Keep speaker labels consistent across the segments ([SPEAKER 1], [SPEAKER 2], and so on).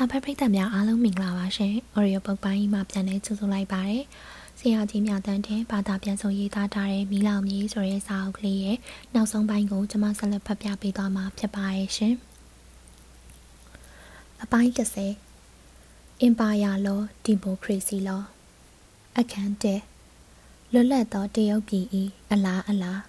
[SPEAKER 1] စာဖတ်ပရိသတ်များအားလုံးမင်္ဂလာပါရှင်။ Audio Book ပိုင်းမှာပြန်လည်ကြိုဆိုလိုက်ပါတယ်။ဆရာကြီးမြတ်တန်းတဲ့ဘာသာပြန်ဆိုရေးသားထားတဲ့မီလောင်မြေဆိုတဲ့စာအုပ်ကလေးရဲ့နောက်ဆုံးပိုင်းကိုကျွန်မဆက်လက်ဖတ်ပြပေးသွားမှာဖြစ်ပါရဲ့ရှင်။အပိုင်း30 Empire Law Democracy Law အခန်း1လွတ်လပ်သောတရုတ်ပြည်၏အလားအလား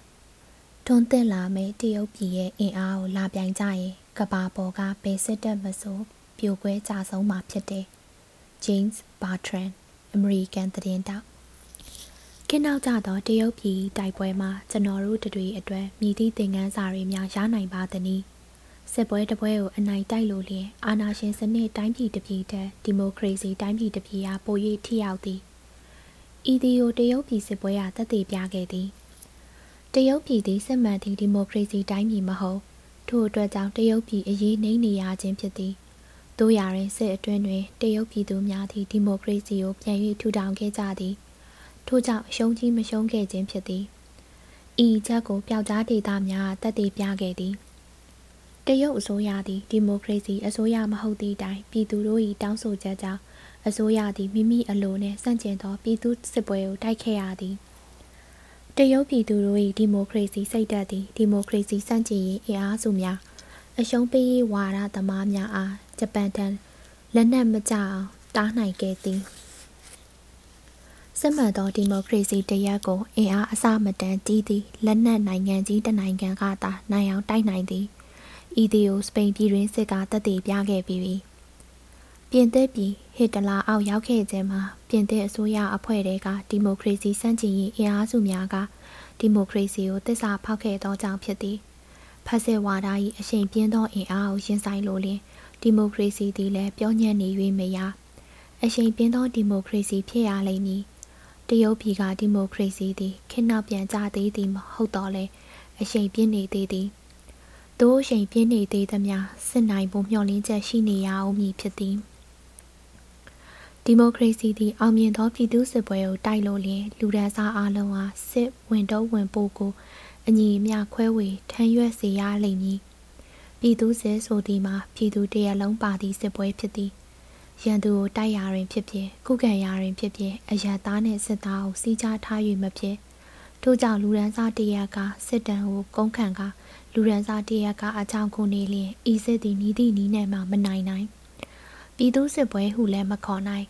[SPEAKER 1] တွန်းတက်လာမယ့်တရုတ်ပြည်ရဲ့အင်အားကိုလာပြိုင်ကြရင်ကဘာပေါ်ကဘယ်စစ်တပ်မဆို ပြိုကွဲကြဆုံးမှာဖြစ်တယ်။ James Bertrand အမေရိကန်သတင်းတောက်ခင်းနောက်ကြသောတရုတ်ပြည်တိုက်ပွဲမှာကျွန်တော်တို့တွေအတွက်မြည်သည့်သင်ခန်းစာတွေများရနိုင်ပါသည်။စစ်ပွဲတစ်ပွဲကိုအနိုင်တိုက်လို့လျင်အာဏာရှင်စနစ်တိုင်းပြည်တစ်ပြည်တည်းဒီမိုကရေစီတိုင်းပြည်တစ်ပြည်အားပို၍ထိရောက်သည်။ဤဒီယိုတရုတ်ပြည်စစ်ပွဲအားတက်တည်ပြခဲ့သည်။တရုတ်ပြည်သည်စစ်မှန်သည့်ဒီမိုကရေစီတိုင်းပြည်မဟုတ်ထို့အတွက်ကြောင့်တရုတ်ပြည်အရေးနှိမ့်နေရခြင်းဖြစ်သည်။ တို့ရရင်စစ်အတွင်းတွင်တရုတ်ပြည်သူများသည့်ဒီမိုကရေစီကိုပြန်၍ထူထောင်ခဲ့ကြသည်ထို့ကြောင့်ရှုံးကြီးမရှုံးခဲ့ခြင်းဖြစ်သည်ဤချက်ကိုပျောက်ကြားဒေသများတက်တည်ပြခဲ့သည်တရုတ်အစိုးရသည်ဒီမိုကရေစီအစိုးရမဟုတ်သည့်တိုင်ပြည်သူတို့၏တောင်းဆိုချက်ကြောင့်အစိုးရသည်မိမိအလိုနှင့်စန့်ကျင်သောပြည်သူစစ်ပွဲကိုတိုက်ခဲ့ရသည်တရုတ်ပြည်သူတို့၏ဒီမိုကရေစီစိတ်ဓာတ်သည်ဒီမိုကရေစီစန့်ကျင်ရေးအင်အားစုများအရှုံးပေးရေးဝါဒသမားများအား ဂျပန်တန်လက်နက်မကျအောင်တားနိုင်ခဲ့သည်စစ်မှန်သောဒီမိုကရေစီတရက်ကိုအင်အားအစမတန်ကြီးသည့်လက်နက်နိုင်ငံကြီးတနိုင်ငံကသာနိုင်အောင်တိုက်နိုင်သည်ဤသည်ကိုစပိန်ပြည်တွင်စစ်ကတပ်တည်ပြခဲ့ပြီးပြီပြင်သစ်ပြည်ဟစ်တလာအောက်ရောက်ခဲ့ခြင်းမှာပြင်သစ်အစိုးရအဖွဲ့တွေကဒီမိုကရေစီစန့်ကျင်ရေးအင်အားစုများကဒီမိုကရေစီကိုတစ္ဆာဖောက်ခဲ့သောကြောင့်ဖြစ်သည်ဖက်စစ်ဝါဒ၏အရှိန်ပြင်းသောအင်အားကိုရင်ဆိုင်လိုလျင် ဒီမိုကရေစီသည်လည်းပြောညံ့နေ၍မရအရှိန်ပြင်းသောဒီမိုကရေစီဖြစ်ရလိမ့်မည်တရုတ်ပြည်ကဒီမိုကရေစီသည်ခေတ်နောက်ပြန်ကျသေးသည်မဟုတ်တော့လဲအရှိန်ပြင်းနေသေးသည်တို့အရှိန်ပြင်းနေသေးသမျှစစ်နိုင်ဖို့မျှော်လင့်ချက်ရှိနေရအောင်မည်ဖြစ်သည်ဒီမိုကရေစီသည်အောင်မြင်သောပြည်သူစစ်ပွဲကိုတိုက်လို့လျင်လူဒန်းစားအလုံးအားစစ်ဝင်တော့ဝင်ပို့ကိုအညီအမျှခွဲဝေထမ်းရွက်စေရလိမ့်မည် ပြည်သူစစ်ဆိုသည်မှာပြည်သူတရလုံးပါသည့်စစ်ပွဲဖြစ်သည်ရန်သူကိုတိုက်ရာတွင်ဖြစ်ဖြစ်ကုကံရာတွင်ဖြစ်ဖြစ်အရသားနှင့်စစ်သားကိုစီးခြားထား၍မဖြစ်ထို့ကြောင့်လူရန်စားတရကစစ်တမ်းကိုကုန်းခံကလူရန်စားတရကအကြောင်းကိုနေလျင်ဤစစ်သည်နီးသည့်နီးနဲ့မှမနိုင်နိုင်ပြည်သူစစ်ပွဲဟုလည်းမခေါ်နိုင်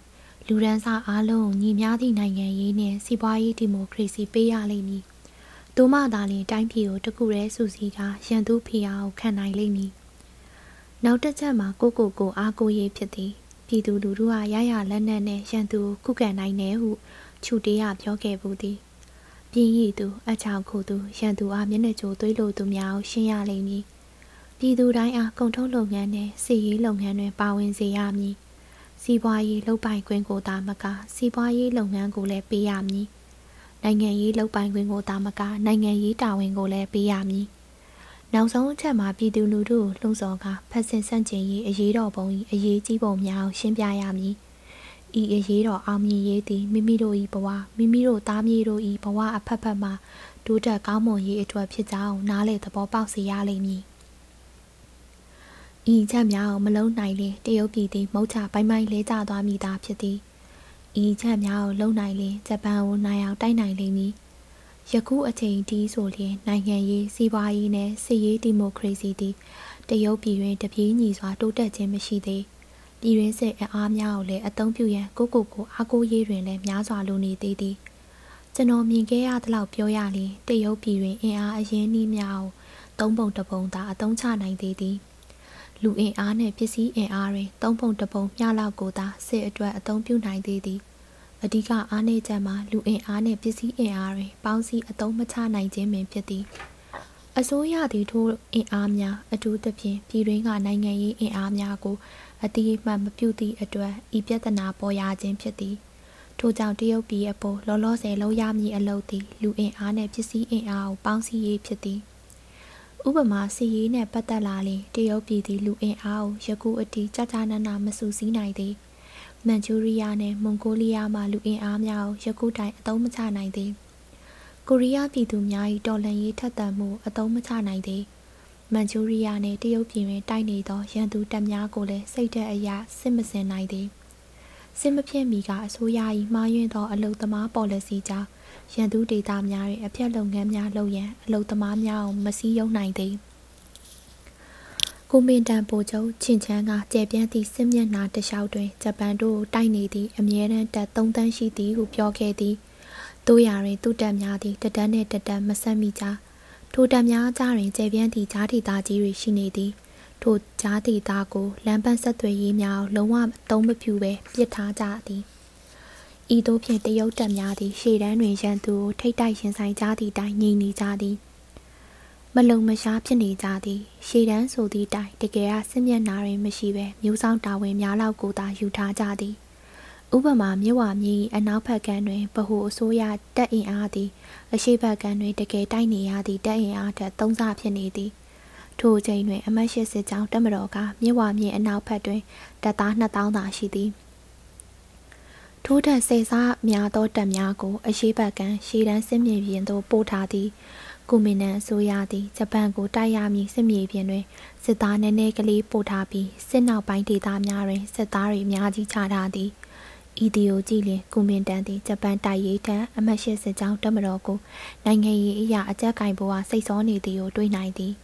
[SPEAKER 1] လူရန်စားအားလုံးညီများသည့်နိုင်ငံရေးနှင့်စီးပွားရေးဒီမိုကရေစီပေးရလိမ့်မည် သို့မှသာလျှင်တိုင်းပြည်ကိုတကူရဲစုစည်းကရန်သူဖိအားကိုခံနိုင်လိမ့်မည်နောက်တစ်ချက်မှာကိုကိုကိုအားကိုရေးဖြစ်သည်ပြည်သူလူထုဟာရရလက်နက်နဲ့ရန်သူကိုခုခံနိုင်တယ်ဟုချူတေးရပြောခဲ့ဘူးသည်ပြင်းရည်သူအချောင်ခိုသူရန်သူအားမျက်နှာကြိုသွေးလိုသူများကိုရှင်းရလိမ့်မည်ပြည်သူတိုင်းအားကုန်ထုတ်လုပ်ငန်းနဲ့စီရေးလုပ်ငန်းတွင်ပါဝင်စေရမည်စီးပွားရေးလုပ်ပိုင်ခွင့်ကိုသာမကစီးပွားရေးလုပ်ငန်းကိုလည်းပေးရမည် နိုင်ငံရေးလုပ်ပိုင်ခွင့်ကိုသာမကနိုင်ငံရေးတာဝန်ကိုလည်းပေးရမည်နောက်ဆုံးအချက်မှာပြည်သူလူထုကိုလှုံ့ဆော်ကဖက်ဆင်ဆန့်ကျင်ရေးအရေးတော်ပုံ၏အရေးကြီးပုံများကိုရှင်းပြရမည်ဤအရေးတော်အောင်မြင်ရေးသည်မိမိတို့၏ဘဝမိမိတို့သားမြေတို့၏ဘဝအဖက်ဖက်မှတိုးတက်ကောင်းမွန်ရေးအတွက်ဖြစ်ကြောင်းနားလေသဘောပေါက်စေရလိမ့်မည်ဤချက်များကိုမလုံးနိုင်လျင်တရုတ်ပြည်သည်မုတ်ချပိုင်းပိုင်းလဲကျသွားမိတာဖြစ်သည် ဤချက်များကိုလုံနိုင်လျင်ဂျပန်ကိုနိုင်အောင်တိုက်နိုင်လိမ့်မည်ယခုအချိန်ဒီဆိုလျင်နိုင်ငံရေးစီးပွားရေးနဲ့စစ်ရေးဒီမိုကရေစီသည်တရုတ်ပြည်တွင်တပြေးညီစွာတိုးတက်ခြင်းမရှိသေးပြည်တွင်းစစ်အအားများကိုလည်းအသုံးပြုရန်ကိုကိုကိုအားကိုးရေးတွင်လည်းများစွာလိုနေသေးသည်ကျွန်တော်မြင်ခဲ့ရသလောက်ပြောရရင်တရုတ်ပြည်တွင်အင်အားအရင်နှီးများကိုသုံးပုံတပုံသာအသုံးချနိုင်သေးသည် လူအင်အားနဲ့ပစ္စည်းအင်အားတွင်သုံးပုံတပုံမျှလောက်ကိုသာစစ်အတွက်အသုံးပြုနိုင်သေးသည်အဓိကအားနည်းချက်မှာလူအင်အားနဲ့ပစ္စည်းအင်အားတွေပေါင်းစည်းအသုံးမချနိုင်ခြင်းပင်ဖြစ်သည်အစိုးရသည်ထိုအင်အားများအထူးသဖြင့်ပြည်တွင်းကနိုင်ငံရေးအင်အားများကိုအတိအမှန်မပြုသည့်အတွက်ဤပြဿနာပေါ်ရခြင်းဖြစ်သည်ထို့ကြောင့်တရုတ်ပြည်အပေါ်လောလောဆယ်လုံးရမည်အလုပ်သည်လူအင်အားနဲ့ပစ္စည်းအင်အားကိုပေါင်းစည်းရေးဖြစ်သည် ဥပမာစီရေးနှင့်ပတ်သက်လာရင်တရုတ်ပြည်သည်လူအင်အားကိုယခုအထိကြာကြာနာနာမစုစည်းနိုင်သည်။မန်ဂျူရီးယားနဲ့မွန်ဂိုလီးယားမှလူအင်အားများကိုယခုတိုင်အသုံးမချနိုင်သေးကိုရီးယားပြည်သူများ၏တော်လှန်ရေးထက်သန်မှုအသုံးမချနိုင်သေးမန်ချူရီးယားနှင့်တရုတ်ပြည်တွင်တိုက်နေသောရန်သူတပ်များကိုလည်းစိတ်ဓာတ်အရစစ်မစင်နိုင်သည်စစ်မဖြစ်မီကအစိုးရ၏မှားယွင်းသောအလုသမားပေါ်လစီကြောင့် ရန်သူဒေသများတွင်အပြတ်လုပ်ငန်းများလုပ်ရန်အလုသမားများကိုမစည်းရုံးနိုင်သည်ကိုမင်တန်ပိုချုပ်ချင်းချန်းကကျေပြန့်သည့်စစ်မျက်နှာတလျှောက်တွင်ဂျပန်တို့တိုက်နေသည့်အမြဲတမ်းတပ်3တန်းရှိသည်ဟုပြောခဲ့သည်တို့ရာတွင်သူတပ်များသည်တတန်းနှင့်တတန်းမဆက်မိကြထိုတပ်များကြားတွင်ကျေပြန့်သည့်ဂျားဒေသကြီးတွေရှိနေသည်ထိုဂျားဒေသကိုလမ်းပန်းဆက်သွယ်ရေးများလုံးဝအသုံးမပြုဘဲပြစ်ထားကြသည် ဤသို့ဖြင့်တရုတ်တပ်များသည်ရှေ့တန်းတွင်ရန်သူကိုထိတ်တိုက်ရင်ဆိုင်ကြသည့်တိုင်ငြိမ်နေကြသည်မလုံမရှားဖြစ်နေကြသည်ရှေ့တန်းဆိုသည့်တိုင်တကယ်ကစစ်မျက်နှာတွင်မရှိဘဲမျိုးဆောင်တာဝန်များလောက်ကိုသာယူထားကြသည်ဥပမာမြဝမြေအနောက်ဘက်ကမ်းတွင်ဗဟိုအစိုးရတပ်အင်အားသည်အရှိဘက်ကမ်းတွင်တကယ်တိုက်နေရသည့်တပ်အင်အားထက်သုံးဆဖြစ်နေသည်ထိုအချိန်တွင်အမတ်ရှိစစ်ကြောင်းတပ်မတော်ကမြဝမြေအနောက်ဘက်တွင်တပ်သား2000သာရှိသည် ထိုးထက်စေစားများသောတပ်များကို အရှိဘက်ကမ်းရှေးတန်းစစ်မြေပြင်သို့ပို့ထားသည်ကိုမင်နန်အစိုးရသည်ဂျပန်ကိုတိုက်ရမည့်စစ်မြေပြင်တွင်စစ်သားနည်းနည်းကလေးပို့ထားပြီးစစ်နောက်ပိုင်းဒေသများတွင်စစ်သားတွေအများကြီးချထားသည်ဤဒီယိုကြည့်လျင်ကိုမင်တန်သည်ဂျပန်တိုက်ရေးထံအမတ်ရှိစစ်ကြောင်းတပ်မတော်ကိုနိုင်ငံရေးအရာအကြက်ကင်ဘိုးအားစိတ်ဆောနေသည်ကိုတွေးနိုင်သည်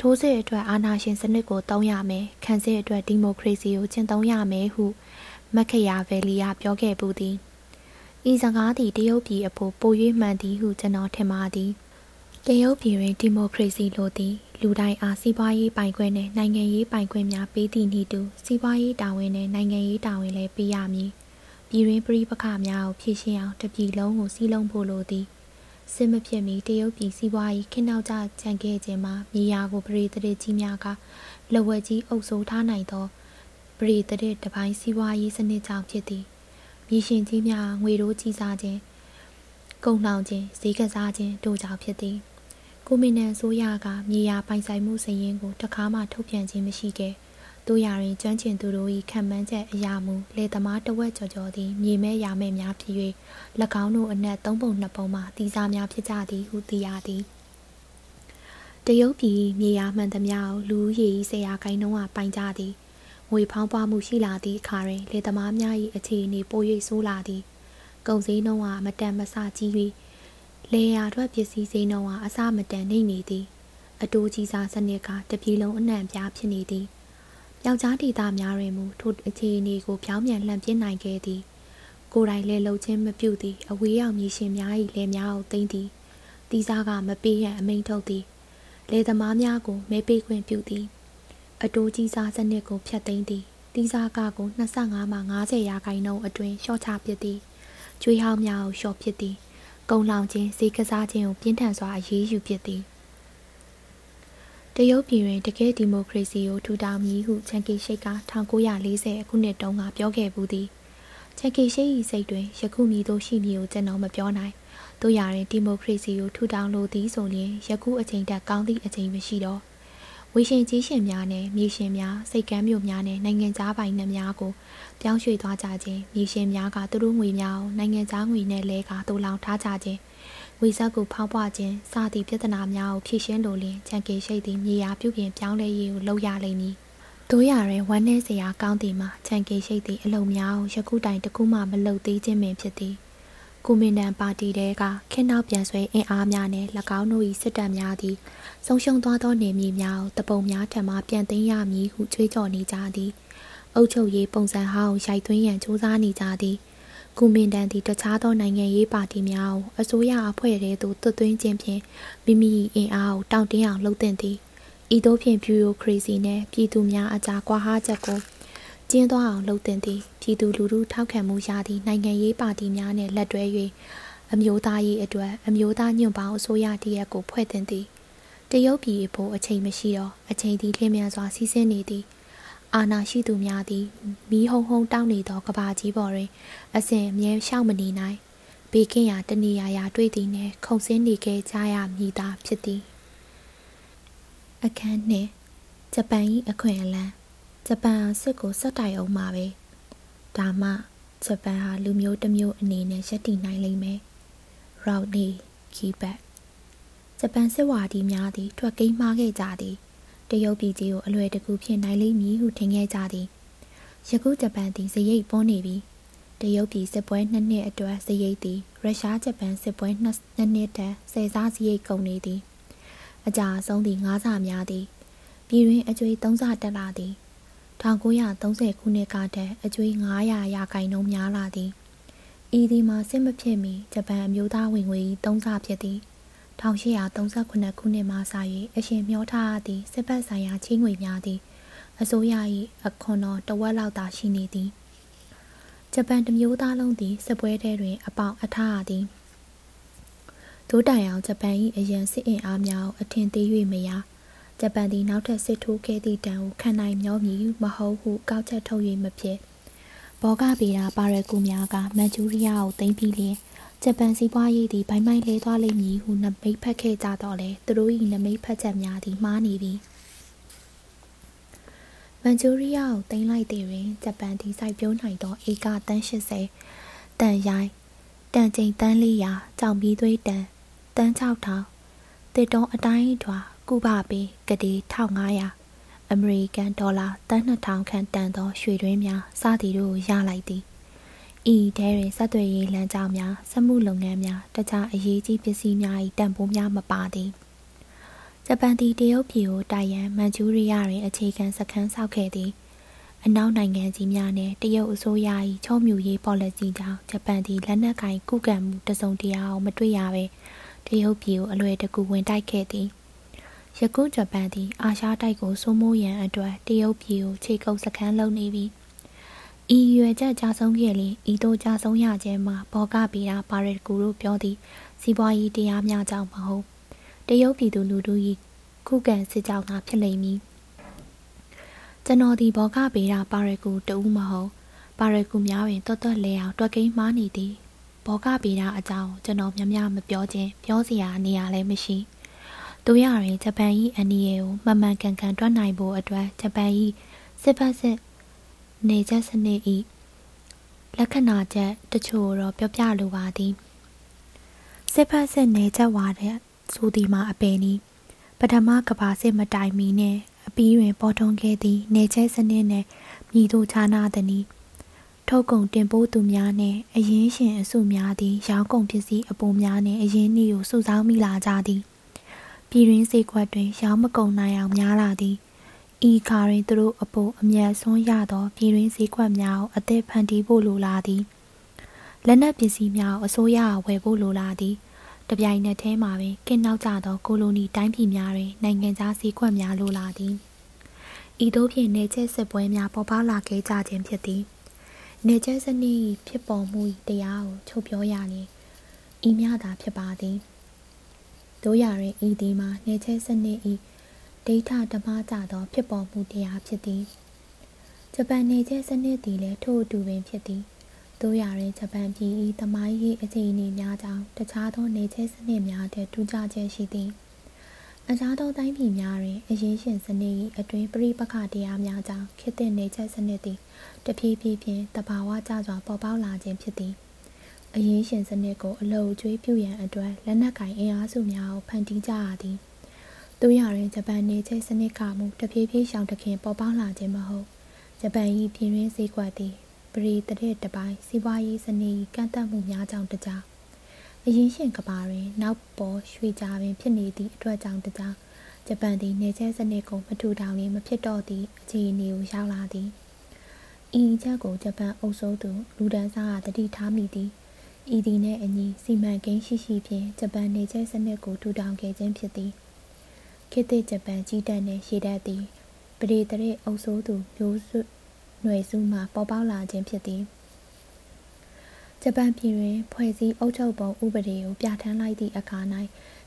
[SPEAKER 1] ထိုးစစ်အတွက်အာဏာရှင်စနစ်ကိုတုံးရမယ်ခံစစ်အတွက်ဒီမိုကရေစီကိုကျင့်သုံးရမယ်ဟု မက်ခယာဗယ်လီယာပြောခဲ့ပူသည်ဤစကားသည်တရုတ်ပြည်အဖို့ပို၍မှန်သည်ဟုကျွန်တော်ထင်ပါသည်တရုတ်ပြည်တွင်ဒီမိုကရေစီလိုသည် လူတိုင်းအားစီးပွားရေးပိုင်ခွင့်နှင့်နိုင်ငံရေးပိုင်ခွင့်များပေးသည့်နည်းတူစီးပွားရေးတာဝန်နှင့်နိုင်ငံရေးတာဝန်လည်းပေးရမည်ပြည်တွင်းပြည်ပခများကိုဖြည့်ရှင်းအောင်တပြည်လုံးကိုစီးလုံးဖို့လိုသည်စစ်မဖြစ်မီတရုတ်ပြည်စီးပွားရေးခင်းနောက်ကျကြံခဲ့ခြင်းမှာမြေယာကိုပရိသတ်ကြီးများကလဝက်ကြီးအုပ်စိုးထားနိုင်သော ပရိသတ်တပိုင်းစီးပွားရေးစနစ်ကြောင့်ဖြစ်သည်မြေရှင်ကြီးများငွေတိုးကြီးစားခြင်းကုန်နှောင်ခြင်းဈေးကစားခြင်းတို့ကြောင့်ဖြစ်သည်ကိုမီနန်ဆိုရကမြေယာပိုင်ဆိုင်မှုစရင်ကိုတကားမှထုတ်ပြန်ခြင်းမရှိခဲ့တို့ရရင်ကျွမ်းကျင်သူတို့၏ခံမှန်းချက်အရာမူလေသမားတဝက်ကျော်ကျော်သည်မြေမဲရာမဲများဖြစ်၍၎င်းတို့အနက်သုံးပုံနှစ်ပုံမှတီစားများဖြစ်ကြသည်ဟုသိရသည်တရုတ်ပြည်မြေယာမှန်သမျှကိုလူရည်ဆရာကိုင်းနှုံးကပိုင်ကြသည် ငွေဖောင်းပွားမှုရှိလာသည့်အခါတွင်လေသမားများ၏အခြေအနေပို၍ဆိုးလာသည်ကုန်စည်နှုန်းကမတန်မဆကြီး၍လေယာထွက်ပစ္စည်းစည်းနှုန်းဟာအစမတန်နေနေသည်အတိုးကြီးစားစနစ်ကတပြည်လုံးအနှံ့ပြားဖြစ်နေသည်ယောက်ျားဒေသများတွင်မူထိုအခြေအနေကိုပြောင်းပြန်လှန်ပြနိုင်ခဲ့သည်ကိုယ်တိုင်လဲလှုပ်ခြင်းမပြုသည်အဝေးရောက်မြေရှင်များ၏လဲများကိုသိမ့်သည်တီးစားကမပေးရန်အမိန်ထုတ်သည်လေသမားများကိုမဲပေးခွင့်ပြုသည် အတိုးကြီးစားစနစ်ကိုဖျက်သိမ်းသည်တီးစားကကို25မှ90ရာခိုင်နှုန်းအတွင်းလျှော့ချပစ်သည်ကျွေးဟောင်းများကိုလျှော့ပစ်သည်ကုံလောင်ခြင်းဈေးကစားခြင်းကိုပြင်းထန်စွာအရေးယူဖြစ်သည်တရုတ်ပြည်တွင်တကယ်ဒီမိုကရေစီကိုထူထောင်မည်ဟုချန်ကီရှိတ်က1940ခုနှစ်တုန်းကပြောခဲ့ဘူးသည်ချန်ကီရှိတ်၏စိတ်တွင်ယခုမည်သို့ရှိမည်ကိုကျွန်တော်မပြောနိုင်တို့ရရင်ဒီမိုကရေစီကိုထူထောင်လိုသည်ဆိုရင်ယခုအချိန်တက်ကောင်းသည့်အချိန်မရှိတော့ ဝေရှင်ကြီးရှင်များနဲ့မြေရှင်များစိတ်ကမ်းမြို့များနဲ့နိုင်ငံသားပိုင်နှံများကိုပြောင်းရွှေ့သွားကြခြင်းမြေရှင်များကသူတို့ငွေများကိုနိုင်ငံသားငွေနဲ့လဲကတူလောင်ထားကြခြင်းဝေဇက်ကိုဖောင်းပွားခြင်းစသည့်ပြဿနာများကိုဖြေရှင်းလိုလျင်ချန်ကေရှိတ်သည်မြေယာပြုပြင်ပြောင်းလဲရေးကိုလုပ်ရလိမ့်မည်တို့ရရဲဝမ်းနည်းစရာကောင်းသည်မှာချန်ကေရှိတ်သည်အလုံများကိုယခုတိုင်တကူမှမလုပ်သေးခြင်းပင်ဖြစ်သည် ကိုမင်တန်ပါတီတဲကခင်းနောက်ပြန်ဆွဲအင်အားများနဲ့၎င်းတို့၏စစ်တပ်များသည်ဆုံးရှုံးသွားသောနေမြေများကိုတပုံများထံမှပြန်သိမ်းရမည်ဟုကြွေးကြော်နေကြသည်အုပ်ချုပ်ရေးပုံစံဟောင်းရိုက်သွင်းရန်စူးစမ်းနေကြသည်ကုမင်တန်သည်တခြားသောနိုင်ငံရေးပါတီများကိုအစိုးရအဖွဲ့ထဲသို့သွတ်သွင်းခြင်းဖြင့်မိမိ၏အင်အားကိုတောင့်တင်းအောင်လှုပ်သင့်သည်ဤသို့ဖြင့်ဗျူရိုကရေစီနှင့်ပြည်သူများအကြားကွာဟချက်ကို ကျင်းသွားအောင်လှုပ်သင့်သည်ပြည်သူလူထုထောက်ခံမှုရသည့်နိုင်ငံရေးပါတီများနှင့်လက်တွဲ၍အမျိုးသားရေးအတွက်အမျိုးသားညွန့်ပေါင်းအစိုးရတရက်ကိုဖွဲ့သင့်သည်တရုတ်ပြည်အဖို့အချိန်မရှိတော့အချိန်သည်လျင်မြန်စွာစီးဆင်းနေသည်အာဏာရှိသူများသည်မီးဟုံဟုံတောင်းနေသောကဘာကြီးပေါ်တွင် အစဉ်အမြဲရှောက်မနေနိုင်ဘေးကင်းရာတနေရာရာတွေ့သည်နှင့်ခုံစင်းနေခဲ့ကြရမည်သာဖြစ်သည်အခန်းနှင့်ဂျပန်၏အခွင့်အလမ်း ဂျပန်စစ်ကိုစက်တိုင်အောင်မှာပဲဒါမှဂျပန်ဟာလူမျိုးတစ်မျိုးအနေနဲ့ရပ်တည်နိုင်လိမ့်မယ် Rodney Keyback ဂျပန်စစ်ဝါဒီများသည် ထွက်ကိန်းမှားခဲ့ကြသည်တရုတ်ပြည်ကြီးကိုအလွယ်တကူဖြင့်နိုင်လိမ့်မည်ဟုထင်ခဲ့ကြသည်ယခုဂျပန်သည်ဇရိတ်ပေါ်နေပြီတရုတ်ပြည်စစ်ပွဲနှစ်နှစ်အတွက်ဇရိတ်သည်ရုရှားဂျပန်စစ်ပွဲနှစ်နှစ်တန်းဆယ်စားဇရိတ်ကုန်နေသည်အကြဆုံးသည်ငါးဆများသည်ပြည်တွင်အကျွေးသုံးဆတက်လာသည် 1930ခုနှစ်ကတည်းအကျွေး900ရာခိုင်နှုန်းများလာသည်ဤဒီမှာစစ်မဖြစ်မီဂျပန်အမျိုးသားဝင်ငွေ၏သုံးဆဖြစ်သည်1838ခုနှစ်မှစ၍အရှင်မျောထားသည့်စစ်ဘက်ဆိုင်ရာချင်းငွေများသည်အစိုးရ၏အခွန်တော်တဝက်လောက်သာရှိနေသည်ဂျပန်တမျိုးသားလုံးသည်စစ်ပွဲထဲတွင် အပေါင်အထားရသည်ဒိုးတိုင်အောင်ဂျပန်၏အရန်စစ်အင်အားများအထင်သေး၍မရ ဂျပန်သည်နောက်ထပ်စစ်ထိုးခဲ့သည့်တံကိုခံနိုင်မျောမည်မဟုတ်ဟုကောက်ချက်ထုတ်၍မဖြစ်ဘောဂဗေဒပါရကူများကမန်ချူရီးယားကိုသိမ်းပြီးလျင်ဂျပန်စီးပွားရေးသည်ဘိုင်မိုင်လဲသွားလိမ့်မည်ဟုနမိတ်ဖက်ခဲ့ကြတော့လေသူတို့၏နမိတ်ဖက်ချက်များသည်မှားနေပြီမန်ချူရီးယားကိုသိမ်းလိုက်သည်တွင်ဂျပန်သည်စိုက်ပျိုးနိုင်သောဧကတန်း80တန်ရိုင်းတန်ချိန်တန်း400ကြောင်ပြီးသွေးတန်တန်း6000တစ်တုံးအတိုင်းထွာ ကုဘပေကတိ1500အမေရိကန်ဒေါ်လာတန်း2000ခန့်တန်သောရွှေတွင်းများစသည်တို့ရလိုက်သည်ဤထဲတွင်ဆက်သွယ်ရေးလမ်းကြောင်းများစက်မှုလုပ်ငန်းများတခြားအရေးကြီးပစ္စည်းများ၏တန်ဖိုးများမပါသည်ဂျပန်သည်တရုတ်ပြည်ကိုတိုင်ရန်မန်ချူရီးယားတွင်အခြေခံစခန်းဆောက်ခဲ့သည်အနောက်နိုင်ငံကြီးများနှင့်တရုတ်အစိုးရ၏ချုံမြူရေး policy ကြောင့်ဂျပန်သည်လက်နက်ကင်ကုကံမှုတစုံတရာအောင်မတွေ့ရဘဲတရုတ်ပြည်ကိုအလွယ်တကူဝင်တိုက်ခဲ့သည် ယခုဂျပန်သည်အာရှတိုက်ကိုစိုးမိုးရန်အတွက်တရုတ်ပြည်ကိုခြေကုပ်စခန်းလုပ်နေပြီ။ဤရွယ်ချက်ကြဆုံးခဲ့လင်ဤတို့ကြဆုံးရခြင်းမှာဘောကပီတာပါရကူတို့ပြောသည်စီးပွားရေးတရားများကြောင့်မဟုတ်တရုတ်ပြည်သူလူထု၏ခုခံစစ်ကြောင့်သာဖြစ်လိမ့်မည်ကျွန်တော်ဒီဘောကပီတာပါရကူတဦးမဟုတ်ပါရကူများတွင်တွတ်တွတ်လဲအောင်တွက်ကိန်းမှားနေသည်ဘောကပီတာအကြောင်းကျွန်တော်များများမပြောခြင်းပြောစရာနေရာလည်းမရှိ တို့ရရင်ဂျပန်၏အန်ဒီယေကိုမမှန်ကန်ကန်တွက်နိုင်ဖို့အတွက်ဂျပန်၏စစ်ဖက်စစ်နေချက်စနစ်ဤလက္ခဏာချက်တချို့တော့ပြောပြလိုပါသည်စစ်ဖက်စစ်နေချက်ဝါတဲ့ဆိုဒီမှာအပင်နီပထမကဘာစစ်မတိုင်မီနဲ့အပီးတွင်ပေါ်ထွန်းခဲ့သည့်နေချက်စနစ်နဲ့မြည်တို့ခြားနာသည်နီထုတ်ကုန်တင်ပို့သူများနဲ့အရင်းရှင်အစုများသည်ရောင်းကုန်ပစ္စည်းအပိုများနဲ့အရင်းနှီးကိုစုဆောင်းမိလာကြသည် ပြည်တွင်းစေခွက်တွင်ရောင်းမကုန်နိုင်အောင်များလာသည်ဤခါတွင်သူတို့အဖို့အမျက်ဆွန်းရသောပြည်တွင်းဈေးကွက်များကိုအသက်ဖန်တီးဖို့လိုလာသည်လက်နက်ပစ္စည်းများကိုအစိုးရဝယ်ဖို့လိုလာသည်တပြိုင်နက်တည်းမှာပင်ကင်းနောက်ကျသောကိုလိုနီတိုင်းပြည်များတွင်နိုင်ငံခြားဈေးကွက်များလိုလာသည်ဤသို့ဖြင့်နေကျစစ်ပွဲများပေါ်ပေါက်လာခဲ့ကြခြင်းဖြစ်သည်နေကျစနစ်ဖြစ်ပေါ်မှုတရားကိုချုပ်ပြောရရင်ဤများသာဖြစ်ပါသည် တို့ရရင်ဤဒီမှာနေကျစနစ်ဤဒိဋ္ဌဓမ္မကြသော ဖြစ်ပေါ်မှုတရားဖြစ်သည်ဂျပန်နေကျစနစ်သည်လည်းထို့အတူပင်ဖြစ်သည်တို့ရရင်ဂျပန်ပြည်၏သမိုင်းရေးအခြေအနေများကြောင့်တခြားသောနေကျစနစ်များထက်ထူးခြားခြင်းရှိသည်အခြားသောတိုင်းပြည်များတွင်အရေးရှင်စနစ်၏အတွင်းပြိပခတရားများကြောင့်ခေတ်သစ်နေကျစနစ်သည်တဖြည်းဖြည်းဖြင့်တဘာဝကျစွာပေါ်ပေါက်လာခြင်းဖြစ်သည် အရေးရှင်စနစ်ကိုအလုံကျွေးပြုရန်အတွက်လက်နက်ကင်အင်အားစုများကိုဖန်တီးကြရသည်။သူရရင်ဂျပန်နေချိတ်စနစ်ကမှုတဖြည်းဖြည်းရှောင်တခင်ပေါ်ပေါက်လာခြင်းမဟုတ်ဂျပန်၏ပြည်တွင်းစည်းကွက်သည်ပရိတရက်တပိုင်းစီးပွားရေးစနစ်ကန့်သက်မှုများကြောင့်တကြားအရင်ရှင်ကဘာတွင် နောက်ပေါ်ရွှေကြားပင်ဖြစ်နေသည့်အတွက်ကြောင့်တကြားဂျပန်သည်နေချဲစနစ်ကိုမထူထောင်ရမဖြစ်တော့သည့်အခြေအနေကိုရောက်လာသည်ဤချက်ကိုဂျပန်အုပ်စိုးသူလူဒန်းစားကတတိထားမိသည် ဤသည်နှင့်အညီစီမံကိန်းရှိရှိဖြင့်ဂျပန်နေချဲစနစ်ကိုထူထောင်ခဲ့ခြင်းဖြစ်သည်ခေတ်သစ်ဂျပန်ကြီးတပ်နှင့်ရှေ့တပ်သည်ပရိသရေအုပ်စိုးသူမျိုးစုຫນွေစုမှပေါ်ပေါက်လာခြင်းဖြစ်သည်ဂျပန်ပြည်တွင်ဖွဲ့စည်းအုပ်ချုပ်ပုံဥပဒေကိုပြဋ္ဌာန်းလိုက်သည့်အခါ၌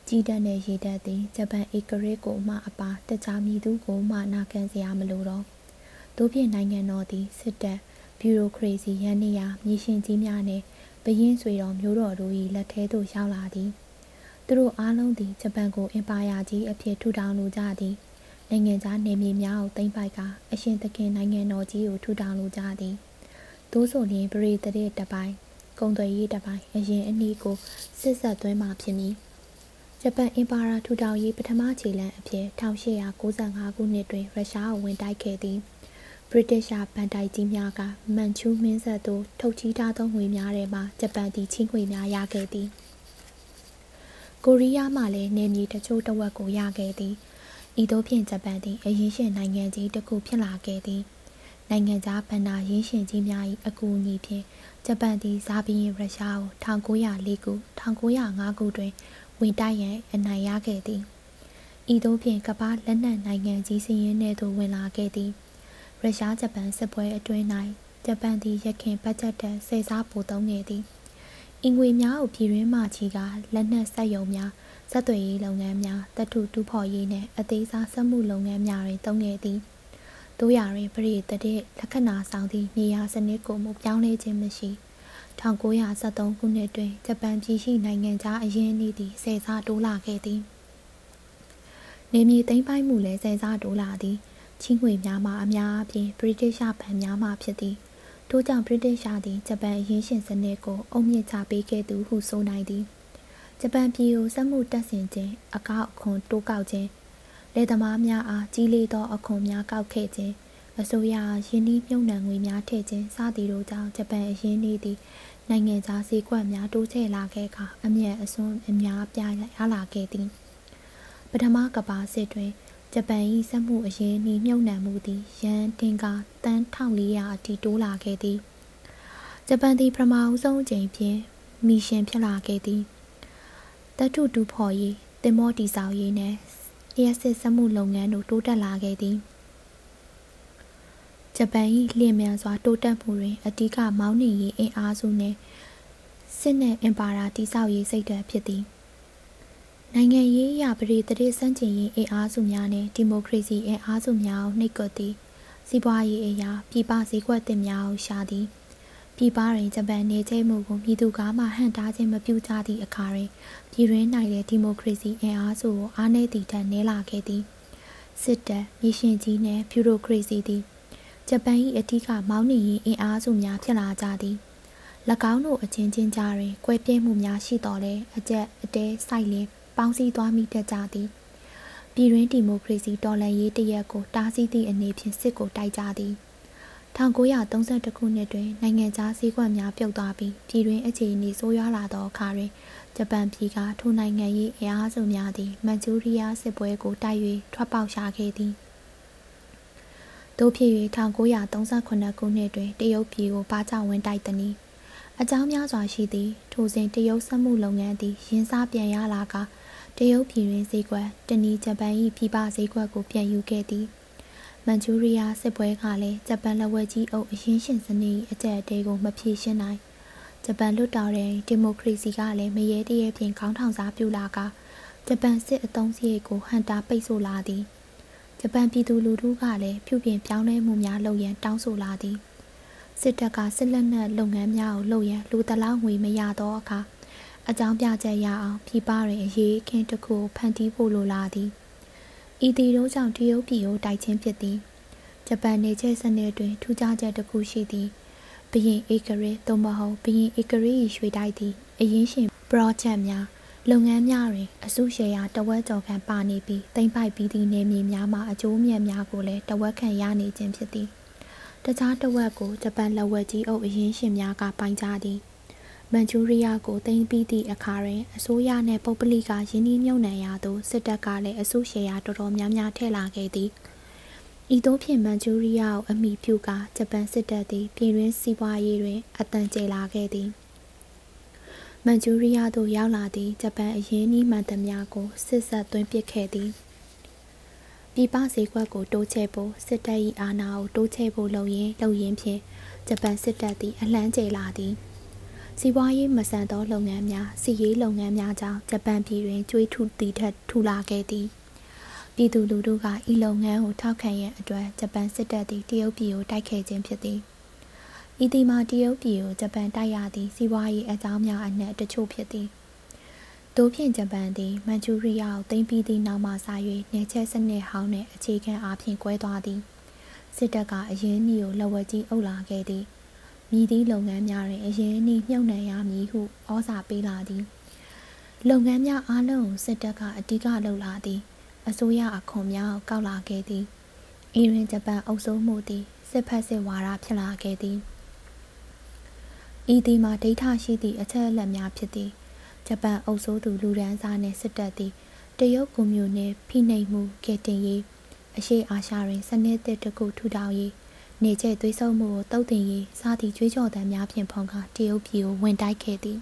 [SPEAKER 1] ကြီးတပ်နှင့်ရေတပ်သည်ဂျပန်ဧကရစ်ကိုမှအပါတခြားမည်သူကိုမှနာခံစရာမလိုတော့တို့ဖြင့်နိုင်ငံတော်သည်စစ်တပ်ဘျူရိုကရေစီရန်နေရာမြေရှင်ကြီးများနှင့် ဘရင်ဆွေတော်မျိုးတော်တို့၏လက်ထဲသို့ရောက်လာသည်။သူတို့အားလုံးသည်ဂျပန်ကိုအင်ပါယာကြီးအဖြစ်ထူထောင်လိုကြသည်နိုင်ငံခြားနေမြေများကိုသိမ်းပိုက်ကာအရှင်သခင်နိုင်ငံတော်ကြီးကိုထူထောင်လိုကြသည်သို့ဆိုလျှင်ပရိသတ်တပိုင်းကုံသွေးရေးတပိုင်းအရင်အနည်းကိုစစ်ဆက်သွင်းမှဖြစ်မည်ဂျပန်အင်ပါရာထူထောင်ရေးပထမခြေလှမ်းအဖြစ်1895ခုနှစ်တွင်ရုရှားကိုဝင်တိုက်ခဲ့သည် ဗြိတိရှားဗန်တိုက်ကြီးများကမန်ချူးမင်းဆက်သို့ထုတ်ချီးထားသောငွေများထဲမှဂျပန်သည်ချင်းငွေများရခဲ့သည်ကိုရီးယားမှလည်းနေမြေတချို့တဝက်ကိုရခဲ့သည်ဤသို့ဖြင့်ဂျပန်သည်အရင်ရှင်နိုင်ငံကြီးတစ်ခုဖြစ်လာခဲ့သည်နိုင်ငံခြားဗန္ဒာရင်းရှင်ကြီးများ၏အကူအညီဖြင့်ဂျပန်သည်ဇာဘီရင်ရုရှားကို1904ခု1905ခုတွင်ဝင်တိုက်ရန်အနိုင်ရခဲ့သည်ဤသို့ဖြင့်ကမ္ဘာလက်နက်နိုင်ငံကြီးစည်ရင်းထဲသို့ဝင်လာခဲ့သည် ရုရှားဂျပန်စစ်ပွဲအတွင်း၌ဂျပန်သည်ရခင်ဘတ်ဂျက်တန်စေစားပို့သုံးခဲ့သည်အင်ငွေများကိုပြည်တွင်းမှချီကလက်နက်ဆက်ယုံများစက်သွေးရေးလုပ်ငန်းများတထုတူးဖော်ရေးနှင့်အသေးစားစက်မှုလုပ်ငန်းများတွင်သုံးခဲ့သည်တို့ရတွင်ပရိသတ်လက္ခဏာဆောင်သည့်နေရာစနစ်ကိုမူပြောင်းလဲခြင်းမရှိ1973ခုနှစ်တွင်ဂျပန်ပြည်ရှိနိုင်ငံခြားအရင်းအနှီးသည်ဆယ်စားတိုးလာခဲ့သည်နေမြေသိမ်းပိုက်မှုလည်းဆယ်စားတိုးလာသည် ချင်းငွေများမှာအများအပြားဗြိတိရှဘဏ်များမှဖြစ်သည်ထို့ကြောင့်ဗြိတိရှသည်ဂျပန်အရင်းရှင်စနစ်ကိုအုံမြင့်ချပေးခဲ့သူဟုဆိုနိုင်သည်ဂျပန်ပြည်ကိုစက်မှုတက်ဆင်ခြင်းအကောက်အခွန်တိုးကောက်ခြင်းလယ်သမားများအားကြီးလေးသောအခွန်များကောက်ခဲ့ခြင်းအစိုးရရင်းနှီးမြှုပ်နှံငွေများထည့်ခြင်းစသည်တို့ကြောင့်ဂျပန်အရင်းနှီးသည်နိုင်ငံခြားဈေးကွက်များတိုးချဲ့လာခဲ့ကာအမြတ်အစွန်းအများပြားရလာခဲ့သည်ပထမကမ္ဘာစစ်တွင် ဂျပန်၏စက်မှုအရင်းနှီးမြှုပ်နှံမှုသည် ယန်တင်ကာတန်း1400အထိတိုးလာခဲ့သည်ဂျပန်သည်ပထမဦးဆုံးအကြိမ်ဖြင့်မီရှင်ဖြစ်လာခဲ့သည်တထုတူဖော်ရေးတင်မောတီဆောင်ရေးနှင့်လျှက်စစ်စက်မှုလုပ်ငန်းတို့တိုးတက်လာခဲ့သည်ဂျပန်၏လျင်မြန်စွာတိုးတက်မှုတွင်အဓိကမောင်းနှင်ရေးအင်အားစုနှင့်စစ်နှင့်အင်ပါရာတိဆောက်ရေးစိတ်ဓာတ်ဖြစ်သည် နိုင်ငံရေးအရပရိသတိစန့်ကျင်ရေးအင်အားစုများနှင့်ဒီမိုကရေစီအင်အားစုများကိုနှိပ်ကွပ်သည်စီးပွားရေးအရာပြည်ပစည်းကွက်တင်များကိုရှာသည်ပြည်ပတွင်ဂျပန်နေကျဲမှုကိုပြည်သူကားမှဟန်တားခြင်းမပြုကြသည့်အခါတွင်ပြည်တွင်း၌လည်းဒီမိုကရေစီအင်အားစုကိုအားနည်းသည့်ထက်နည်းလာခဲ့သည်စစ်တပ်မြေရှင်ကြီးနှင့်ဗျူရိုကရေစီသည်ဂျပန်၏အထူးကမောင်းနှင်ရေးအင်အားစုများဖြစ်လာကြသည်၎င်းတို့အချင်းချင်းကြားတွင်ကွဲပြဲမှုများရှိတော်လဲအကြက်အတဲစိုက်လင်း ပေါင်းစည်းသွားမိတတ်ကြသည်ပြည်တွင်းဒီမိုကရေစီတော်လှန်ရေးတရက်ကိုတားဆီးသည့်အနေဖြင့်စစ်ကိုတိုက်ကြသည်1932ခုနှစ်တွင်နိုင်ငံခြားစည်းကွက်များပြုတ်သွားပြီးပြည်တွင်းအခြေအနေဆိုးရွားလာသောအခါတွင်ဂျပန်ပြည်ကထိုနိုင်ငံ၏အင်အားစုများသည်မန်ချူရီးယားစစ်ပွဲကိုတိုက်၍ထွက်ပေါက်ရှာခဲ့သည်။တို့ဖြစ်၍1938ခုနှစ်တွင်တရုတ်ပြည်ကိုဘာကြောင့်ဝင်တိုက်သည်။အကြောင်းများစွာရှိသည်ထိုစဉ်တရုတ်စက်မှုလုပ်ငန်းသည်ရင်းစားပြန်ရလာက တရုတ်ပြည်တွင်ဈေးကွက်တနည်းဂျပန်၏ပြည်ပဈေးကွက်ကိုပြန်ယူခဲ့သည်။မန်ချူရီးယားစစ်ပွဲကလည်းဂျပန်လက်ဝဲကြီးအုပ်အရင်းရှင်စနစ်အကြက်အတဲကိုမဖြေရှင်းနိုင်။ဂျပန်လွတ်တော်တဲ့ဒီမိုကရေစီကလည်းမရေတရေဖြင့်ခေါင်းထောင်စားပြုလာကဂျပန်စစ်အုံစရိတ်ကိုဟန်တာပိတ်ဆို့လာသည်။ဂျပန်ပြည်သူလူထုကလည်းပြုပြင်ပြောင်းလဲမှုများလုပ်ရန်တောင်းဆိုလာသည်စစ်တပ်ကစစ်လက်နက်လုပ်ငန်းများကိုလုပ်ရန်လူတလောက်ငွေမရသောအခါ အကြောင်းပြချက်ရအောင်ပြည်ပတွင်အရေးခင်းတစ်ခုဖန်တီးဖို့လိုလာသည်ဤသည်တို့ကြောင့်တရုတ်ပြည်ကိုတိုက်ချင်းဖြစ်သည်ဂျပန်နေချက်စနစ်တွင်ထူးခြားချက်တစ်ခုရှိသည်ဘရင်ဧကရေသို့မဟုတ်ဘရင်ဧကရေရွှေတိုက်သည်အရင်ရှင် project များလုပ်ငန်းများတွင်အစုရှယ်ယာတဝက်ကျော်ခန့်ပါနေပြီးတိမ့်ပိုက်ပြီးသည့်နေမြေများမှာအကျိုးမြတ်များကိုလည်းတဝက်ခန့်ရနေခြင်းဖြစ်သည်တခြားတဝက်ကိုဂျပန်လက်ဝက်ကြီးအုပ်အရင်ရှင်များကပိုင်ကြသည် မန်ချူရီးယားကိုသိမ်းပြီးသည့်အခါတွင်အစိုးရနှင့်ပုဂ္ဂလိကယင်းနှီးမြှုပ်နှံရာသို့စစ်တပ်ကလည်းအစုရှယ်ယာတော်တော်များများထည့်လာခဲ့သည်ဤသို့ဖြင့်မန်ချူရီးယားကိုအမိပြုကာဂျပန်စစ်တပ်သည်ပြည်တွင်းစီးပွားရေးတွင်အတန်ကျလာခဲ့သည်မန်ချူရီးယားသို့ရောက်လာသည့်ဂျပန်အရင်းနှီးမှန်သမျှကိုစစ်ဆက်သွင်းပစ်ခဲ့သည်ပြည်ပဈေးကွက်ကိုတိုးချဲ့ဖို့စစ်တပ်၏အာဏာကိုတိုးချဲ့ဖို့လုပ်ရင်းလုပ်ရင်းဖြင့်ဂျပန်စစ်တပ်သည်အလှမ်းကျလာသည် စီးပွားရေးမဆန်သောလုပ်ငန်းများစီရေးလုပ်ငန်းများကြောင့်ဂျပန်ပြည်တွင်ကျွေးထုတည်ထက်ထူလာခဲ့သည်ပြည်သူလူထုကဤလုပ်ငန်းကိုထောက်ခံရန်အတွက်ဂျပန်စစ်တပ်သည်တရုတ်ပြည်ကိုတိုက်ခဲ့ခြင်းဖြစ်သည်။ဤသည်မှာတရုတ်ပြည်ကိုဂျပန်တိုက်ရသည့်စီးပွားရေးအကြောင်းများအနက်တချို့ဖြစ်သည်တို့ဖြင့်ဂျပန်သည်မန်ချူရီးယားကိုသိမ်းပြီးသည့်နောက်မှစ၍နေချက်စနစ်ဟောင်းနှင့်အခြေခံအားဖြင့်ကွဲသွားသည်စစ်တပ်ကအရင်းနှီးကိုလက်ဝဲကြီးအုပ်လာခဲ့သည် မြည်သည့်လုပ်ငန်းများတွင်အရင်းနှီးမြှုပ်နှံရမည်ဟုဩဇာပေးလာသည်လုပ်ငန်းများအားလုံးကိုစစ်တပ်ကအဓိကလှုပ်လာသည် အစိုးရအခွန်များကိုကောက်လာခဲ့သည်အီရန်ဂျပန်အုပ်စိုးမှုသည်စစ်ဖက်စစ်ဝါဒဖြစ်လာခဲ့သည်ဤသည်မှာဒိဋ္ဌရှိသည့်အချက်အလက်များဖြစ်သည်ဂျပန်အုပ်စိုးသူလူဒန်းစားနှင့်စစ်တပ်သည်တရုတ်ကွန်မြူနှင့်ဖိနှိပ်မှုကဲတင်ရေးအရှိအာရှတွင်စနစ်တစ်တစ်ခုထူထောင်ရေး နေကျသွေးဆုံမှုကိုတုတ်တင်ရေးစသည့်ကြွေးကြော်သံများဖြင့်ဖုံးကားတရုတ်ပြည်ကိုဝင်တိုက်ခဲ့သည်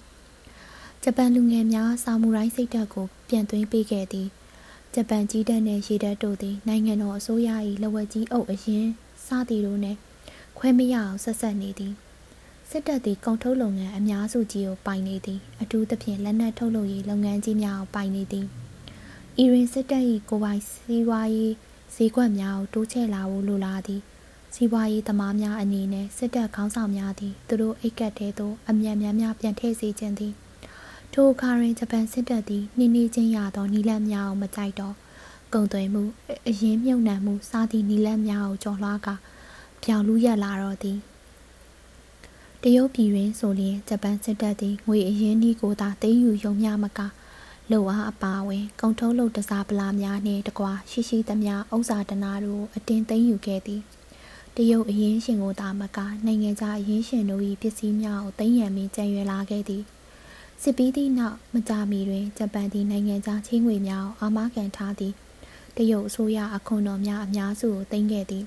[SPEAKER 1] ဂျပန်လူငယ်များစာမူရိုင်းစိတ်ဓာတ်ကိုပြန်သွင်းပေးခဲ့သည်ဂျပန်ကြီးတပ်နှင့်ရေတပ်တို့သည်နိုင်ငံတော်အစိုးရ၏လက်ဝဲကြီးအုပ်အရင်စသည်တို့နှင့်ခွဲမရအောင်ဆက်ဆက်နေသည်စစ်တပ်သည်ကုန်ထုတ်လုပ်ငန်းအများစုကြီးကိုပိုင်နေသည်အထူးသဖြင့်လက်နက်ထုတ်လုပ်ရေးလုပ်ငန်းကြီးများကိုပိုင်နေသည်အီရင်စစ်တပ်၏ကိုပိုင်စီးပွားရေးဈေးကွက်များကိုတိုးချဲ့လာဖို့လိုလားသည် စီးပွားရေးသမားများအနေနဲ့စစ်တပ်ခေါင်းဆောင်များသည်သူတို့အိတ်ကတ်တဲသို့အမြန်များများပြန်ထည့်စေခြင်းသည်ထိုအခါတွင်ဂျပန်စစ်တပ်သည်နှင်းနှီးချင်းရသောနီလန်းများကိုမကြိုက်တော့ကုံသွင်းမှုအရင်မြုပ်နှံမှုစသည့်နီလန်းများကိုကျော်လွှားကာပြောင်လူရက်လာတော့သည်တရုတ်ပြည်တွင်ဆိုလျင်ဂျပန်စစ်တပ်သည်ငွေအရင်းနှီးကိုသာသိမ်းယူရုံမျှမကလုံအားအပါဝင်ကုန်ထုတ်လုပ်တစားပလာများနှင့်တကွာရှိရှိသမျှဥစ္စာတနာတို့အတင်းသိမ်းယူခဲ့သည် တရုတ်အရင်းရှင်ကိုသာမကနိုင်ငံခြားအရင်းရှင်တို့၏ပစ္စည်းများကိုသိမ်းရန်ပြီးကြံရွယ်လာခဲ့သည်စစ်ပြီးသည့်နောက်မကြာမီတွင်ဂျပန်သည်နိုင်ငံခြားချင်းငွေများကိုအာမခံထားသည်တရုတ်အစိုးရအခွန်တော်များအများစုကိုသိမ်းခဲ့သည်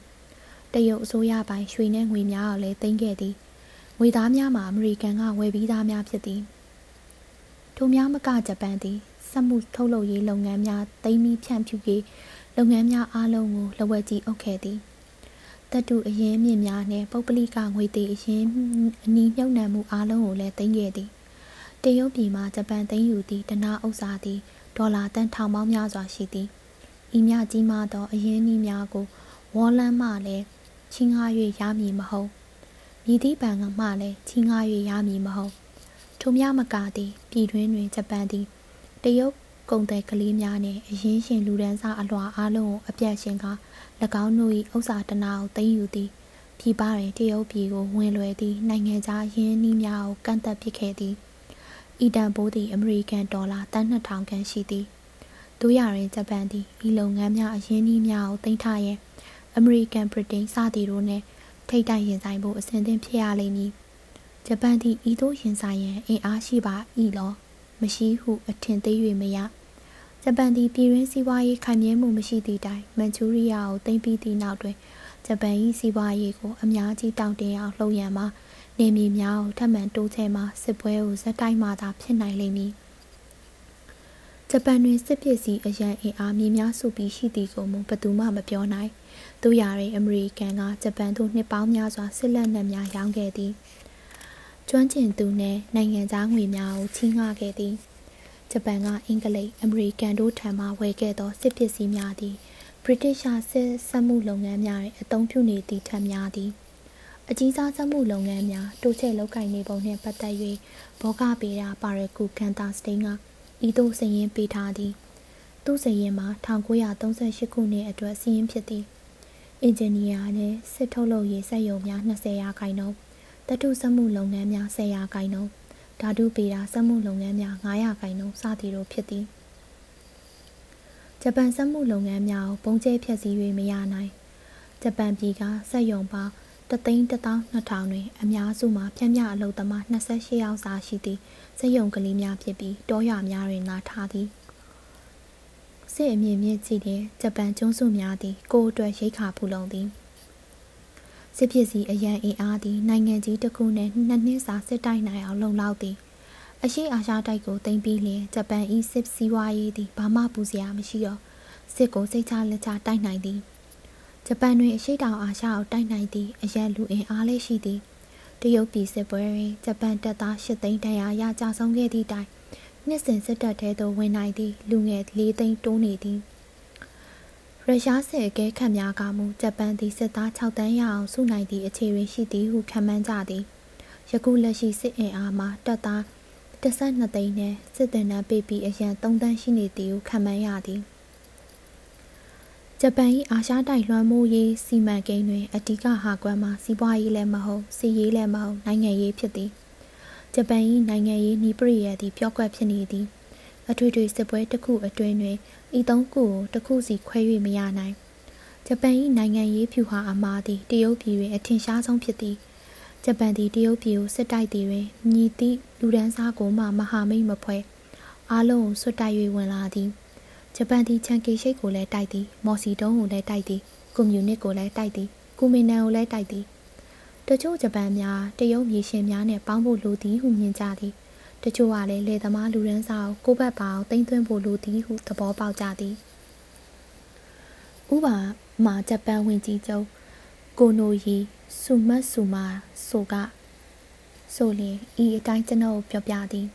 [SPEAKER 1] တရုတ်အစိုးရပိုင်ရွှေနှင့်ငွေများကိုလည်းသိမ်းခဲ့သည်ငွေသားများမှာအမေရိကန်ကဝယ်ပြီးသားများဖြစ်သည်ထိုများမကဂျပန်သည်စက်မှုထုတ်လုပ်ရေးလုပ်ငန်းများသိမ်းပြီးဖြန့်ဖြူးရေးလုပ်ငန်းများအားလုံးကိုလက်ဝဲကြီးအုပ်ခဲ့သည် တတုအရင်မြင့်များနှင့်ပုပ်ပလိကငွေသေးအရင်အနီးမြုပ်နှံမှုအားလုံးကိုလည်းသိမ်းခဲ့သည်တရုတ်ပြည်မှဂျပန်သိမ်းယူသည့်တနာဥစ္စာသည်ဒေါ်လာတန်ထောင်ပေါင်းများစွာရှိသည်ဤမြကြီးမားသောအရင်းနှီးများကိုဝေါ်လန်းမှလည်းချင်းငား၍ရမည်မဟုတ်မြည်သည့်ပံကမှလည်းချင်းငား၍ရမည်မဟုတ်ထိုများမကသည်ပြည်တွင်းတွင်ဂျပန်သည်တရုတ်ကုန်သည်ကလေးများနှင့်အရင်းရှင်လူဒန်းစားအလွှာအားလုံးကိုအပြတ်ရှင်က၎ င်းတို့၏ဥစ္စာတနာကိုသိမ်းယူသည်ပြည်ပတွင်တရုတ်ပြည်ကိုဝင်လွယ်သည့်နိုင်ငံခြားရင်းနှီးများကိုကန့်သက်ပစ်ခဲ့သည်ဤတန်ဖိုးသည်အမေရိကန်ဒေါ်လာတန်2000ခန့်ရှိသည်တို့ရရင်ဂျပန်သည်ဤလုပ်ငန်းများအရင်းနှီးများကိုတင်ထားရန်အမေရိကန်ဗြိတိန်စသည်တို့နှင့်ထိတ်တိုက်ရင်ဆိုင်ဖို့အစဉ်သင့်ဖြစ်ရလိမ့်မည်ဂျပန်သည်ဤသို့ရင်ဆိုင်ရန်အင်အားရှိပါ၏လောမရှိဟုအထင်သေး၍မရ ဂျပန်သည်ပြည်ရင်းစီးပွားရေးခိုင်မြဲမှုမရှိသည့်တိုင်မန်ချူရီးယားကိုသိမ်းပြီးသည့်နောက်တွင်ဂျပန်၏စီးပွားရေးကိုအများကြီးတောင့်တင်းအောင်လှုံ့ရန်မှာနေမြေများကိုထပ်မံတိုးချဲ့မှစစ်ပွဲကိုဇက်တိုက်မှသာဖြစ်နိုင်လိမ့်မည်ဂျပန်တွင်စစ်ပစ္စည်းအရန်အင်အားမြေများစုပြီးရှိသည်ကိုမူဘသူမှမပြောနိုင်တို့ရာတွင်အမေရိကန်ကဂျပန်သို့နှစ်ပေါင်းများစွာစစ်လက်နက်များရောင်းခဲ့သည်ကျွမ်းကျင်သူနှင့်နိုင်ငံသားငွေများကိုချီးငှားခဲ့သည် ဂျပန်ကအင်္ဂလိပ်အမေရိကန်တို့ထံမှဝယ်ခဲ့သောစစ်ပစ္စည်းများသည်ဗြိတိရှားစစ်စက်မှုလုပ်ငန်းများတွင်အသုံးပြုနေသည့်ထက်များသည်အကြီးစားစက်မှုလုပ်ငန်းများတိုးချဲ့လုပ်ကိုင်နေပုံနှင့်ပတ်သက်၍ဘောဂပေရာပါရကူကန်တာစတိန်ကဤသို့စည်ရင်းပေးထားသည်သူစည်ရင်းမှာ1938ခုနှစ်အတွက်စည်ရင်းဖြစ်သည်အင်ဂျင်နီယာနှင့်စစ်ထုတ်လုပ်ရေးစက်ရုံများ20ရာခိုင်နှုန်းတတုစက်မှုလုပ်ငန်းများ10ရာခိုင်နှုန်း ဓာတုပေတာစက်မှုလုပ်ငန်းများ9ရာခိုင်နှုန်းစသည်တို့ဖြစ်သည်ဂျပန်စက်မှုလုပ်ငန်းများကိုပုံကျဲဖြတ်စည်း၍မရနိုင်ဂျပန်ပြည်ကစက်ရုံပေါင်း3,12000တွင် အများစုမှာဖြန့်မြအလုပ်သမား28ယောက်စာရှိသည့်စက်ရုံကလေးများဖြစ်ပြီးတောရွာများတွင်လာထားသည်စစ်အမြင့်မြင့်ကြည့်တဲ့ဂျပန်ကျွန်းစုများသည်ကိုယ်အတွက်ရိတ်ခါဖူလုံသည် စစ်ပစ္စည်းအရန်အင်အားသည်နိုင်ငံကြီးတစ်ခုနှင့်နှစ်နှစ်စာစစ်တိုက်နိုင်အောင်လုံလောက်သည်အရှိအာရှတိုက်ကိုတင်ပြီးလျင်ဂျပန်၏စစ်စည်းဝါးရေးသည်ဘာမှပူစရာမရှိတော့စစ်ကိုစိတ်ချလက်ချတိုက်နိုင်သည်ဂျပန်တွင်အရှိတောင်အာရှကိုတိုက်နိုင်သည့်အရန်လူအင်အားလေးရှိသည်တရုတ်ပြည်စစ်ပွဲတွင်ဂျပန်တပ်သား၈သိန်းတန်ရာရကြဆုံးခဲ့သည့်တိုင်နှစ်စဉ်စစ်တပ်ထဲသို့ဝင်နိုင်သည့်လူငယ်၄သိန်းတိုးနေသည် ရုရှားစစ်အကဲခတ်များကမူဂျပန်သည်စစ်သား6တန်းရအောင်စုနိုင်သည့်အခြေအနေရှိသည်ဟုခန့်မှန်းကြသည်ယခုလက်ရှိစစ်အင်အားမှာတပ်သား12သိန်းနှင့်စစ်သည်နှံပေးပြီးအရန်3တန်းရှိနေသည်ဟုခန့်မှန်းရသည်ဂျပန်၏အာရှတိုက်လွှမ်းမိုးရေးစီမံကိန်းတွင်အဓိကဟာကွမ်းမှာစီးပွားရေးလည်းမဟုတ်စီးရေးလည်းမဟုတ်နိုင်ငံရေးဖြစ်သည်ဂျပန်၏နိုင်ငံရေးနှီးပရိယသည်ပျော့ကွက်ဖြစ်နေသည် အထွေထွေစစ်ပွဲတစ်ခုအတွင်းတွင်ဤသုံးခုကိုတစ်ခုစီခွဲ၍မရနိုင်ဂျပန်၏နိုင်ငံရေးဖြူဟာအမှားသည်တရုတ်ပြည်တွင်အထင်ရှားဆုံးဖြစ်သည်ဂျပန်သည်တရုတ်ပြည်ကိုစစ်တိုက်သည်တွင်ညီသည့်လူဒန်းစားကိုမှမဟာမိတ်မဖွဲ့အားလုံးကိုဆွတ်တိုက်၍ဝင်လာသည်ဂျပန်သည်ချန်ကေရှိတ်ကိုလည်းတိုက်သည်မော်စီတုံးကိုလည်းတိုက်သည်ကွန်မြူနစ်ကိုလည်းတိုက်သည်ကူမင်နန်ကိုလည်းတိုက်သည်တချို့ဂျပန်များတရုတ်မြေရှင်များနှင့်ပေါင်းဖို့လိုသည်ဟုမြင်ကြသည် တချို့ကလည်းလေသမားလူရန်စာကိုကိုဘတ်ပါအောင်တင်သွင်းဖို့လိုသည်ဟုသဘောပေါက်ကြသည်ဥပမာဂျပန်ဝင်ကြီးချုပ်ကိုနိုရီဆူမတ်ဆူမာဆိုကဆိုလျင်ဤအတိုင်းကျွန်ုပ်ပြောပြသည်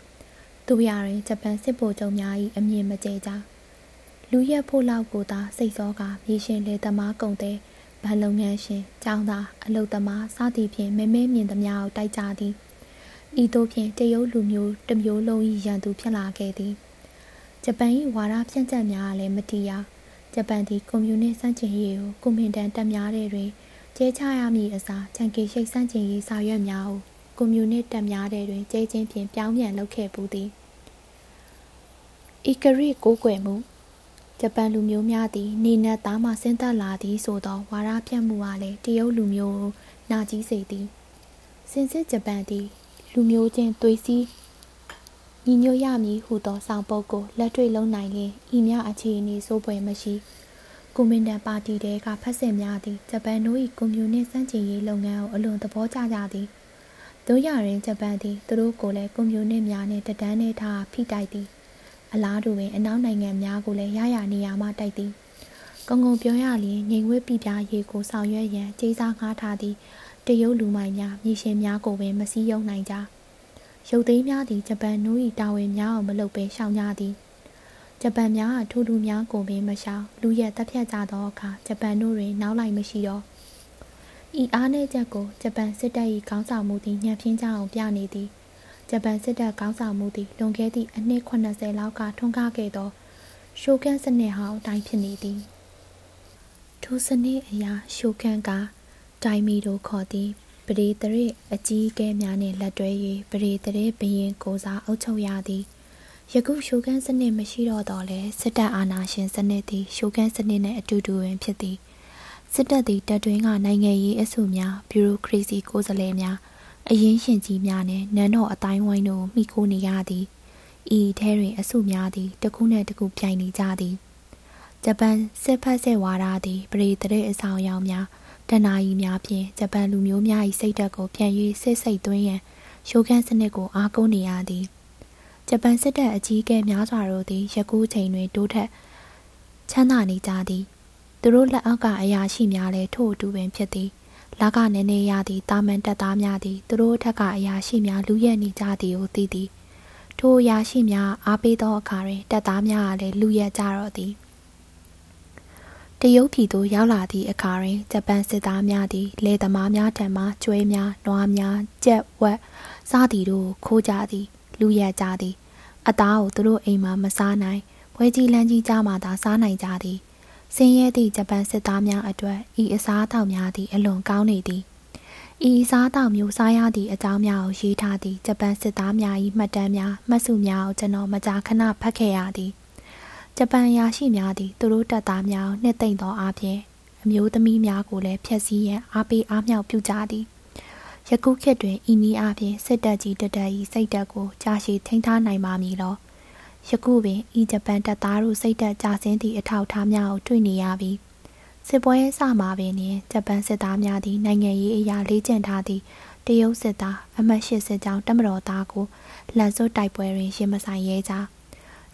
[SPEAKER 1] သူရရင်ဂျပန်စစ်ဗိုလ်ချုပ်များ၏အမြင်မကျကြလူရက်ဖို့လောက်ကိုသာစိတ်စောကမြေရှင်လေသမားကုံတဲ့ဗန်လုပ်ငန်းရှင်ကျောင်းသားအလုပ်သမားစသည်ဖြင့်မဲမဲမြင်သမျှကိုတိုက်ကြသည် ဤသို့ဖြင့်တရုတ်လူမျိုးတစ်မျိုးလုံး၏ရန်သူဖြစ်လာခဲ့သည်ဂျပန်၏ဝါဒဖြန့်ကျက်များကလည်းမတီးရဂျပန်သည်ကွန်မြူနစ်စန့်ကျင်ရေးကိုကွန်မင်တန်တက်များတဲ့တွင်ကျဲချရမည့်အစားချန်ကေရှိတ်စန့်ကျင်ရေးစာရွက်များကိုကွန်မြူနစ်တက်များတဲ့တွင်ကျဲချင်းဖြင့်ပြောင်းပြန်လုပ်ခဲ့ပူသည်ဤကရိကိုးကွယ်မှုဂျပန်လူမျိုးများသည်နေနက်သားမှဆင်းသက်လာသည်ဆိုသောဝါဒဖြန့်မှုအားလည်းတရုတ်လူမျိုးကိုနာကြီးစေသည်စင်စစ်ဂျပန်သည် လူမျိုးချင်းသွေးစည်းညီညွတ်ရမည်ဟုသောဆောင်ပုဒ်ကိုလက်တွေ့လုံးနိုင်ရင်ဤမြအခြေအနေစိုးပွဲမရှိကွန်မင်တန်ပါတီတဲကဖက်စစ်များသည်ဂျပန်တို့၏ကွန်မြူနစ်စန့်ကျင်ရေးလုပ်ငန်းကိုအလွန်သဘောကျကြသည်တို့ရရင်ဂျပန်သည်သူတို့ကိုလည်းကွန်မြူနစ်များနှင့်တဒန်းနှင့်ထားဖိတိုက်သည်အလားတူပင်အနောက်နိုင်ငံများကိုလည်းရရနေရာမှတိုက်သည်ကုံကုံပြောရလျင်ငြိမ်ဝဲပြပြရေးကိုဆောင်ရွက်ရန်ကြေးစားငှားထားသည့် တရုတ်လူမိုင်များမြေရှင်များကိုပင်မစည်းရုံနိုင်ကြရုပ်သိမ်းများသည်ဂျပန်နိုး၏တာဝန်များအောင်မလုပ်ဘဲရှောင်ကြသည်ဂျပန်များကထူးထူးများကိုပင်မရှောင်လူရက်တက်ဖြတ်ကြသောအခါဂျပန်တို့တွင်နောက်လိုက်မရှိတော့ဤအားနည်းချက်ကိုဂျပန်စစ်တပ်၏ခေါင်းဆောင်မှုသည်ညှပ်ပြင်းကြအောင်ပြနေသည်ဂျပန်စစ်တပ်ခေါင်းဆောင်မှုသည်လွန်ခဲ့သည့်အနှစ်80လောက်ကထွန်းကားခဲ့သောရှိုကန်စနစ်ဟောင်းအတိုင်းဖြစ်နေသည်ထိုစနစ်အရာရှိုကန်က ဒိုင်မီတို့ခေါ်သည်ပရိသရစ်အကြီးအကဲများနှင့်လက်တွဲ၍ပရိသရစ်ဘရင်ကိုစားအုပ်ချုပ်ရသည်ယခုရှိုကန်စနစ်မရှိတော့တော့လဲစစ်တပ်အာဏာရှင်စနစ်သည်ရှိုကန်စနစ်နှင့်အတူတူပင်ဖြစ်သည်စစ်တပ်သည်တပ်တွင်းကနိုင်ငံရေးအစုများဘျူရိုကရေစီကိုယ်စားလှယ်များအရင်းရှင်ကြီးများနှင့်နန်းတော်အတိုင်းဝိုင်းတို့မိခိုးနေရသည်ဤထဲတွင်အစုများသည်တခုနှင့်တခုပြိုင်နေကြသည်ဂျပန်စစ်ဖက်စစ်ဝါဒသည်ပရိသတ်အဆောင်အယောင်များ တနာရီများဖြင့်ဂျပန်လူမျိုးများ၏စိတ်ဓာတ်ကိုပြန်၍စစ်စိတ်သွင်းရန်ရှိုးခန်းစနစ်ကိုအားကိုးနေရသည်ဂျပန်စစ်တပ်အကြီးအကဲများစွာတို့သည်ယခုချိန်တွင်တိုးထက်ချမ်းသာနေကြသည်သူတို့လက်အောက်ကအရာရှိများလည်းထို့အတူပင်ဖြစ်သည်လကနည်းနည်းရသည့်တာမန်တက်သားများသည်သူတို့ထက်ကအရာရှိများလူရက်နေကြသည်ကိုသိသည်ထိုအရာရှိများအားပေးသောအခါတွင်တက်သားများကလည်းလူရက်ကြတော့သည် တရုတ်ပြည်သို့ရောက်လာသည့်အခါတွင်ဂျပန်စစ်သားများသည်လယ်သမားများထံမှကျွဲများ၊နွားများ၊ကြက်ဝက်စားသည်တို့ခိုးကြသည်လူရက်ကြသည်အသားကိုသူတို့အိမ်မှာမစားနိုင်ပွဲကြီးလမ်းကြီးကြားမှာသာစားနိုင်ကြသည်ဆင်းရဲသည့်ဂျပန်စစ်သားများအတွက်ဤအစားအသောက်များသည်အလွန်ကောင်းနေသည်ဤအစားအသောက်မျိုးစားရသည့်အကြောင်းများကိုရေးထားသည့်ဂျပန်စစ်သားများ၏မှတ်တမ်းများမှတ်စုများကိုကျွန်တော်မကြာခဏဖတ်ခဲ့ရသည် ဂျပန်ရာရှိများသည်သူတို့တပ်သားများနှစ်သိမ့်သောအပြင်အမျိုးသမီးများကိုလည်းဖျက်ဆီးရန်အားပေးအားမြောက်ပြုကြသည်ယခုခေတ်တွင်ဤနည်းအားဖြင့်စစ်တပ်ကြီးတတပ်၏စိတ်ဓာတ်ကိုကြာရှည်ထိန်းထားနိုင်ပါမည်လောယခုပင်ဤဂျပန်တပ်သားတို့စိတ်ဓာတ်ကျဆင်းသည့်အထောက်အထားများကိုတွေ့နေရပြီစစ်ပွဲစမှာပင်ဂျပန်စစ်သားများသည်နိုင်ငံရေးအရာလေ့ကျင့်ထားသည့်တရုတ်စစ်သားအမတ်၈စစ်ကြောင်းတမတော်သားကိုလက်စွပ်တိုက်ပွဲတွင်ရင်မဆိုင်ရဲကြ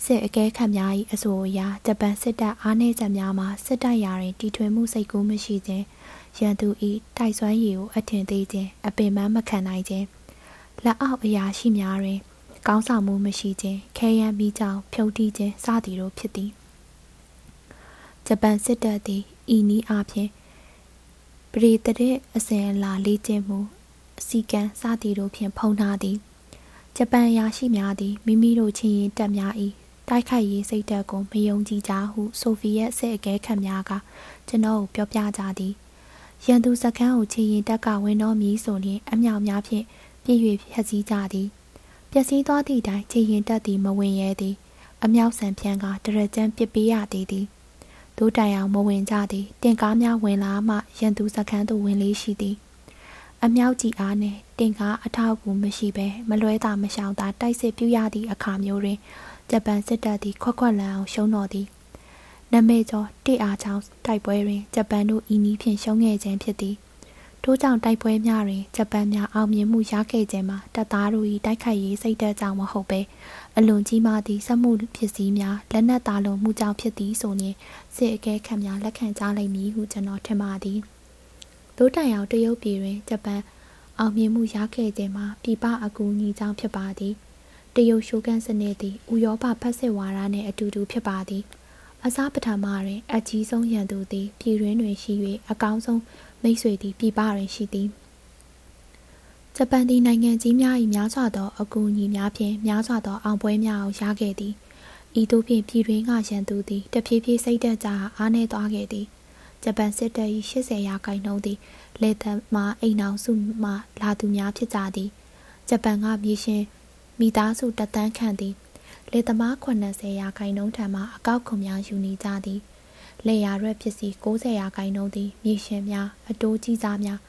[SPEAKER 1] စစ်အကဲခတ်များ၏အဆိုအရဂျပန်စစ်တပ်အားနည်းချက်များမှာစစ်တပ်ရာတွင်တီထွင်မှုစိတ်ကူးမရှိခြင်းရန်သူ၏တိုက်စွမ်းရည်ကိုအထင်သေးခြင်းအပင်ပန်းမခံနိုင်ခြင်းလက်အောက်အရာရှိများတွင် ကောင်းဆောင်မှုမရှိခြင်းခဲယမ်းပြီးကြောင်းဖြုတ်တီးခြင်းစသည်တို့ဖြစ်သည်ဂျပန်စစ်တပ်သည်ဤနည်းအားဖြင့်ပရိသတ်အစဉ်အလာလေ့ကျင့်မှုအစီကံစသည်တို့ဖြင့်ဖုံးထားသည်ဂျပန်ရာရှိများသည်မိမိတို့ချင်းရင်တပ်များ၏ တိုက်ခိုက်ရေးစိတ်ဓာတ်ကိုမယုံကြည်ကြဟုဆိုဗီယက်စစ်အကဲခတ်များကကျွန်တော်ကိုပြောပြကြသည်ရန်သူစခန်းကိုချင်းရင်တပ်ကဝင်တော်မည်ဆိုလျှင်အမြောက်များဖြင့်ပြည့်၍ဖျက်ဆီးကြသည်ပျက်စီးသွားသည့်တိုင်ချင်းရင်တက်သည်မဝင်ရဲသည်အမြောက်ဆန်ဖြန်းကတရကြမ်းပစ်ပေးရသေးသည်ဒိုးတိုင်အောင်မဝင်ကြသည်တင်ကားများဝင်လာမှရန်သူစခန်းသို့ဝင်လေးရှိသည်အမြောက်ကြီးအားနှင့်တင်ကားအထောက်အကူမရှိဘဲမလွဲတာမရှောင်သာတိုက်စစ်ပြူရသည့်အခါမျိုးတွင် ဂျပန်စစ်တပ်သည်ခွက်ခွက်လန်အောင်ရှုံးတော်သည်နမဲကျော်တိအားချောင်းတိုက်ပွဲတွင်ဂျပန်တို့ဤနည်းဖြင့်ရှုံးခဲ့ခြင်းဖြစ်သည်ထို့ကြောင့်တိုက်ပွဲများတွင်ဂျပန်များအောင်မြင်မှုရခဲ့ခြင်းမှာတပ်သားတို့၏တိုက်ခိုက်ရေးစိတ်ဓာတ်ကြောင့်မဟုတ်ဘဲအလွန်ကြီးမားသည့်စက်မှုဖြစ်စည်းများလက်နက်သားလုံးမှုကြောင့်ဖြစ်သည်ဆိုရင်စစ်အကဲခတ်များလက်ခံကြလိမ့်မည်ဟုကျွန်တော်ထင်ပါသည်ဒိုးတိုင်အောင်တရုတ်ပြည်တွင်ဂျပန်အောင်မြင်မှုရခဲ့ခြင်းမှာပြပအကူအညီကြောင့်ဖြစ်ပါသည် တရုတ်ရှိုးကန်စနစ်သည်ဥရောပဖက်စစ်ဝါဒနှင့်အတူတူဖြစ်ပါသည်အစားပထမတွင်အကြီးဆုံးရန်သူသည်ပြည်တွင်းတွင်ရှိ၍အကောင်းဆုံးမိတ်ဆွေသည်ပြည်ပတွင်ရှိသည်ဂျပန်သည်နိုင်ငံကြီးများ၏များစွာသောအကူအညီများဖြင့်များစွာသောအောင်ပွဲများကိုရခဲ့သည်ဤသို့ဖြင့်ပြည်တွင်းကရန်သူသည်တဖြည်းဖြည်းစိတ်သက်သာအားနည်းသွားခဲ့သည်ဂျပန်စစ်တပ်၏80ရာခိုင်နှုန်းသည်လေသက်မှအိမ်အောင်စုမှလာသူများဖြစ်ကြသည်ဂျပန်ကမြေရှင် မိသားစုတသန်းခန့်သည်လေသမား80ရာခိုင်နှုန်းထံမှအကောက်ခွန်များယူနေကြသည်လေယာရွက်ပစ္စည်း90ရာခိုင်နှုန်းသည်မြေရှင်များအတိုးကြီးစားများ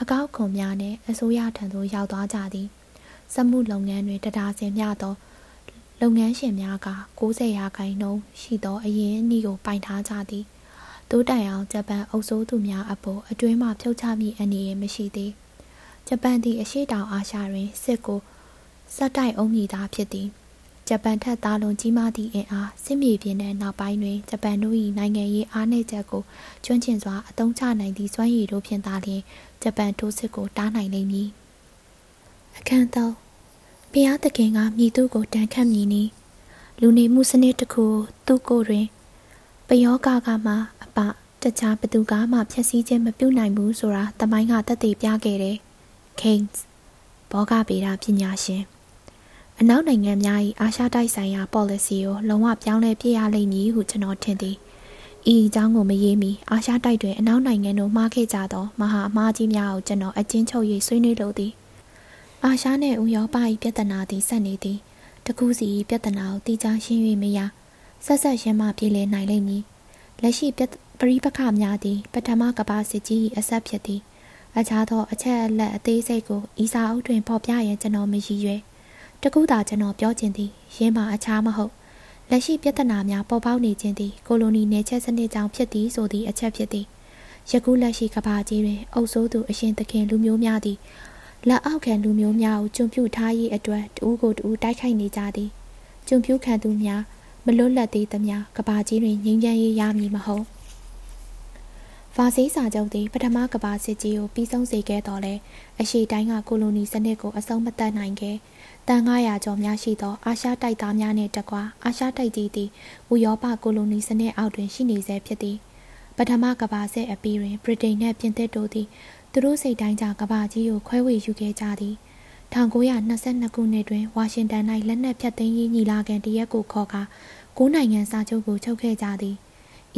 [SPEAKER 1] အကောက်ခွန်များနှင့်အစိုးရထံသို့ရောက်သွားကြသည်စက်မှုလုပ်ငန်းတွင်တဒါစင်မျှသောလုပ်ငန်းရှင်များက90ရာခိုင်နှုန်းရှိသောအရင်အနည်းကိုပိုင်ထားကြသည်တိုးတိုင်အောင်ဂျပန်အုပ်စိုးသူများအပေါ်အတွင်းမှဖြုတ်ချမိအနေရမရှိသေးဂျပန်သည်အရှိတောင်အာရှတွင်စစ်ကို စက်တိုက်အုံးမြည်သားဖြစ်သည်ဂျပန်ထက်သားလုံးကြီးမားသည့်အင်အားစစ်မြေပြင်တဲ့နောက်ပိုင်းတွင်ဂျပန်တို့၏နိုင်ငံရေးအားနည်းချက်ကိုကျွမ်းကျင်စွာအသုံးချနိုင်သည့်စွမ်းရည်တို့ဖြင့်သာလျှင်ဂျပန်ထိုးစစ်ကိုတားနိုင်လိမ့်မည်အခန်းသုံးဘုရားသခင်ကမြည်သူကိုတန်ခတ်မြည်နီလူနေမှုစနစ်တစ်ခုသူ့ကိုယ်တွင်ပယောဂကမှအပတခြားဘသူကမှဖြည့်ဆည်းခြင်းမပြုနိုင်ဘူးဆိုတာတမိုင်းကသက်သေပြခဲ့တယ် Keynes ဘောဂဗေဒပညာရှင် အနောက်နိုင်ငံများ၏အာရှတိုက်ဆိုင်ရာ policy ကိုလုံးဝပြောင်းလဲပြရလိမ့်မည်ဟုကျွန်တော်ထင်သည်။ဤအကြောင်းကိုမရေးမီအာရှတိုက်တွင်အနောက်နိုင်ငံတို့မှားခဲ့ကြသောမဟာအမှားကြီးများကိုကျွန်တော်အချင်းချုပ်၍ဆွေးနွေးလိုသည်။အာရှနှင့်ဥရောပ၏ပြဿနာသည်ဆက်နေသည်။တကူစီ၏ပြဿနာကိုတိကျရှင်း၍မရဆက်ဆက်ရှင်းမှပြေလည်နိုင်လိမ့်မည်။လက်ရှိပရိပခများသည်ပထမကဘာစစ်ကြီး၏အဆက်ဖြစ်သည်။အခြားသောအချက်အလက်အသေးစိတ်ကိုဤစာအုပ်တွင်ဖော်ပြရန်ကျွန်တော်မရည်ရွယ်။ တကူသာကျွန်တော်ပြောချင်သည်ရင်းမှာအခြားမဟုတ်လက်ရှိပြဿနာများပေါ်ပေါက်နေခြင်းသည်ကိုလိုနီနယ်ချက်စနစ်ကြောင့်ဖြစ်သည်ဆိုသည့်အချက်ဖြစ်သည်ယခုလက်ရှိကဘာကြီးတွင်အုပ်စိုးသူအရှင်သခင်လူမျိုးများသည်လက်အောက်ခံလူမျိုးများကိုကျွံပြူထားရေးအတွက်တူးကိုတူးတိုက်ခိုက်နေကြသည်ကျွံပြူခံသူများမလွတ်လပ်သေးသမျှကဘာကြီးတွင်ငြိမ်းချမ်းရေးရမည်မဟုတ်ဗာစီးစာချုပ်သည်ပထမကဘာစစ်ကြီးကိုပြီးဆုံးစေခဲ့တော်လဲအရှိတိုင်းကကိုလိုနီစနစ်ကိုအဆုံးမသတ်နိုင်ခဲ့ တန်900ကျော်များရှိသောအာရှတိုက်သားများနှင့်တကွာအာရှတိုက်ကြီးသည်ဥရောပကိုလိုနီစနစ်အောက်တွင်ရှိနေဆဲဖြစ်သည်ပထမကဘာစစ်အပြီးတွင်ဗြိတိန်နှင့်ပြင်သစ်တို့သည်သူတို့စိတ်တိုင်းကြကဘာကြီးကိုခွဲဝေယူခဲ့ကြသည်1922ခုနှစ်တွင်ဝါရှင်တန်၌လက်နက်ဖြတ်သိမ်းရေးညီလာခံတရက်ကိုခေါ်ကာကိုးနိုင်ငံစာချုပ်ကိုချုပ်ခဲ့ကြသည်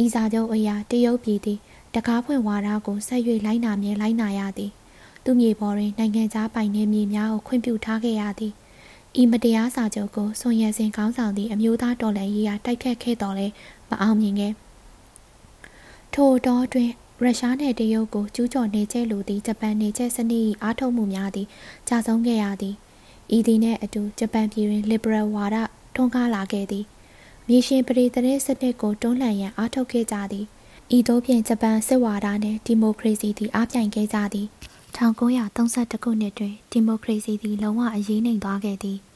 [SPEAKER 1] ဤစာချုပ်အရာတရုတ်ပြည်သည်တကားဖွင့်ဝါဒကိုဆက်၍လိုက်နာမြဲလိုက်နာရသည်သူမြေပေါ်တွင်နိုင်ငံခြားပိုင်နယ်မြေများကိုခွင့်ပြုထားခဲ့ရသည် ဤမတရားစာချုပ်ကိုဆွန်ရစင်ခေါင်းဆောင်သည့်အမျိုးသားတော်လှန်ရေးကတိုက်ခတ်ခဲ့တော်လဲမအောင်မြင်ခဲ့ထို့တော့တွင်ရုရှားနှင့်တရုတ်ကိုကျူးကျော်နေကျဲလိုသည့်ဂျပန်နေကျဲစနစ်၏အားထုတ်မှုများသည်ကြာဆုံးခဲ့ရသည်ဤသည်နှင့်အတူဂျပန်ပြည်တွင် liberal ဝါဒထွန်းကားလာခဲ့သည်မြေရှင်ပရိသတ်စနစ်ကိုတွန်းလှန်ရန်အားထုတ်ခဲ့ကြသည်ဤသို့ဖြင့်ဂျပန်စစ်ဝါဒနှင့်ဒီမိုကရေစီသည်အားပြိုင်ခဲ့ကြသည်1932ခုနှစ်တွင်ဒီမိုကရေစီသည်လုံးဝအရေးနှိမ်သွားခဲ့သည်။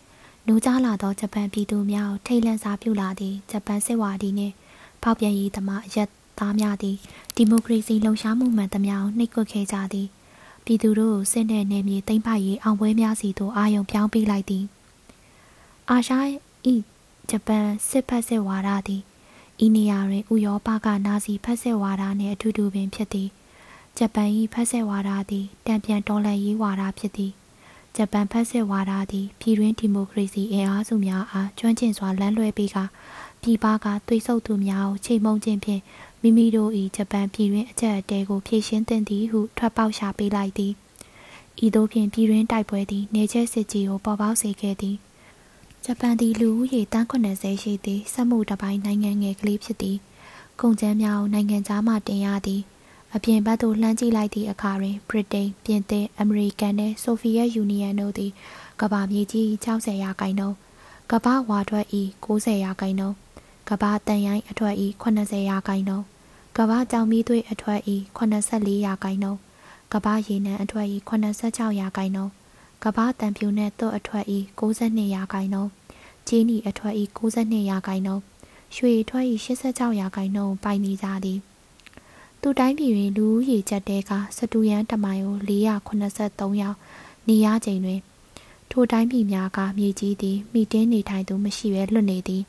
[SPEAKER 1] နိုးကြားလာသောဂျပန်ပြည်သူများကိုထိတ်လန့်စာပြုလာသည့်ဂျပန်စစ်ဝါဒီနှင့်ဖောက်ပြန်ရေးသမားအရက်သားများသည်ဒီမိုကရေစီလှုံ့ဆော်မှုမှန်သမျှကိုနှိပ်ကွပ်ခဲ့ကြသည်။ပြည်သူတို့ကိုစစ်တဲ့နယ်မြေသိမ်းပိုက်ရေးအောင်ပွဲများစီသို့အာရုံပြောင်းပေးလိုက်သည်။အာရှ၏ဂျပန်စစ်ဖက်စစ်ဝါဒသည်ဤနေရာတွင်ဥရောပကနာဇီဖက်စစ်ဝါဒနှင့်အထူးတူပင်ဖြစ်သည်။ဂျပန်၏ဖက်စစ်ဝါဒသည်တံပြန်တော်လှန်ရေးဝါဒဖြစ်သည် ဂျပန်ဖက်စစ်ဝါဒသည်ပြည်တွင်းဒီမိုကရေစီအင်အားစုများအားကျွမ်းကျင်စွာလမ်းလွှဲပေးကာပြည်ပကသွေးဆုပ်သူများကိုချိန်မုံခြင်းဖြင့်မိမိတို့၏ဂျပန်ပြည်တွင်းအကြက်အတဲကိုဖြည့်ရှင်းသင့်သည်ဟုထွက်ပေါက်ရှာပေးလိုက်သည်ဤသို့ဖြင့်ပြည်တွင်းတိုက်ပွဲသည်နေချက်စစ်ကြီးကိုပေါ်ပေါက်စေခဲ့သည်ဂျပန်သည်လူဦးရေတန်း80ရှိသည့်စက်မှုတစ်ပိုင်းနိုင်ငံငယ်ကလေးဖြစ်သည်ကုန်ကျန်းများနိုင်ငံသားမှတင်ရသည် အပြင်ဘက်သို့လှမ်းကြည့်လိုက်သည့်အခါတွင်ဗြိတိန်ပြင်သစ်အမေရိကန်နှင့်ဆိုဗီယက်ယူနီယံတို့သည်ကမ္ဘာမြေကြီး60ရာခိုင်နှုန်းကမ္ဘာဝါထွက်၏90ရာခိုင်နှုန်းကမ္ဘာတန်ရိုင်းအထွက်၏80ရာခိုင်နှုန်းကမ္ဘာကြောင်မီးသွေးအထွက်၏84ရာခိုင်နှုန်းကမ္ဘာရေနံအထွက်၏86ရာခိုင်နှုန်းကမ္ဘာတံပြူနှင့်သွတ်အထွက်၏62ရာခိုင်နှုန်းဂျင်းနီအထွက်၏62ရာခိုင်နှုန်းရွှေအထွက်၏86ရာခိုင်နှုန်းပိုင်နေကြသည် သူတိုင်းပြည်တွင်လူဦးရေချက်တဲကစတူရန်တမိုင်ကို483ယောက်နေရချိန်တွင် ထိုတိုင်းပြည်များကမြေကြီးသည်မိတင်းနေထိုင်သူမရှိဘဲလွတ်နေသည်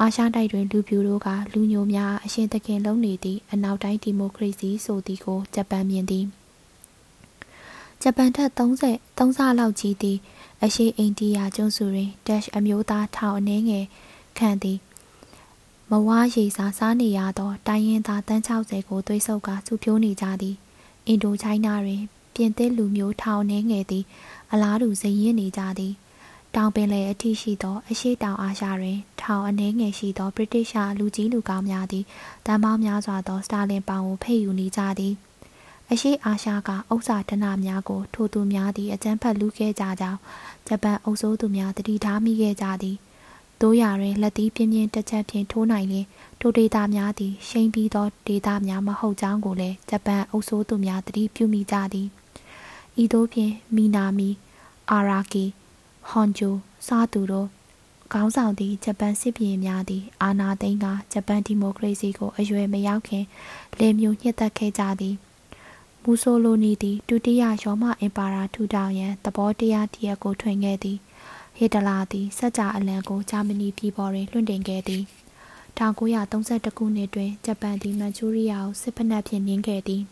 [SPEAKER 1] အာရှတိုက်တွင်လူပြူတို့ကလူညိုများအရှင်သခင်လုံးနေသည့်အနောက်တိုင်းဒီမိုကရေစီဆိုသည်ကိုဂျပန်မြင်သည်ဂျပန်ထက်30 3ဆလောက်ကြီးသည့်အရှိအိန္ဒိယကျွန်းစုတွင် dash အမျိုးသားထောင်အနှဲငယ်ခံသည် မဝါရေစာစားနေရသောတိုင်းရင်းသားတန်း60ကိုသွေးဆုပ်ကစုဖြိုးနေကြသည်အင်ဒိုချိုင်းနာတွင် ပြင်သစ်လူမျိုးထောင်နှဲငယ်သည် အလားတူဇယင်းနေကြသည်တောင်ပင်လယ်အထိရှိသောအရှိတောင်အာရှတွင် ထောင်အနှဲငယ်ရှိသောဗြိတိရှားလူကြီးလူကောင်းများသည်တန်ပေါင်းများစွာသောစတာလင်ပေါင်ကိုဖိတ်ယူနေကြသည်အရှိအာရှကဥစ္စာဒနာများကို ထိုသူများသည်အကြမ်းဖက်လူခဲ့ကြကြောင်းဂျပန်အုပ်စိုးသူများတတိထားမိခဲ့ကြသည် တို့ရာတွင်လက်သီးပြင်းပြင်းတစ်ချက်ဖြင့်ထိုးနိုင်လျင်ထိုဒေတာများသည်ရှိန်ပြီးသောဒေတာများမဟုတ်ကြောင်းကိုလည်းဂျပန်အုပ်စိုးသူများတတိပြုမိကြသည်ဤသို့ဖြင့်မီနာမီအာရာကီဟွန်ဂျိုစားသူတို့ခေါင်းဆောင်သည့်ဂျပန်စစ်ပြေများသည်အာဏာသိမ်းကဂျပန်ဒီမိုကရေစီကိုအရွယ်မရောက်ခင်လေမျိုးညှစ်သက်ခဲ့ကြသည်မူဆိုလိုနီသည်ဒုတိယရောမအင်ပါရာထူထောင်ရန်သဘောတရားတရက်ကိုထွင်ခဲ့သည် ဟေတလာသည်စัจ जा အလံကိုဂျာမနီပြည်ပေါ်တွင်လွှင့်တင်ခဲ့သည်1932ခုနှစ်တွင်ဂျပန်သည်မန်ချူရီးယားကိုစစ်ဖက်နှက်ဖြင့်နင်းခဲ့သည်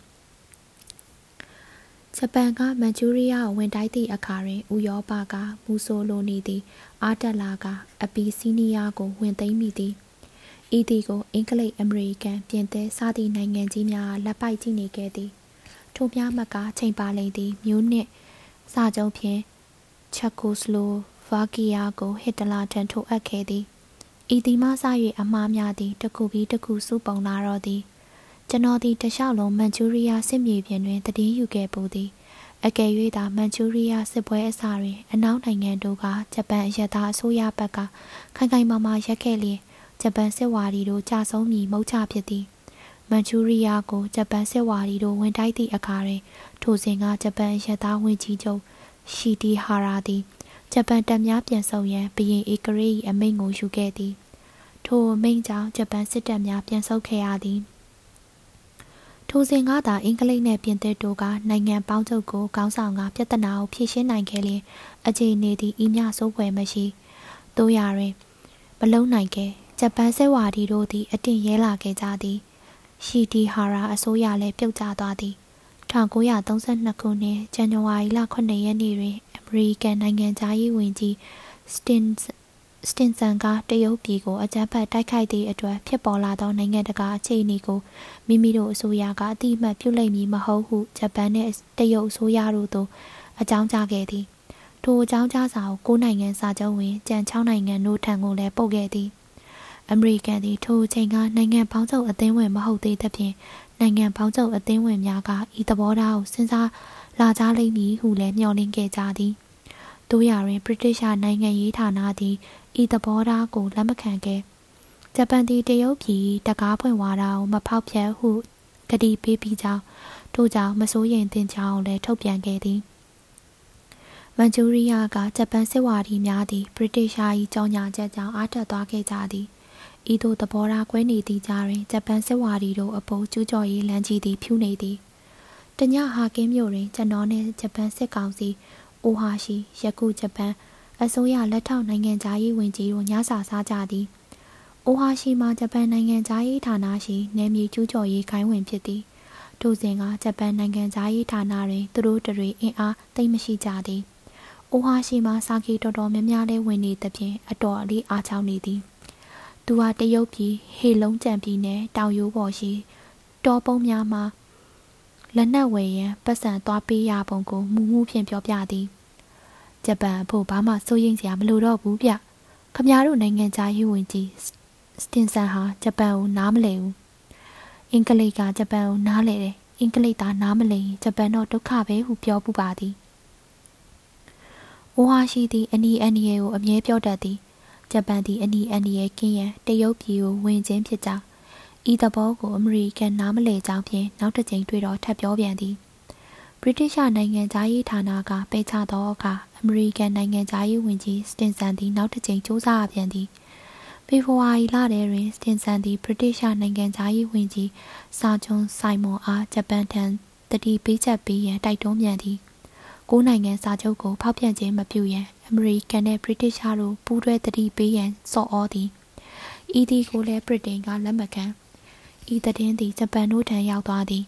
[SPEAKER 1] ဂျပန်ကမန်ချူရီးယားကိုဝင်တိုက်သည့်အခါတွင်ဥရောပကမူဆိုလိုနီသည်အားတက်လာကအပီစီးနီးယားကိုဝင်သိမ်းမိသည်ဤသည်ကိုအင်္ဂလိပ်အမေရိကန်ပြင်သစ်စသည့်နိုင်ငံကြီးများလက်ပိုက်ကြည့်နေခဲ့သည်ထိုများမကချိန်ပါလိမ့်သည်မြို့နှင့်စာချုပ်ဖြင့်ချက်ကိုစလို ဗာကီယာကိုဟစ်တလာထံထိုးအပ်ခဲ့သည်ဤသည်မှစ၍အမှားများသည်တစ်ခုပြီးတစ်ခုစုပုံလာတော့သည်ကျွန်တော်သည်တလျှောက်လုံးမန်ချူရီးယားစစ်မြေပြင်တွင်တည်င်းယူခဲ့ပူသည်အကယ်၍သာမန်ချူရီးယားစစ်ပွဲအစတွင်အနောက်နိုင်ငံတို့ကဂျပန်အရသားအစိုးရဘက်ကခိုင်ခိုင်မာမာရက်ခဲ့လျင်ဂျပန်စစ်ဝါဒီတို့ကြာဆုံးမည်မဟုတ်ချဖြစ်သည်မန်ချူရီးယားကိုဂျပန်စစ်ဝါဒီတို့ဝင်တိုက်သည့်အခါတွင်ထိုစဉ်ကဂျပန်ရသားဝင်ကြီးချုပ်ရှီတီဟာရာသည် ဂျပန်တပ်များပြန်ဆုတ်ရန်ဘရင်ဧကရေ၏အမိန့်ကိုယူခဲ့သည်ထိုအမိန့်ကြောင့်ဂျပန်စစ်တပ်များပြန်ဆုတ်ခဲ့ရသည်ထိုစဉ်ကသာအင်္ဂလိပ်နှင့်ပြင်သစ်တို့ကနိုင်ငံပေါင်းချုပ်ကိုကောင်းဆောင်ကပြဿနာကိုဖြေရှင်းနိုင်ခဲ့လျင်အခြေအနေသည်ဤမျှစိုးဖွယ်မရှိတို့ရတွင်မလုံနိုင်ခဲ့ဂျပန်စစ်ဝါဒီတို့သည်အတင်ရဲလာခဲ့ကြသည်ရှီတီဟာရာအစိုးရလည်းပြုတ်ကျသွားသည် 1932ခုနှစ်ဇန်နဝါရီလ9ရက်နေ့တွင်အမေရိကန်နိုင်ငံသားရေးဝန်ကြီးစတင်စတင်ဆန်ကတရုတ်ပြည်ကိုအကြမ်းဖက်တိုက်ခိုက်သည့်အတွက်ဖြစ်ပေါ်လာသောနိုင်ငံတကာအခြေအနေကိုမိမိတို့အစိုးရကအတိအမှတ်ပြုလိုက်မည်မဟုတ်ဟုဂျပန်နှင့်တရုတ်အစိုးရတို့သို့အကြောင်းကြားခဲ့သည်ထိုအကြောင်းကြားစာကို9နိုင်ငံစာချုပ်ဝင်ကြံ6နိုင်ငံတို့ထံကိုလည်းပို့ခဲ့သည်အမေရိကန်သည်ထိုအချိန်ကနိုင်ငံပေါင်းစုံအသင်းဝင်မဟုတ်သေးသဖြင့် နိုင်ငံပေါင်းစုံအသင်းဝင်များကဤသဘောထားကိုစဉ်းစားလာကြလိမ့်မည်ဟုလည်းမျှော်လင့်ခဲ့ကြသည်တို့ရာတွင်ဗြိတိရှနိုင်ငံရေးဌာနသည်ဤသဘောထားကိုလက်မခံခဲ့ဂျပန်သည်တရုတ်ပြည်တကားဖွင့်ဝါဒကိုမဖောက်ဖျက်ဟုကတိပေးပြီးကြောင်းထို့ကြောင့်မစိုးရိမ်သင့်ကြောင်းလည်းထုတ်ပြန်ခဲ့သည်မန်ချူရီးယားကဂျပန်စစ်ဝါဒီများသည်ဗြိတိရှား၏ကြောင်းညာချက်ကြောင့်အားတက်သွားခဲ့ကြသည် ဤသို့သဘောထားကွဲနေသည့်ကြားတွင်ဂျပန်စစ်ဝါဒီတို့အပေါ်ကျူးကျော်ရေးလမ်းကြီးသည်ဖြူနေသည်တညဟာကင်းမြို့တွင်ကျွန်တော်နှင့်ဂျပန်စစ်ကောင်စီအိုဟာရှိယခုဂျပန်အစိုးရလက်ထောက်နိုင်ငံသားရေးဝန်ကြီးတို့ညစာစားကြသည်အိုဟာရှိမှာဂျပန်နိုင်ငံသားရေးဌာနရှိနယ်မြေကျူးကျော်ရေးခိုင်းဝင်ဖြစ်သည်ထိုစဉ်ကဂျပန်နိုင်ငံသားရေးဌာနတွင်သူတို့တွေအင်အားသိမ့်မရှိကြသည်အိုဟာရှိမှာစာကီတော်တော်များများလဲဝင်နေသဖြင့်အတော်အလေးအားချောင်းနေသည် သူဟာတရုတ်ပြည်ဟေလုံးကြံပြည်နယ်တောင်ရိုးပေါ်ရှိတောပုံးများမှာလက်နက်ဝယ်ရန်ပတ်စံသွားပေးရပုံကိုမူမှုဖြင့်ပြောပြသည်ဂျပန်အဖို့ဘာမှစိုးရိမ်စရာမလိုတော့ဘူးဗျခမရတို့နိုင်ငံသားရေးဝင်ကြီးစတင်ဆန်ဟာဂျပန်ကိုနားမလည်ဘူးအင်္ဂလိပ်ကဂျပန်ကိုနားလည်တယ်အင်္ဂလိပ်သားနားမလည်ရင်ဂျပန်တော့ဒုက္ခပဲဟုပြောပူပါသည်။အိုဟာရှိသည်အနီအန်နီယေကိုအမြဲပြောတတ်သည်။ ဂျပန်သည်အနီအန်နီယေကင်းရန်တရုတ်ပြည်ကိုဝင်ခြင်းဖြစ်ကြောင်းဤသဘောကိုအမေရိကန်နားမလည်ကြောင်းဖြင့်နောက်တစ်ကြိမ်တွေ့တော့ထပ်ပြောပြန်သည်။ဗြိတိရှနိုင်ငံသားရေးဌာနကပိတ်ချသောအခါအမေရိကန်နိုင်ငံသားရေးဝန်ကြီးစတင်ဆန်သည်နောက်တစ်ကြိမ်စ조사ပြန်သည်။ဖေဖော်ဝါရီလထဲတွင်စတင်ဆန်သည်ဗြိတိရှနိုင်ငံသားရေးဝန်ကြီးစာချွန်ဆိုင်မွန်အားဂျပန်ထံတတိပေးချက်ပေးရန်တိုက်တွန်းပြန်သည်ကိုးနိုင်ငံစာချုပ်ကိုဖောက်ပြန်ခြင်းမပြုရန် အမေရိကန်နှင့်ဗြိတိရှတို့ပူးတွဲတတိပေးရန်စော်ဩသည်ဤသည်ကိုလည်းဗြိတိန်ကလက်မခံဤတည်င်းသည်ဂျပန်တို့ထံရောက်သွားသည်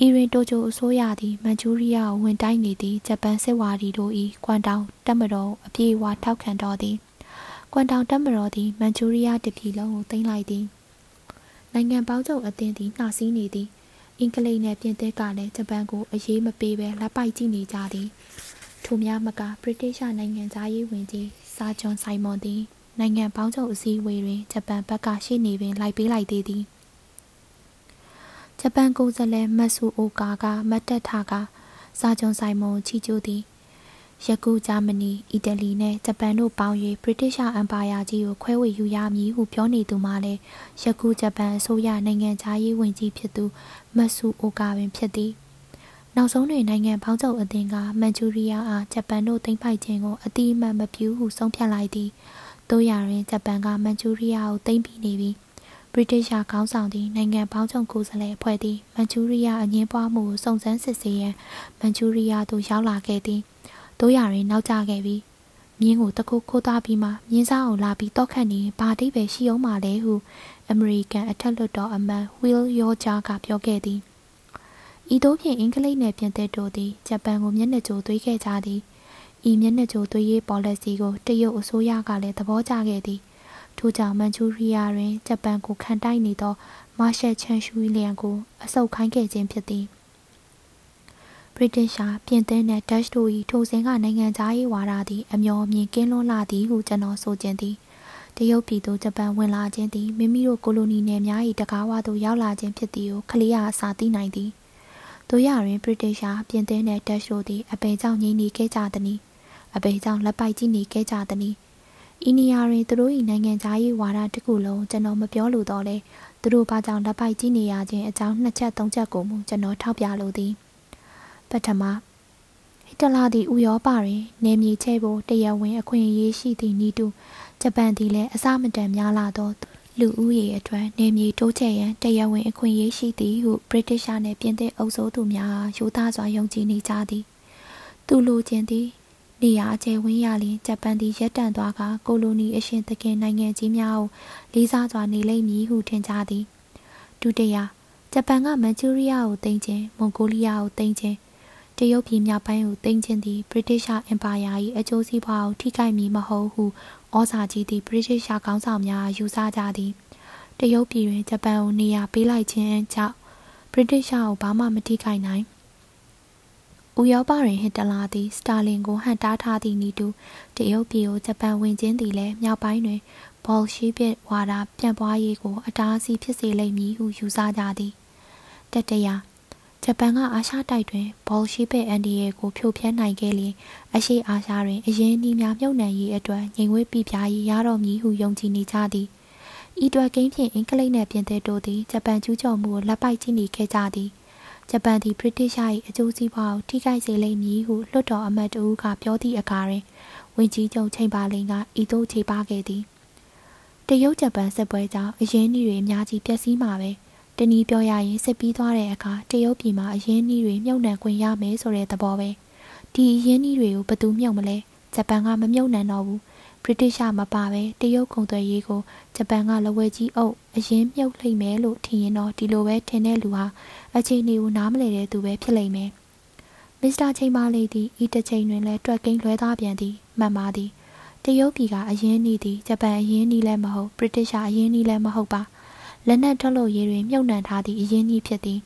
[SPEAKER 1] အီရင်တိုကျိုအစိုးရသည်မန်ချူရီးယားကိုဝင်တိုက်နေသည့်ဂျပန်စစ်ဝါဒီတို့၏ကွမ်တောင်တပ်မတော်အပြေအဝထောက်ခံတော်သည်ကွမ်တောင်တပ်မတော်သည်မန်ချူရီးယားတပြည်လုံးကိုသိမ်းလိုက်သည်နိုင်ငံပေါင်းချုပ်အသင်းသည်နှာစီးနေသည်အင်္ဂလိပ်နှင့်ပြင်သစ်ကလည်းဂျပန်ကိုအရေးမပေးဘဲလက်ပိုက်ကြည့်နေကြသည် ထိုများမကဗြိတိရှနိုင်ငံသားရေးဝင်ကြီးစာဂျွန်ဆိုင်မွန်သည်နိုင်ငံပေါင်းချုပ်အစည်းအဝေးတွင်ဂျပန်ဘက်ကရှေ့နေပင်လိုက်ပေးလိုက်သေးသည်ဂျပန်ကိုယ်စားလှယ်မတ်ဆူအိုကာကမတ်တက်ထားကစာဂျွန်ဆိုင်မွန်ချီကျိုးသည်ယခုဂျာမနီအီတလီနဲ့ဂျပန်တို့ပေါင်း၍ဗြိတိရှအမ်ပါယာကြီးကိုခွဲဝေယူရမည်ဟုပြောနေသူမှလည်းယခုဂျပန်အစိုးရနိုင်ငံခြားရေးဝန်ကြီးဖြစ်သူမတ်ဆူအိုကာပင်ဖြစ်သည် နောက်ဆုံးတွင်နိုင်ငံပေါင်းချုပ်အသင်းကမန်ချူရီးယားအားဂျပန်တို့သိမ်းပိုက်ခြင်းကိုအတိအမှန်မပြုဟုဆုံးဖြတ်လိုက်သည်တို့ရတွင်ဂျပန်ကမန်ချူရီးယားကိုသိမ်းပြီးနေပြီဗြိတိရှခေါင်းဆောင်သည့်နိုင်ငံပေါင်းချုပ်ကိုယ်စားလှယ်အဖွဲ့သည်မန်ချူရီးယားအငင်းပွားမှုကိုစုံစမ်းစစ်ဆေးရန်မန်ချူရီးယားသို့ရောက်လာခဲ့သည်တို့ရရင်နောက်ကျခဲ့ပြီးမြင်းကိုတခုခိုးသားပြီးမှမြင်းစားအောင်လာပြီးတောက်ခတ်နေဘာတိပဲရှိအောင်ပါလဲဟုအမေရိကန်အထက်လွှတ်တော်အမတ်ဝီလ်ယောဂျာကပြောခဲ့သည် ဤသို့ဖြင့်အင်္ဂလိပ်နယ်ပြင်သစ်တို့သည်ဂျပန်ကိုမျက်နှာကြိုသွေးခဲ့ကြသည်ဤမျက်နှာကြိုသွေးရေး policy ကိုတရုတ်အစိုးရကလည်းသဘောကျခဲ့သည်ထို့ကြောင့်မန်ချူရီးယားတွင်ဂျပန်ကိုခံတိုက်နေသောမာရှယ်ချန်ရှူလီယန်ကိုအဆုတ်ခိုင်းခဲ့ခြင်းဖြစ်သည်ဗြိတိရှာပြင်သစ်နှင့်ဒတ်တို့၏ထိုစဉ်ကနိုင်ငံသားရေးဝါဒသည်အမျော်အမြင်ကင်းလွန်းလာသည်ဟုကျွန်တော်ဆိုခြင်းသည်တရုတ်ပြည်သို့ဂျပန်ဝင်လာခြင်းသည်မိမိတို့ကိုလိုနီနယ်များ၏တကားဝသို့ရောက်လာခြင်းဖြစ်သည်ကိုခလီယာအစာသိနိုင်သည် တို့ရတွင်ဗြိတိရှာပြင်သစ်နှင့်ဒတ်တို့သည်အပေကြောင့်ငြိမ်နေခဲ့ကြသည်အပေကြောင့်လက်ပိုက်ကြည့်နေခဲ့ကြသည်ဤနေရာတွင်သူတို့၏နိုင်ငံသားရေးဝါဒတစ်ခုလုံးကျွန်တော်မပြောလိုတော့လဲသူတို့ဘာကြောင့်လက်ပိုက်ကြည့်နေရခြင်းအကြောင်းနှစ်ချက်သုံးချက်ကိုမူကျွန်တော်ထောက်ပြလိုသည်ပထမဟစ်တလာသည်ဥရောပတွင်နေမြေချဲ့ဖို့တရားဝင်အခွင့်အရေးရှိသည့်ဤတူဂျပန်သည်လည်းအစမတန်များလာသော လူဦးရေအတွက်နေမြေတိုးချဲ့ရန်တရားဝင်အခွင့်အရေးရှိသည်ဟုဗြိတိရှနှင့်ပြင်သစ်အုပ်စိုးသူများရိုးသားစွာယုံကြည်နေကြသည်သူလိုချင်သည်နေရာအကျယ်ဝန်းရလျင်ဂျပန်သည်ရပ်တန့်သွားကကိုလိုနီအရှင်သခင်နိုင်ငံကြီးများကိုလေးစားစွာနေလိမ့်မည်ဟုထင်ကြသည်ဒုတိယဂျပန်ကမန်ချူရီးယားကိုသိမ်းခြင်းမွန်ဂိုလီးယားကိုသိမ်းခြင်း တရုတ်ပြည်မြောက်ပိုင်းကိုသိမ်းခြင်းသည် British Empire ၏အကျိုးစီးပွားကိုထိခိုက်မည်မဟုတ်ဟုဩဇာကြီးသည့် British ခေါင်းဆောင်များယူဆကြသည်တရုတ်ပြည်တွင်ဂျပန်ကိုနေရာပေးလိုက်ခြင်းကြောင့် British ကိုဘာမှမထိခိုက်နိုင်ဥရောပတွင်ဟစ်တလာသည်စတာလင်ကိုဟန်တားထားသည့်နည်းတူတရုတ်ပြည်ကိုဂျပန်ဝင်ခြင်းသည်လည်းမြောက်ပိုင်းတွင်ဘော်ရှိပစ်ဝါဒပြန့်ပွားရေးကိုအတားအဆီးဖြစ်စေလိမ့်မည်ဟုယူဆကြသည်တတရာ ဂျပန်ကအာရှတိုက်တွင်ဘော်ရှိဘက်အန်ဒီယေကိုဖြိုဖျက်နိုင်ခဲ့လျင်အရှိအာရှတွင်အရင်နှီးများမြုပ်နှံရေးအတွက်ငြိမ်ဝဲပြပြရေးရတော့မည်ဟုယုံကြည်နေကြသည်ဤတွက်ကိန်းဖြင့်အင်္ဂလိပ်နှင့်ပြင်သစ်တို့သည်ဂျပန်ကျူးကျော်မှုကိုလက်ပိုက်ကြည့်နေခဲ့ကြသည်ဂျပန်သည်ဗြိတိရှ၏အကျိုးစီးပွားကိုထိခိုက်စေလိမ့်မည်ဟုလွှတ်တော်အမတ်တဦးကပြောသည့်အခါတွင်ဝင်ကြီးချုပ်ချိန်ပါလင်ကဤသို့ခြေပါခဲ့သည်တရုတ်ဂျပန်စစ်ပွဲကြောင့်အရင်းနှီးတွေအများကြီးပျက်စီးမှာပဲ။ တနည်းပြောရရင်စစ်ပြီးသွားတဲ့အခါတရုတ်ပြည်မှာအရင်းနှီးတွေမြုပ်နှံခွင့်ရမယ်ဆိုတဲ့သဘောပဲဒီအရင်းနှီးတွေကိုဘယ်သူမြုပ်မလဲဂျပန်ကမမြုပ်နှံတော့ဘူးဗြိတိရှမပါပဲတရုတ်ကုန်သွယ်ရေးကိုဂျပန်ကလဝဲကြီးအုပ်အရင်မြုပ်လိုက်မယ်လို့ထင်ရင်တော့ဒီလိုပဲထင်တဲ့လူဟာအခြေအနေကိုနားမလည်တဲ့သူပဲဖြစ်လိမ့်မယ်မစ္စတာချိန်ပါလေးသည်ဤတစ်ချိန်တွင်လည်းတွက်ကိန်းလွဲသားပြန်သည်မှန်ပါသည်တရုတ်ပြည်ကအရင်နီးသည်ဂျပန်အရင်နီးလည်းမဟုတ်ဗြိတိရှအရင်နီးလည်းမဟုတ်ပါ လက်နက်ထုတ်လုပ်ရေးတွင်မြုပ်နှံထားသည့်အရင်းကြီးဖြစ်သည်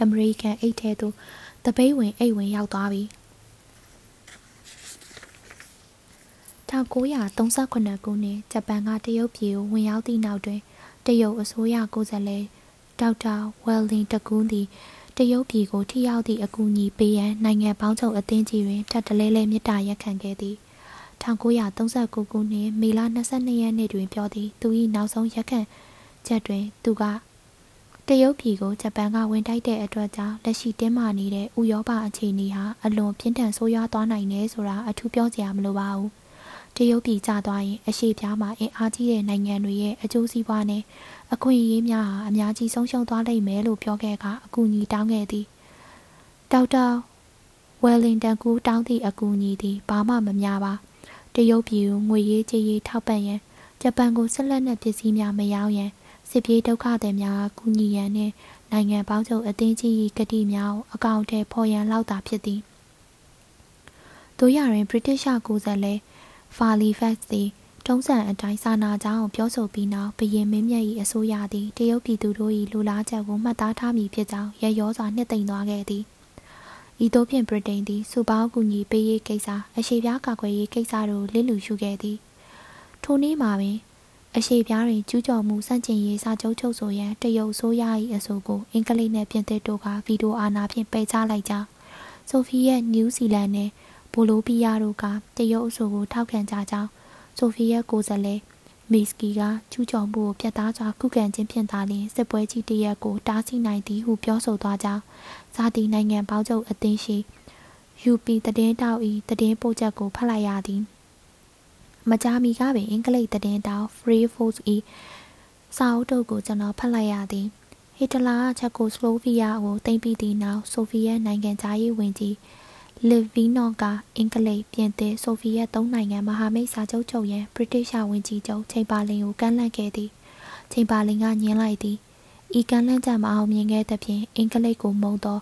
[SPEAKER 1] အမေရိကန်အိတ်ထဲသို့တပိတ်ဝင်အိတ်ဝင်ရောက်သွားပြီ1938ခုနှစ်ဂျပန်ကတရုတ်ပြည်ကိုဝင်ရောက်သည့်နောက်တွင်တရုတ်အစိုးရကိုယ်စားလှယ်ဒေါက်တာဝယ်လင်တကူးသည်တရုတ်ပြည်ကိုထိရောက်သည့်အကူအညီပေးရန်နိုင်ငံပေါင်းစုံအသင်းကြီးတွင်ထပ်တလဲလဲမြစ်တာရက်ခံခဲ့သည်1939ခုနှစ်မေလ22ရက်နေ့တွင်ပြောသည်သူ၏နောက်ဆုံးရက်ခံ ချက်တွင် သူကတရုတ်ပြည်ကိုဂျပန်ကဝင်တိုက်တဲ့အတွက်ကြောင့်လက်ရှိတင်းမာနေတဲ့ဥရောပအခြေအနေဟာအလွန်ပြင်းထန်ဆိုးရွားသွားနိုင်တယ်ဆိုတာအထူးပြောစရာမလိုပါဘူးတရုတ်ပြည်ကျသွားရင်အရှိပြားမှာအင်အားကြီးတဲ့နိုင်ငံတွေရဲ့အကျိုးစီးပွားနဲ့အခွင့်အရေးများဟာအများကြီးဆုံးရှုံးသွားလိမ့်မယ်လို့ပြောခဲ့ကအကူအညီတောင်းခဲ့သည်ဒေါက်တာဝယ်လင်တန်ကူတောင်းသည့်အကူအညီသည်ဘာမှမများပါတရုတ်ပြည်ကိုငွေရေးကြေးရေးထောက်ပံ့ရန်ဂျပန်ကိုဆက်လက်နဲ့ပစ္စည်းများမရောင်းရန် စစ်ပြေးဒုက္ခသည်များကူညီရန်နှင့်နိုင်ငံပေါင်းစုံအသင်းကြီး၏ကတိများကိုအကောင့်ထဲဖော်ရန်လောက်သာဖြစ်သည်တို့ရရင် British ကိုယ်စားလှယ် Halifax သည်တုံးစံအတိုင်းစာနာကြောင်းပြောဆိုပြီးနောက်ဘရင်မင်းမြတ်၏အစိုးရသည်တရုတ်ပြည်သူတို့၏လူလားချက်ကိုမှတ်သားထားမည်ဖြစ်ကြောင်းရရောစွာနှစ်သိမ့်သွားခဲ့သည်ဤသို့ဖြင့်ဗြိတိန်သည်စုပေါင်းကူညီပေးရေးကိစ္စအရှိပြားကာကွယ်ရေးကိစ္စတို့လစ်လူရှုခဲ့သည်ထိုနေ့မှာပင် အရှိပြားတွင်ကျူးကျော်မှုစန့်ကျင်ရေးစာချုပ်ချုပ်ဆိုရန်တရုတ်ဆိုးရ၏အဆိုကိုအင်္ဂလိပ်နှင့်ပြင်သစ်တို့ကဗီဒီယိုအာဏာဖြင့်ပယ်ချလိုက်ကြောင်းဆိုဖီယက်နယူးဇီလန်နှင့်ဘိုလိုပီယာတို့ကတရုတ်အဆိုကိုထောက်ခံကြကြောင်းဆိုဖီယက်ကိုယ်စားလှယ်မီစကီကကျူးကျော်မှုကိုပြတ်သားစွာခုခံခြင်းဖြင့်သာလျှင်စစ်ပွဲကြီးတရက်ကိုတားဆီးနိုင်သည်ဟုပြောဆိုသွားကြောင်းဇာတိနိုင်ငံပေါင်းချုပ်အသင်းရှိ UP တည်င်းတောက်ဤတည်င်းပို့ချက်ကိုဖတ်လိုက်ရသည် မကြာမီကပင်အင်္ဂလိပ်တည်င်းတောက် Free Force ဤစာအုပ်တုပ်ကိုကျွန်တော်ဖတ်လိုက်ရသည်ဟီတလာကချက်ကိုစလိုဗီးယားကိုတင်ပြီးသည့်နောက်ဆိုဗီယက်နိုင်ငံသားရေးဝန်ကြီးလီဗီနော့ကအင်္ဂလိပ်ပြင်သစ်ဆိုဗီယက်သုံးနိုင်ငံမဟာမိတ်စာချုပ်ချုပ်ရန်ဗြိတိရှဝန်ကြီးချုပ်ချိန်ပါလင်ကိုကန့်လန့်ခဲ့သည်ချိန်ပါလင်ကညင်းလိုက်သည်ဤကန့်လန့်ချက်မအောင်မြင်ခဲ့သဖြင့်အင်္ဂလိပ်ကိုမုံသော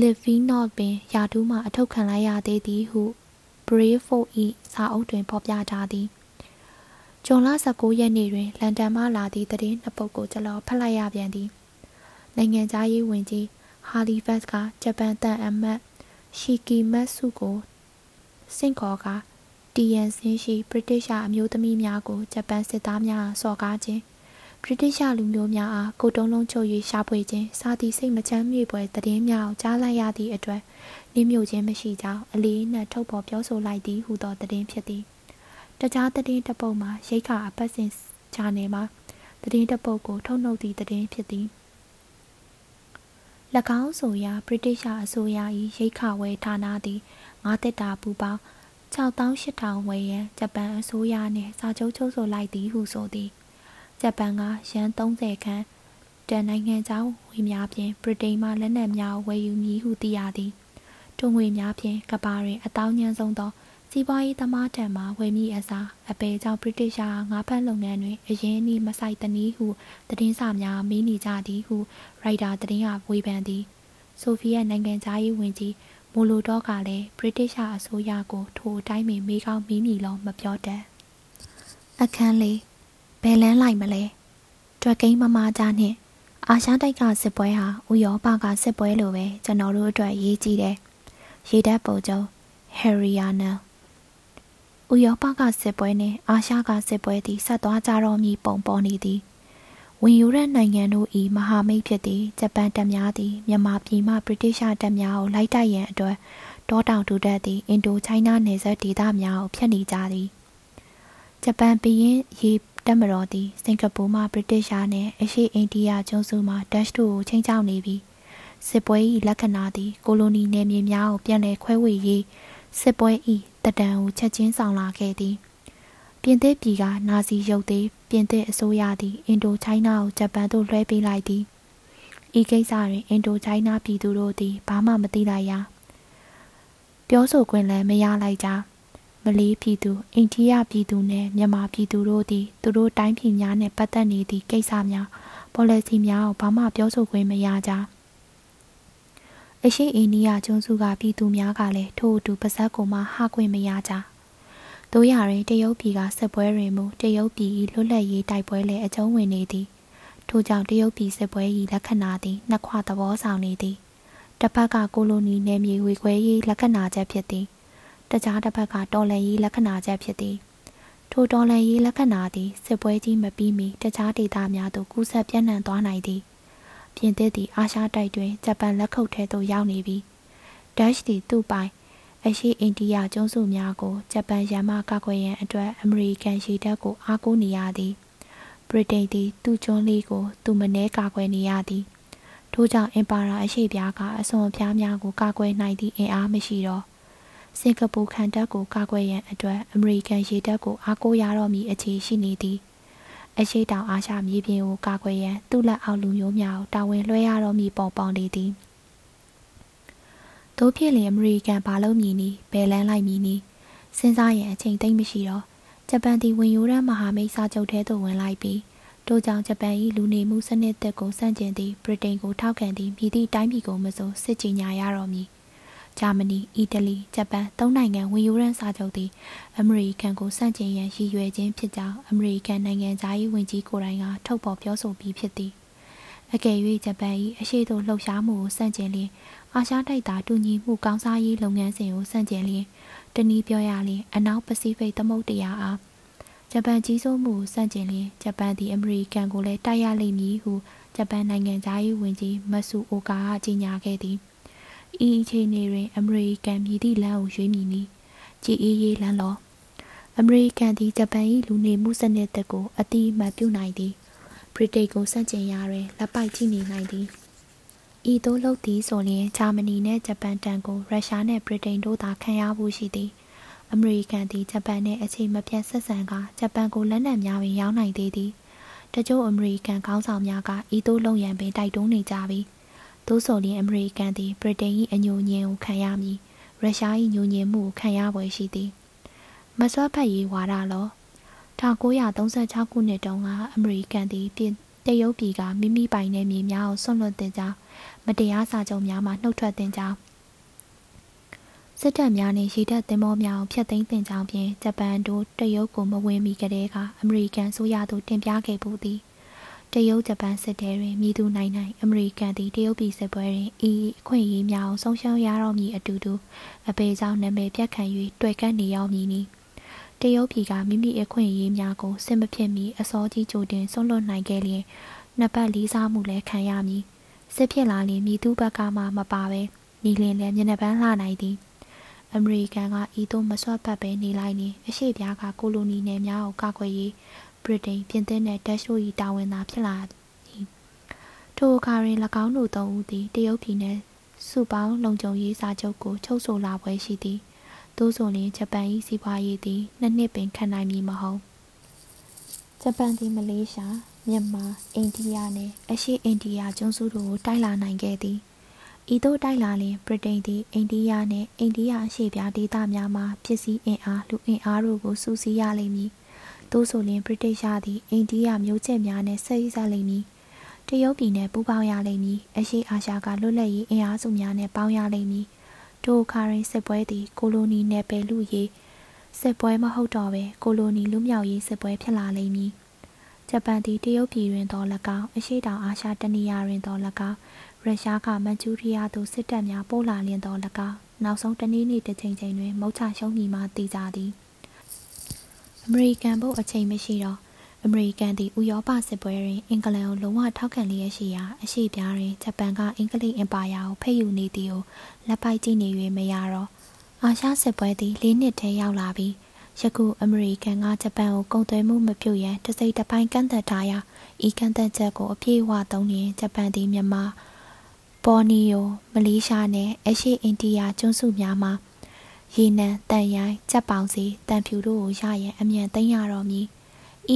[SPEAKER 1] လီဗီနော့ပင်ယာတူးမှအထုတ်ခံလိုက်ရသေးသည်ဟု Brayford ၏စာအုပ်တွင်ဖော်ပြထားသည်ဂျွန်လ19ရက်နေ့တွင်လန်ဒန်မှလာသည့်သတင်းနှစ်ပုဒ်ကိုကျွန်တော်ဖတ်လိုက်ရပြန်သည်နိုင်ငံသားရေးဝန်ကြီးဟာလီဖတ်ကဂျပန်တန်အမတ်ရှီကီမတ်စုကိုစင့်ခေါ်ကတီယန်စင်းရှိဗြိတိရှအမျိုးသမီးများကိုဂျပန်စစ်သားများစော်ကားခြင်း ဗြိတိရှလူမျိုးများအားကိုတုံးလုံးချုပ်၍ရှာဖွေခြင်းစာသည့်စိတ်မချမ်းမြေပွဲသတင်းများကိုကြားလိုက်ရသည့်အတွက်နှိမြို့ခြင်းမရှိကြောင်းအလေးနက်ထုတ်ဖော်ပြောဆိုလိုက်သည်ဟုသောသတင်းဖြစ်သည်တခြားသတင်းတပုတ်မှာရိတ်ခါအပတ်စဉ်ချာနယ်မှာသတင်းတပုတ်ကိုထုတ်နှုတ်သည့်သတင်းဖြစ်သည်၎င်းဆိုရာဗြိတိရှအစိုးရ၏ရိတ်ခဝယ်ဌာနသည်ငါးတက်တာပူပေါင်း6800ဝယ်ရန်ဂျပန်အစိုးရနှင့်စာချုပ်ချုပ်ဆိုလိုက်သည်ဟုဆိုသည် ဂျပန်ကရန်30ခန်းတန်နိုင်ငံခြားဝေများဖြင့်ဗြိတိန်မှလက်နက်များဝယ်ယူမည်ဟုသိရသည်ထိုငွေများဖြင့်ကဘာတွင်အတောင်းညံဆုံးသောစီးပွားရေးသမားထံမှဝယ်မိအစားအပေကြောင့်ဗြိတိရှာငါးဖက်လုပ်ငန်းတွင်အရင်းအနှီးမဆိုင်တနည်းဟုသတင်းစာများမေးနေကြသည်ဟုရိုက်တာသတင်းကဝေဖန်သည်ဆိုဗီယက်နိုင်ငံသားရေးဝန်ကြီးမိုလိုတော့ကလည်းဗြိတိရှာအစိုးရကိုထိုအတိုင်းပင်မေးကောင်းမေးမိလုံးမပြောတတ်အခန်းလေး ဘယ်လန်းလိုက်မလဲတွက်ကိန်းမမကြားနှင့်အာရှတိုက်ကစစ်ပွဲဟာဥရောပကစစ်ပွဲလိုပဲကျွန်တော်တို့အတွက်ရေးကြည့်တယ်ရေတပ်ပုံကျုံဟယ်ရီယာနန်ဥရောပကစစ်ပွဲနှင့်အာရှကစစ်ပွဲသည်ဆက်သွားကြတော့မည်ပုံပေါ်နေသည်ဝင်ယူတဲ့နိုင်ငံတို့၏မဟာမိတ်ဖြစ်သည့်ဂျပန်တပ်များသည်မြန်မာပြည်မှဗြိတိရှတပ်များကိုလိုက်တိုက်ရန်အတွက်တောတောင်တူတက်သည့်အင်ဒိုချိုင်းနာနယ်စပ်ဒေသများကိုဖျက်နေကြသည်ဂျပန်ပြည်ရင်ရေ တပ်မတော်သည်စင်ကာပူမှဗြိတိရှနှင့်အရှေ့အိန္ဒိယကျွန်းစုမှဒက်ရှ်တို့ကိုချိန်ချောက်နေပြီးစစ်ပွဲ၏လက္ခဏာသည်ကိုလိုနီနယ်မြေများကိုပြန်လည်ခွဲဝေရေးစစ်ပွဲ၏တဒံကိုချက်ချင်းဆောင်လာခဲ့သည်ပြင်သစ်ပြည်ကနာဇီရုပ်သေးပြင်သစ်အစိုးရသည်အင်ဒိုချိုင်းနာကိုဂျပန်သို့လွှဲပေးလိုက်သည်ဤကိစ္စတွင်အင်ဒိုချိုင်းနာပြည်သူတို့သည်ဘာမှမသိလိုက်ရပြောဆိုခွင့်လည်းမရလိုက်ကြ မလေးပြည်သူအိန္ဒိယပြည်သူနှင့်မြန်မာပြည်သူတို့သည်သူတို့တိုင်းပြည်များနှင့်ပတ်သက်နေသည့်ကိစ္စများ policy များကိုဘာမှပြောဆိုခွင့်မရကြအရှိအိန္ဒိယကျွန်းစုကပြည်သူများကလည်းထို့အတူပါဇက်ကိုမှဟခွင့်မရကြ။တို့ရရင်တရုတ်ပြည်ကစစ်ပွဲတွင်မူတရုတ်ပြည်၏လွတ်လပ်ရေးတိုက်ပွဲလည်းအကျုံးဝင်နေသည်။ထို့ကြောင့်တရုတ်ပြည်စစ်ပွဲ၏လက္ခဏာသည်နှစ်ခွသဘောဆောင်နေသည်။တစ်ဖက်ကကိုလိုနီနယ်မြေဝေခွဲရေးလက္ခဏာချက်ဖြစ်သည်။ တကြားတစ်ဖက်ကတော်လည်ရေးလက္ခဏာချက်ဖြစ်သည်ထိုတော်လည်ရေးလက္ခဏာသည်စစ်ပွဲကြီးမပြီးမီတခြားဒေသများသို့ကူးစက်ပြန့်နှံ့သွားနိုင်သည်ပြင်သစ်သည်အာရှတိုက်တွင်ဂျပန်လက်ခုပ်ထဲသို့ရောက်နေပြီဒက်ရှ်သည်သူ့ပိုင်အရှိအိန္ဒိယကျွန်းစုများကိုဂျပန်ရန်မှကာကွယ်ရန်အတွက်အမေရိကန်ရေတပ်ကိုအားကိုးနေရသည်ဗြိတိန်သည်သူ့ကျွန်းလေးကိုသူမနှဲကာကွယ်နေရသည်ထို့ကြောင့်အင်ပါရာအရှိပြားကအစွန်အဖျားများကိုကာကွယ်နိုင်သည့်အင်အားမရှိတော့ စင်ကာပူခံတပ်ကိုကာကွယ်ရန်အတွက်အမေရိကန်ရေတပ်ကိုအားကိုးရတော့မည်အခြေရှိနေသည်အရှိတောင်အာရှမြေပြင်ကိုကာကွယ်ရန်သူ့လက်အောက်လူမျိုးများကိုတာဝန်လွှဲရတော့မည်ပေါ်ပေါနေသည်တို့ဖြစ်လင်အမေရိကန်ဘာလို့မြည်နီဘယ်လန်းလိုက်မြည်နီစဉ်းစားရင်အချိန်သိမ့်မရှိတော့ဂျပန်သည်ဝင်ရိုးရန်မဟာမိတ်စာချုပ်ထဲသို့ဝင်လိုက်ပြီးထို့ကြောင့်ဂျပန်၏လူနေမှုစနစ်သက်ကိုစန့်ကျင်သည့်ဗြိတိန်ကိုထောက်ခံသည့်မြည်သည့်တိုင်းပြည်ကိုမဆိုစစ်ကြေညာရတော့မည် ဂျာမနီအီတလီဂျပန်သုံးနိုင်ငံဝင်ယူရန်စာချုပ်သည်အမေရိကန်ကိုစန့်ကျင်ရန်ရည်ရွယ်ခြင်းဖြစ်ကြောင်းအမေရိကန်နိုင်ငံသားရေးဝန်ကြီးကိုယ်တိုင်ကထုတ်ဖော်ပြောဆိုပြီးဖြစ်သည်အကယ်၍ဂျပန်၏အရှိသို့လှုပ်ရှားမှုကိုစန့်ကျင်လျင်အာရှတိုက်သားတူညီမှုကောင်းစားရေးလုပ်ငန်းစဉ်ကိုစန့်ကျင်လျင်တနည်းပြောရလျင်အနောက်ပစိဖိတ်သမုဒ္ဒရာအားဂျပန်ကြီးစိုးမှုစန့်ကျင်လျင်ဂျပန်သည်အမေရိကန်ကိုလည်းတိုက်ရလိမ့်မည်ဟုဂျပန်နိုင်ငံသားရေးဝန်ကြီးမဆူအိုကာကကြေညာခဲ့သည် ဤအခြေအနေတွင် အမေရိကန်မြည်သည့်လမ်းကိုရွေးမည်နည်းကြည်အေးရေးလမ်းလောအမေရိကန်သည်ဂျပန်၏လူနေမှုစနစ်သက်ကိုအတိအမှတ်ပြုနိုင်သည်ဗြိတိန်ကိုစန့်ကျင်ရာတွင်လက်ပိုက်ကြည့်နေနိုင်သည်ဤသို့လုပ်သည်ဆိုလျှင်ဂျာမနီနှင့်ဂျပန်တန်ကိုရုရှားနှင့်ဗြိတိန်တို့သာခံရဖို့ရှိသည်အမေရိကန်သည်ဂျပန်နှင့်အချိန်မပြတ်ဆက်ဆံကာဂျပန်ကိုလက်နက်များပင်ရောင်းနိုင်သေးသည်တချို့အမေရိကန်ခေါင်းဆောင်များကဤသို့လုံရန်ပင်တိုက်တွန်းနေကြပြီ သို့ဆိုလျှင်အမေရိကန်သည်ဗြိတိန်၏အညိုညင်ကိုခံရမည်ရုရှား၏ညိုညင်မှုကိုခံရပွဲရှိသည်မစွမ်းဖက်ရေးဝါဒလော1936ခုနှစ်တုန်းကအမေရိကန်သည်ပြင်တရုတ်ပြည်ကမိမိပိုင်နယ်မြေများကိုဆွန့်လွတ်တင်ကြောင်းမတရားစာချုပ်များမှနှုတ်ထွက်တင်ကြောင်းစစ်တပ်များနှင့်ရေတပ်သင်္ဘောများကိုဖျက်သိမ်းတင်ကြောင်းဖြင့်ဂျပန်တို့တရုတ်ကိုမဝင်မီကတည်းကအမေရိကန်ဆိုရသို့တင်ပြခဲ့ပူသည် တရုတ်ဂျပန်စစ်တဲတွင်မြည်သူနိုင်နိုင်အမေရိကန်သည်တရုတ်ပြည်စစ်ပွဲတွင်ဤအခွင့်အရေးများကိုဆုံးရှုံးရတော့မည်အတူတူအပေကြောင့်နာမည်ပြတ်ခံ၍တွေ့ကပ်နေရောက်မည်နီတရုတ်ပြည်ကမိမိအခွင့်အရေးများကိုစစ်မဖြစ်မီအစောကြီးကြိုတင်ဆုံးလွတ်နိုင်ခဲ့လျင်နှစ်ပတ်လေးစားမှုလည်းခံရမည်စစ်ဖြစ်လာရင်မိသူဘက်ကမှမပါပဲနီလင်လည်းမျက်နှာပန်းလှနိုင်သည်အမေရိကန်ကဤသို့မဆွတ်ပတ်ပဲနေလိုက်နေအရှိပြားကကိုလိုနီနယ်များကိုကာကွယ်ရေး ဗြိတိန်ပြင်သစ်နှင့်တက်ရှို၏တာဝန်သာဖြစ်လာသည်ထိုအခါတွင်၎င်းတို့သုံးဦးသည်တရုတ်ပြည်နှင့်စုပေါင်းလုံခြုံရေးစာချုပ်ကိုချုပ်ဆိုလာပွဲရှိသည်သို့ဆိုလျှင်ဂျပန်၏စီးပွားရေးသည်နှစ်နှစ်ပင်ခံနိုင်မည်မဟုတ်ဂျပန်သည်မလေးရှားမြန်မာအိန္ဒိယနှင့်အရှေ့အိန္ဒိယကျွန်းစုတို့ကိုတိုက်လာနိုင်ခဲ့သည်ဤသို့တိုက်လာလျင်ဗြိတိန်သည်အိန္ဒိယနှင့်အိန္ဒိယအရှေ့ပြားဒေသများမှပစ္စည်းအင်အားလူအင်အားတို့ကိုစုစည်းရလိမ့်မည် သို့ဆိုလျှင်ဗြိတိရှသည်အိန္ဒိယမျိုးချစ်များနှင့်ဆက်စပ်လိမ့်မည်တရုတ်ပြည်နှင့်ပူးပေါင်းရလိမ့်မည်အရှေ့အာရှကလွတ်လပ်ရေးအင်အားစုများနှင့်ပေါင်းရလိမ့်မည်ထိုအခါတွင်စစ်ပွဲသည်ကိုလိုနီနယ်ပယ်လူရေးစစ်ပွဲမဟုတ်တော့ဘဲကိုလိုနီလူမြောက်ရေးစစ်ပွဲဖြစ်လာလိမ့်မည်ဂျပန်သည်တရုတ်ပြည်တွင်သော၎င်းအရှေ့တောင်အာရှတနေရာတွင်သော၎င်းရုရှားကမန်ချူရီးယားသို့စစ်တပ်များပို့လာလျင်သော၎င်းနောက်ဆုံးတနည်းနည်းတစ်ချိန်ချိန်တွင်မုတ်ချရှုံးမိမှသိကြသည် အမေရိကန်ဘုတ်အချိန်မရှိတော့အမေရိကန်သည်ဥရောပစစ်ပွဲတွင်အင်္ဂလန်ကိုလုံးဝထောက်ခံလျက်ရှိရာအရှိပြားတွင်ဂျပန်ကအင်္ဂလိပ်အင်ပါယာကိုဖက်ယူနေသည်ကိုလက်ပိုက်ကြည့်နေ၍မရတော့အာရှစစ်ပွဲသည်၄နှစ်ထဲရောက်လာပြီးယခုအမေရိကန်ကဂျပန်ကိုကုန်သွယ်မှုမပြုတ်ရန်တစိမ့်တစ်ပိုင်းကန့်သက်ထားရာဤကန့်သက်ချက်ကိုအပြည့်အဝသုံးရင်ဂျပန်သည်မြန်မာပေါ်နီယိုမလေးရှားနဲ့အရှေ့အိန္ဒိယကျွန်းစုများမှာ ရေနံတန်ရိုင်းကြက်ပေါင်စီတန်ဖြူတို့ကိုရရင်အမြန်သိမ်းရတော့မည်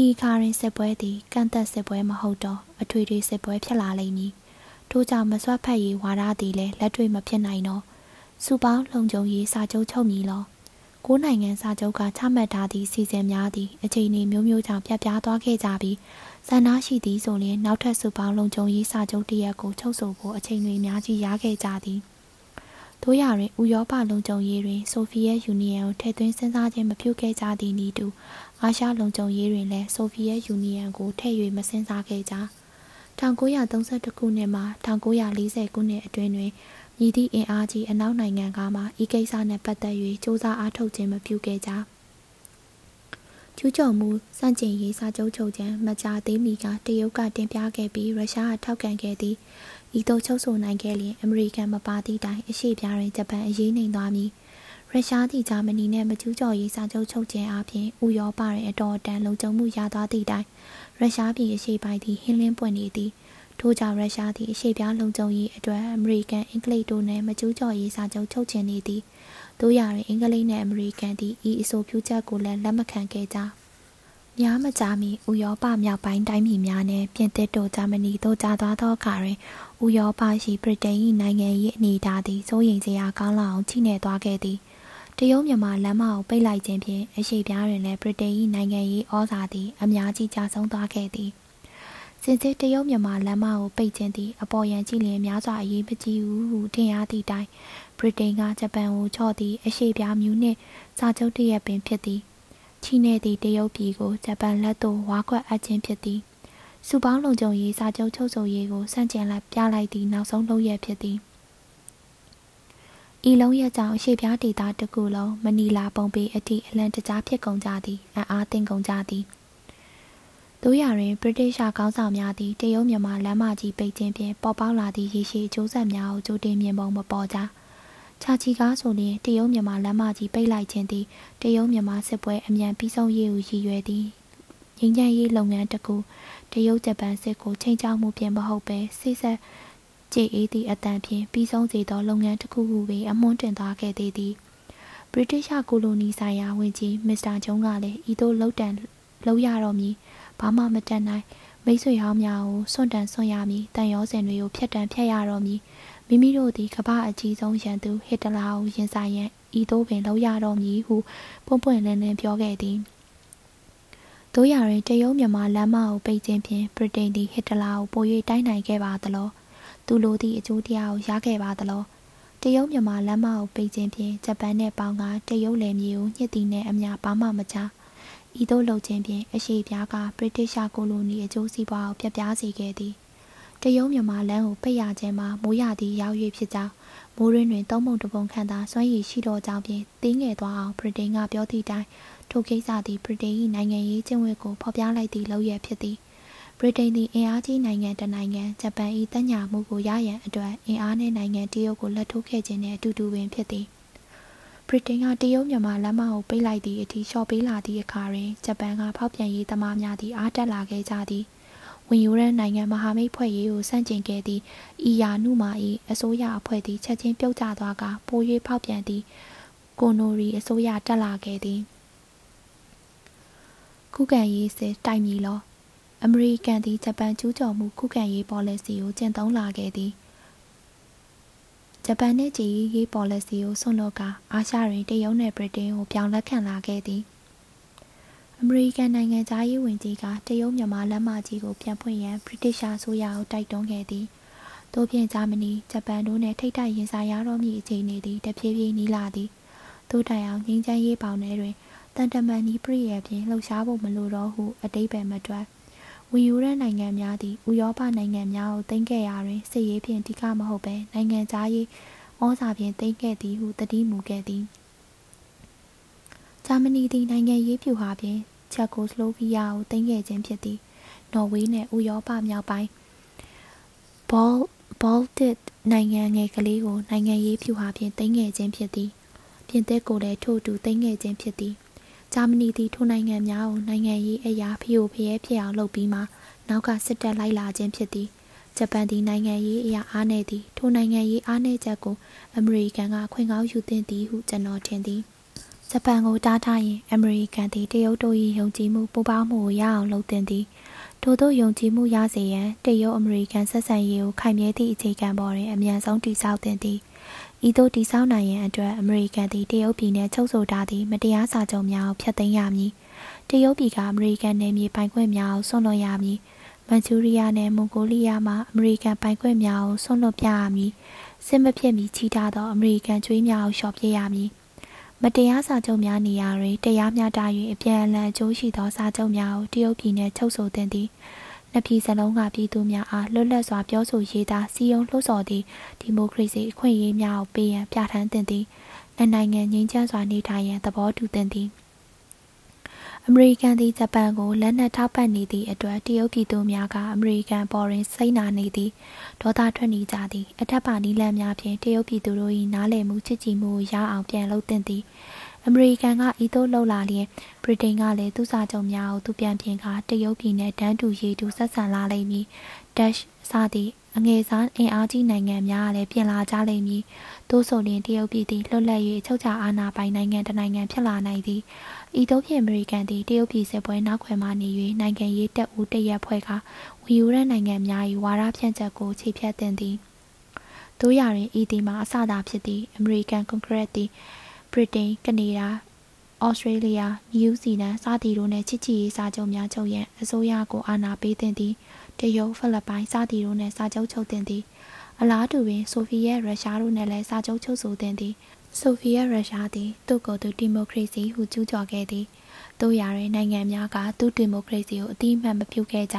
[SPEAKER 1] ဤခါရင်စစ်ပွဲသည်ကန့်သက်စစ်ပွဲမဟုတ်တော့အထွေထွေစစ်ပွဲဖြစ်လာလိမ့်မည်ထို့ကြောင့်မစွတ်ဖက်ရေးဝါဒသည်လည်းလက်တွေ့မဖြစ်နိုင်တော့စူပေါင်းလုံခြုံရေးစာချုပ်ချုပ်မည်လောကိုးနိုင်ငံစာချုပ်ကချမှတ်ထားသည့်စီစဉ်များသည့်အချိန်အမျိုးမျိုးကြောင့်ပြတ်ပြားသွားခဲ့ကြပြီးဆန္ဒရှိသည်ဆိုရင်နောက်ထပ်စုပေါင်းလုံခြုံရေးစာချုပ်တရက်ကိုချုပ်ဆိုဖို့အချိန်တွေများကြီးရခဲ့ကြသည် တို့ရတွင်ဥရောပလုံခြုံရေးတွင်ဆိုဗီယက်ယူနီယံကိုထည့်သွင်းစဉ်းစားခြင်းမပြုခဲ့ကြသည့်နည်းတူအာရှလုံခြုံရေးတွင်လည်းဆိုဗီယက်ယူနီယံကိုထည့်၍မစဉ်းစားခဲ့ကြ1932ခုနှစ်မှ1940ခုနှစ်အတွင်းတွင်မြည်သည့်အင်အားကြီးအနောက်နိုင်ငံကမှဤကိစ္စနှင့်ပတ်သက်၍စ조사အားထုတ်ခြင်းမပြုခဲ့ကြကျူးကျော်မှုစန့်ကျင်ရေးစာချုပ်ချုပ်ခြင်းမကြာသေးမီကတရုတ်ကတင်ပြခဲ့ပြီးရုရှားကထောက်ခံခဲ့သည် ဤသို့ချုပ်ဆိုနိုင်ခဲ့လျင်အမေရိကန်မပါသည့်တိုင်အရှိပြားတွင်ဂျပန်အရေးနိုင်သွားမည်ရုရှားသည်ဂျာမနီနှင့်မကျူးကျော်ရေးစာချုပ်ချုပ်ခြင်းအပြင်ဥရောပတွင်အတော်အတန်လုံခြုံမှုရသွားသည့်တိုင်ရုရှားပြည်အရှိပိုင်းသည်ဟင်းလင်းပွင့်နေသည်ထို့ကြောင့်ရုရှားသည်အရှိပြားလုံခြုံရေးအတွက်အမေရိကန်အင်္ဂလိပ်တို့နှင့်မကျူးကျော်ရေးစာချုပ်ချုပ်ခြင်းနေသည်တို့ရရင်အင်္ဂလိပ်နှင့်အမေရိကန်သည်ဤအဆိုပြုချက်ကိုလည်းလက်မခံခဲ့ကြများမကြာမီဥရောပမြောက်ပိုင်းတိုင်းပြည်များနှင့်ပြင်သစ်တို့ဂျာမနီတို့ကြာသွားသောအခါတွင် ဥရောပရှိဗြိတိန်၏နိုင်ငံ၏အနေအထားသည်စိုးရိမ်စရာကောင်းလောက်အောင်ချိနေသွားခဲ့သည်တရုတ်မြန်မာလမ်းမကိုပိတ်လိုက်ခြင်းဖြင့်အရှိပြားတွင်လည်းဗြိတိန်၏နိုင်ငံ၏ဩဇာသည်အများကြီးကျဆင်းသွားခဲ့သည်စင်စစ်တရုတ်မြန်မာလမ်းမကိုပိတ်ခြင်းသည်အပေါ်ယံကြည့်လျင်များစွာအရေးမကြီးဘူးဟုထင်ရသည့်တိုင်ဗြိတိန်ကဂျပန်ကိုချော့သည့်အရှိပြားမျိုးနှင့်စာချုပ်တရက်ပင်ဖြစ်သည်ချီနေသည့်တရုတ်ပြည်ကိုဂျပန်လက်သို့ဝါခွက်အပ်ခြင်းဖြစ်သည် စုပေါင်းလုံခြုံရေးစာချုပ်ချုပ်ဆိုရေးကိုစန့်ကျင်လိုက်ပြလိုက်သည့်နောက်ဆုံးလုပ်ရဖြစ်သည်ဤလုံးရဲ့ကြောင့်ရှေ့ပြားဒေတာတစ်ခုလုံးမနီလာပုံပေအထိအလံတကြားဖြစ်ကုန်ကြသည်အံ့အားသင့်ကုန်ကြသည်တို့ရတွင်ဗြိတိရှခေါင်းဆောင်များသည်တရုတ်မြန်မာလမ်းမကြီးပိတ်ခြင်းဖြင့်ပေါ်ပေါက်လာသည့်ရေရှည်အကျိုးဆက်များကိုကြိုတင်မြင်ပုံမပေါ်ကြချာချီကားဆိုရင်တရုတ်မြန်မာလမ်းမကြီးပိတ်လိုက်ခြင်းသည်တရုတ်မြန်မာစစ်ပွဲအမြန်ပြီးဆုံးရေးကိုရည်ရွယ်သည်ငင်းချမ်းရေးလုပ်ငန်းတစ်ခု တရုတ်ဂျပန်စစ်ကိုချိန်ချောက်မှုပြင်မဟုတ်ပဲစိစက်ကြည်အေးသည့်အတန်ဖြင့်ပြီးဆုံးစေသောလုပ်ငန်းတစ်ခုခုပဲအမွှန်းတင်သွားခဲ့သေးသည်ဗြိတိရှကိုလိုနီဆိုင်ရာဝန်ကြီးမစ္စတာဂျုံးကလည်းဤသို့လှုပ်တံလှုပ်ရတော့မည်ဘာမှမတတ်နိုင်မိတ်ဆွေဟောင်းများကိုစွန့်တန်စွန့်ရမည်တန်ရောစင်တွေကိုဖျက်တမ်းဖျက်ရတော့မည်မိမိတို့သည်ကမ္ဘာအကြီးဆုံးရန်သူဟစ်တလာကိုရင်ဆိုင်ရန်ဤသို့ပင်လှုပ်ရတော့မည်ဟုပွန့်ပွန့်လင်းလင်းပြောခဲ့သည် တို့ရရင်တရုတ်မြန်မာလမ်းမကိုပိတ်ခြင်းဖြင့်ဗြိတိန်သည်ဟစ်တလာကိုပို၍တိုက်နိုင်ခဲ့ပါသလောသူလိုသည့်အကျိုးတရားကိုရခဲ့ပါသလောတရုတ်မြန်မာလမ်းမကိုပိတ်ခြင်းဖြင့်ဂျပန်နှင့်ပေါင်းကတရုတ်လယ်မြေကိုညှစ်တီနဲ့အမျှဘာမှမချဤသို့လှုပ်ခြင်းဖြင့်အရှိပြားကဗြိတိရှကိုလိုနီအကျိုးစီးပွားကိုပြပြစေခဲ့သည်တရုတ်မြန်မာလမ်းကိုပိတ်ရခြင်းမှာမိုးရသည့်ရောက်၍ဖြစ်ကြောင်းမိုးရင်းတွင်သုံးပုံတပုံခန့်သာစွမ်းရည်ရှိသောကြောင့်ဖြင့်တင်းငယ်သွားအောင်ဗြိတိန်ကပြောသည့်တိုင် ထိုကိစ္စသည်ဗြိတိန်၏နိုင်ငံရေးကျင့်ဝတ်ကိုဖော်ပြလိုက်သည့်လောက်ရဖြစ်သည်ဗြိတိန်သည်အင်အားကြီးနိုင်ငံတစ်နိုင်ငံဂျပန်၏တညာမှုကိုရရန်အတွက်အင်အားနှင့်နိုင်ငံတရုတ်ကိုလက်ထိုးခဲ့ခြင်းနှင့်အတူတူပင်ဖြစ်သည်ဗြိတိန်ကတရုတ်မြန်မာလမ်းမကိုပိတ်လိုက်သည့်အထိလျှော့ပေးလာသည့်အခါတွင်ဂျပန်ကဖောက်ပြန်ရေးသမားများသည်အားတက်လာခဲ့ကြသည်ဝင်ယူတဲ့နိုင်ငံမဟာမိတ်ဖွဲ့ရေးကိုစန့်ကျင်ခဲ့သည့်ဤယာနုမာ၏အစိုးရအဖွဲ့သည်ချက်ချင်းပြုတ်ကျသွားကပို၍ဖောက်ပြန်သည့်ကိုနိုရီအစိုးရတက်လာခဲ့သည် ခုခံရေးစစ်တိုက်မည်လောအမေရိကန်သည်ဂျပန်ကျူးကျော်မှုခုခံရေး policy ကိုကျင့်သုံးလာခဲ့သည်ဂျပန်နှင့်ကြည်ရေး policy ကိုဆွန့်လွတ်ကာအာရှတွင်တရုတ်နှင့်ဗြိတိန်ကိုပြောင်းလဲခံလာခဲ့သည်အမေရိကန်နိုင်ငံသားရေးဝန်ကြီးကတရုတ်မြန်မာလက်မကြီးကိုပြန်ဖွင့်ရန်ဗြိတိရှဆိုရကိုတိုက်တွန်းခဲ့သည်။သို့ဖြင့်ဂျာမနီ၊ဂျပန်တို့နှင့်ထိပ်တိုက်ရင်ဆိုင်ရတော့မည့်အခြေအနေသည်တဖြည်းဖြည်းနီးလာသည်။သို့တိုင်အောင်ငင်းချမ်းရေးပေါင်ထဲတွင် တန်တမန်နီးပရိယဖြင့်လှုပ်ရှားဖို့မလိုတော့ဟုအတိတ်ပဲမတွက်ဝင်ယူတဲ့နိုင်ငံများသည်ဥရောပနိုင်ငံများကိုသိမ်းခဲ့ရာတွင်စစ်ရေးဖြင့်တိကမဟုတ်ဘဲနိုင်ငံသားရေးဩဇာဖြင့်သိမ်းခဲ့သည်ဟုတတိမူခဲ့သည်ဂျာမနီသည်နိုင်ငံရေးဖြူဟာဖြင့်ချက်ကိုစလိုဗီးယားကိုသိမ်းခဲ့ခြင်းဖြစ်သည်နော်ဝေးနှင့်ဥရောပမြောက်ပိုင်းဘောဘောလ်တစ်နိုင်ငံငယ်ကလေးကိုနိုင်ငံရေးဖြူဟာဖြင့်သိမ်းခဲ့ခြင်းဖြစ်သည်ပြင်သစ်ကိုလည်းထို့တူသိမ်းခဲ့ခြင်းဖြစ်သည် ဂျာမနီသည်ထိုနိုင်ငံများကိုနိုင်ငံရေးအရာဖျို့ဖျဲဖြစ်အောင်လုပ်ပြီးမှနောက်ကစစ်တပ်လိုက်လာခြင်းဖြစ်သည်ဂျပန်သည်နိုင်ငံရေးအရာအားနည်းသည်ထိုနိုင်ငံရေးအားနည်းချက်ကိုအမေရိကန်ကခွင့်ကောင်းယူသင့်သည်ဟုကျွန်တော်ထင်သည်ဂျပန်ကိုတားထားရင်အမေရိကန်သည်တရုတ်တို့၏ယုံကြည်မှုပူးပေါင်းမှုကိုရအောင်လုပ်သင့်သည်ထို့သောယုံကြည်မှုရစေရန်တရုတ်အမေရိကန်ဆက်ဆံရေးကိုခိုင်မြဲသည့်အခြေခံပေါ်တွင်အမြန်ဆုံးတည်ဆောက်သင့်သည် ဤသို့တည်ဆောက်နိုင်ရန်အတွက်အမေရိကန်သည်တရုတ်ပြည်နှင့်ချုပ်ဆိုထားသည့်မတရားစာချုပ်များကိုဖျက်သိမ်းရမည်တရုတ်ပြည်ကအမေရိကန်နယ်မြေပိုင်ခွင့်များကိုဆွန့်လွတ်ရမည်မန်ချူရီးယားနဲ့မွန်ဂိုလီးယားမှအမေရိကန်ပိုင်ခွင့်များကိုဆွန့်လွတ်ပြရမည်စစ်မဖြစ်မီချီထားသောအမေရိကန်ကျွေးများကိုလျှော့ပြရမည်မတရားစာချုပ်များနေရာတွင်တရားမျှတ၍အပြန်အလှန်အကျိုးရှိသောစာချုပ်များကိုတရုတ်ပြည်နှင့်ချုပ်ဆိုသင့်သည် နှစ်ပြည်စလုံးကပြည်သူများအားလွတ်လပ်စွာပြောဆိုရေးသားစီယုံလှုပ်ဆော်သည့်ဒီမိုကရေစီအခွင့်အရေးများကိုပေးရန်ပြဋ္ဌာန်းသင့်သည်နှစ်နိုင်ငံငြိမ်းချမ်းစွာနေထိုင်ရန်သဘောတူသင့်သည်အမေရိကန်သည်ဂျပန်ကိုလက်နက်ထောက်ပံ့နေသည့်အတွက်တရုတ်ပြည်သူများကအမေရိကန်ပေါ်တွင်စိတ်နာနေသည်ဒေါသထွက်နေကြသည်အထက်ပါနီလန်များဖြင့်တရုတ်ပြည်သူတို့၏နားလည်မှုချစ်ကြည်မှုကိုရအောင်ပြန်လုပ်သင့်သည် အမေရိကန်ကဤသို့လှုပ်လာလျင်ဗြိတိန်ကလည်းသူ့စာချုပ်များကိုသူပြန်ပြင်ကာတရုတ်ပြည်နဲ့တန်းတူရည်တူဆက်ဆံလာလိမ့်မည်ဒက်စသည့်အငယ်စားအင်အားကြီးနိုင်ငံများကလည်းပြင်လာကြလိမ့်မည်သို့ဆိုရင်တရုတ်ပြည်သည်လွတ်လပ်၍ချုပ်ချာအာဏာပိုင်နိုင်ငံတစ်နိုင်ငံဖြစ်လာနိုင်သည်ဤသို့ဖြင့်အမေရိကန်သည်တရုတ်ပြည်စစ်ပွဲနောက်ခွဲမှနေ၍နိုင်ငံရေးတပ်ဦးတရက်ဖွဲ့ကဝီယူရန်နိုင်ငံများ၏ဝါဒဖြန့်ချက်ကိုခြေဖြတ်တင်သည်တို့ရရင်ဤသည်မှာအစသာဖြစ်သည့်အမေရိကန်ကွန်ဂရက်သည် ဗြိတိန်ကနေဒါဩစတြေးလျနယူးဇီလန်စသည်တို့နှင့်ချစ်ချစ်ရေးစာချုပ်များချုပ်ရန်အစိုးရကိုအာဏာပေးသင့်သည်တရုတ်ဖိလစ်ပိုင်စသည်တို့နှင့်စာချုပ်ချုပ်သင့်သည်အလားတူပင်ဆိုဗီယက်ရုရှားတို့နှင့်လည်းစာချုပ်ချုပ်ဆိုသင့်သည်ဆိုဗီယက်ရုရှားသည်သူ့ကိုယ်သူဒီမိုကရေစီဟုကျူးကျော်ခဲ့သည်တို့ရတဲ့နိုင်ငံများကသူ့ဒီမိုကရေစီကိုအတိအမှန်မပြုခဲ့ကြ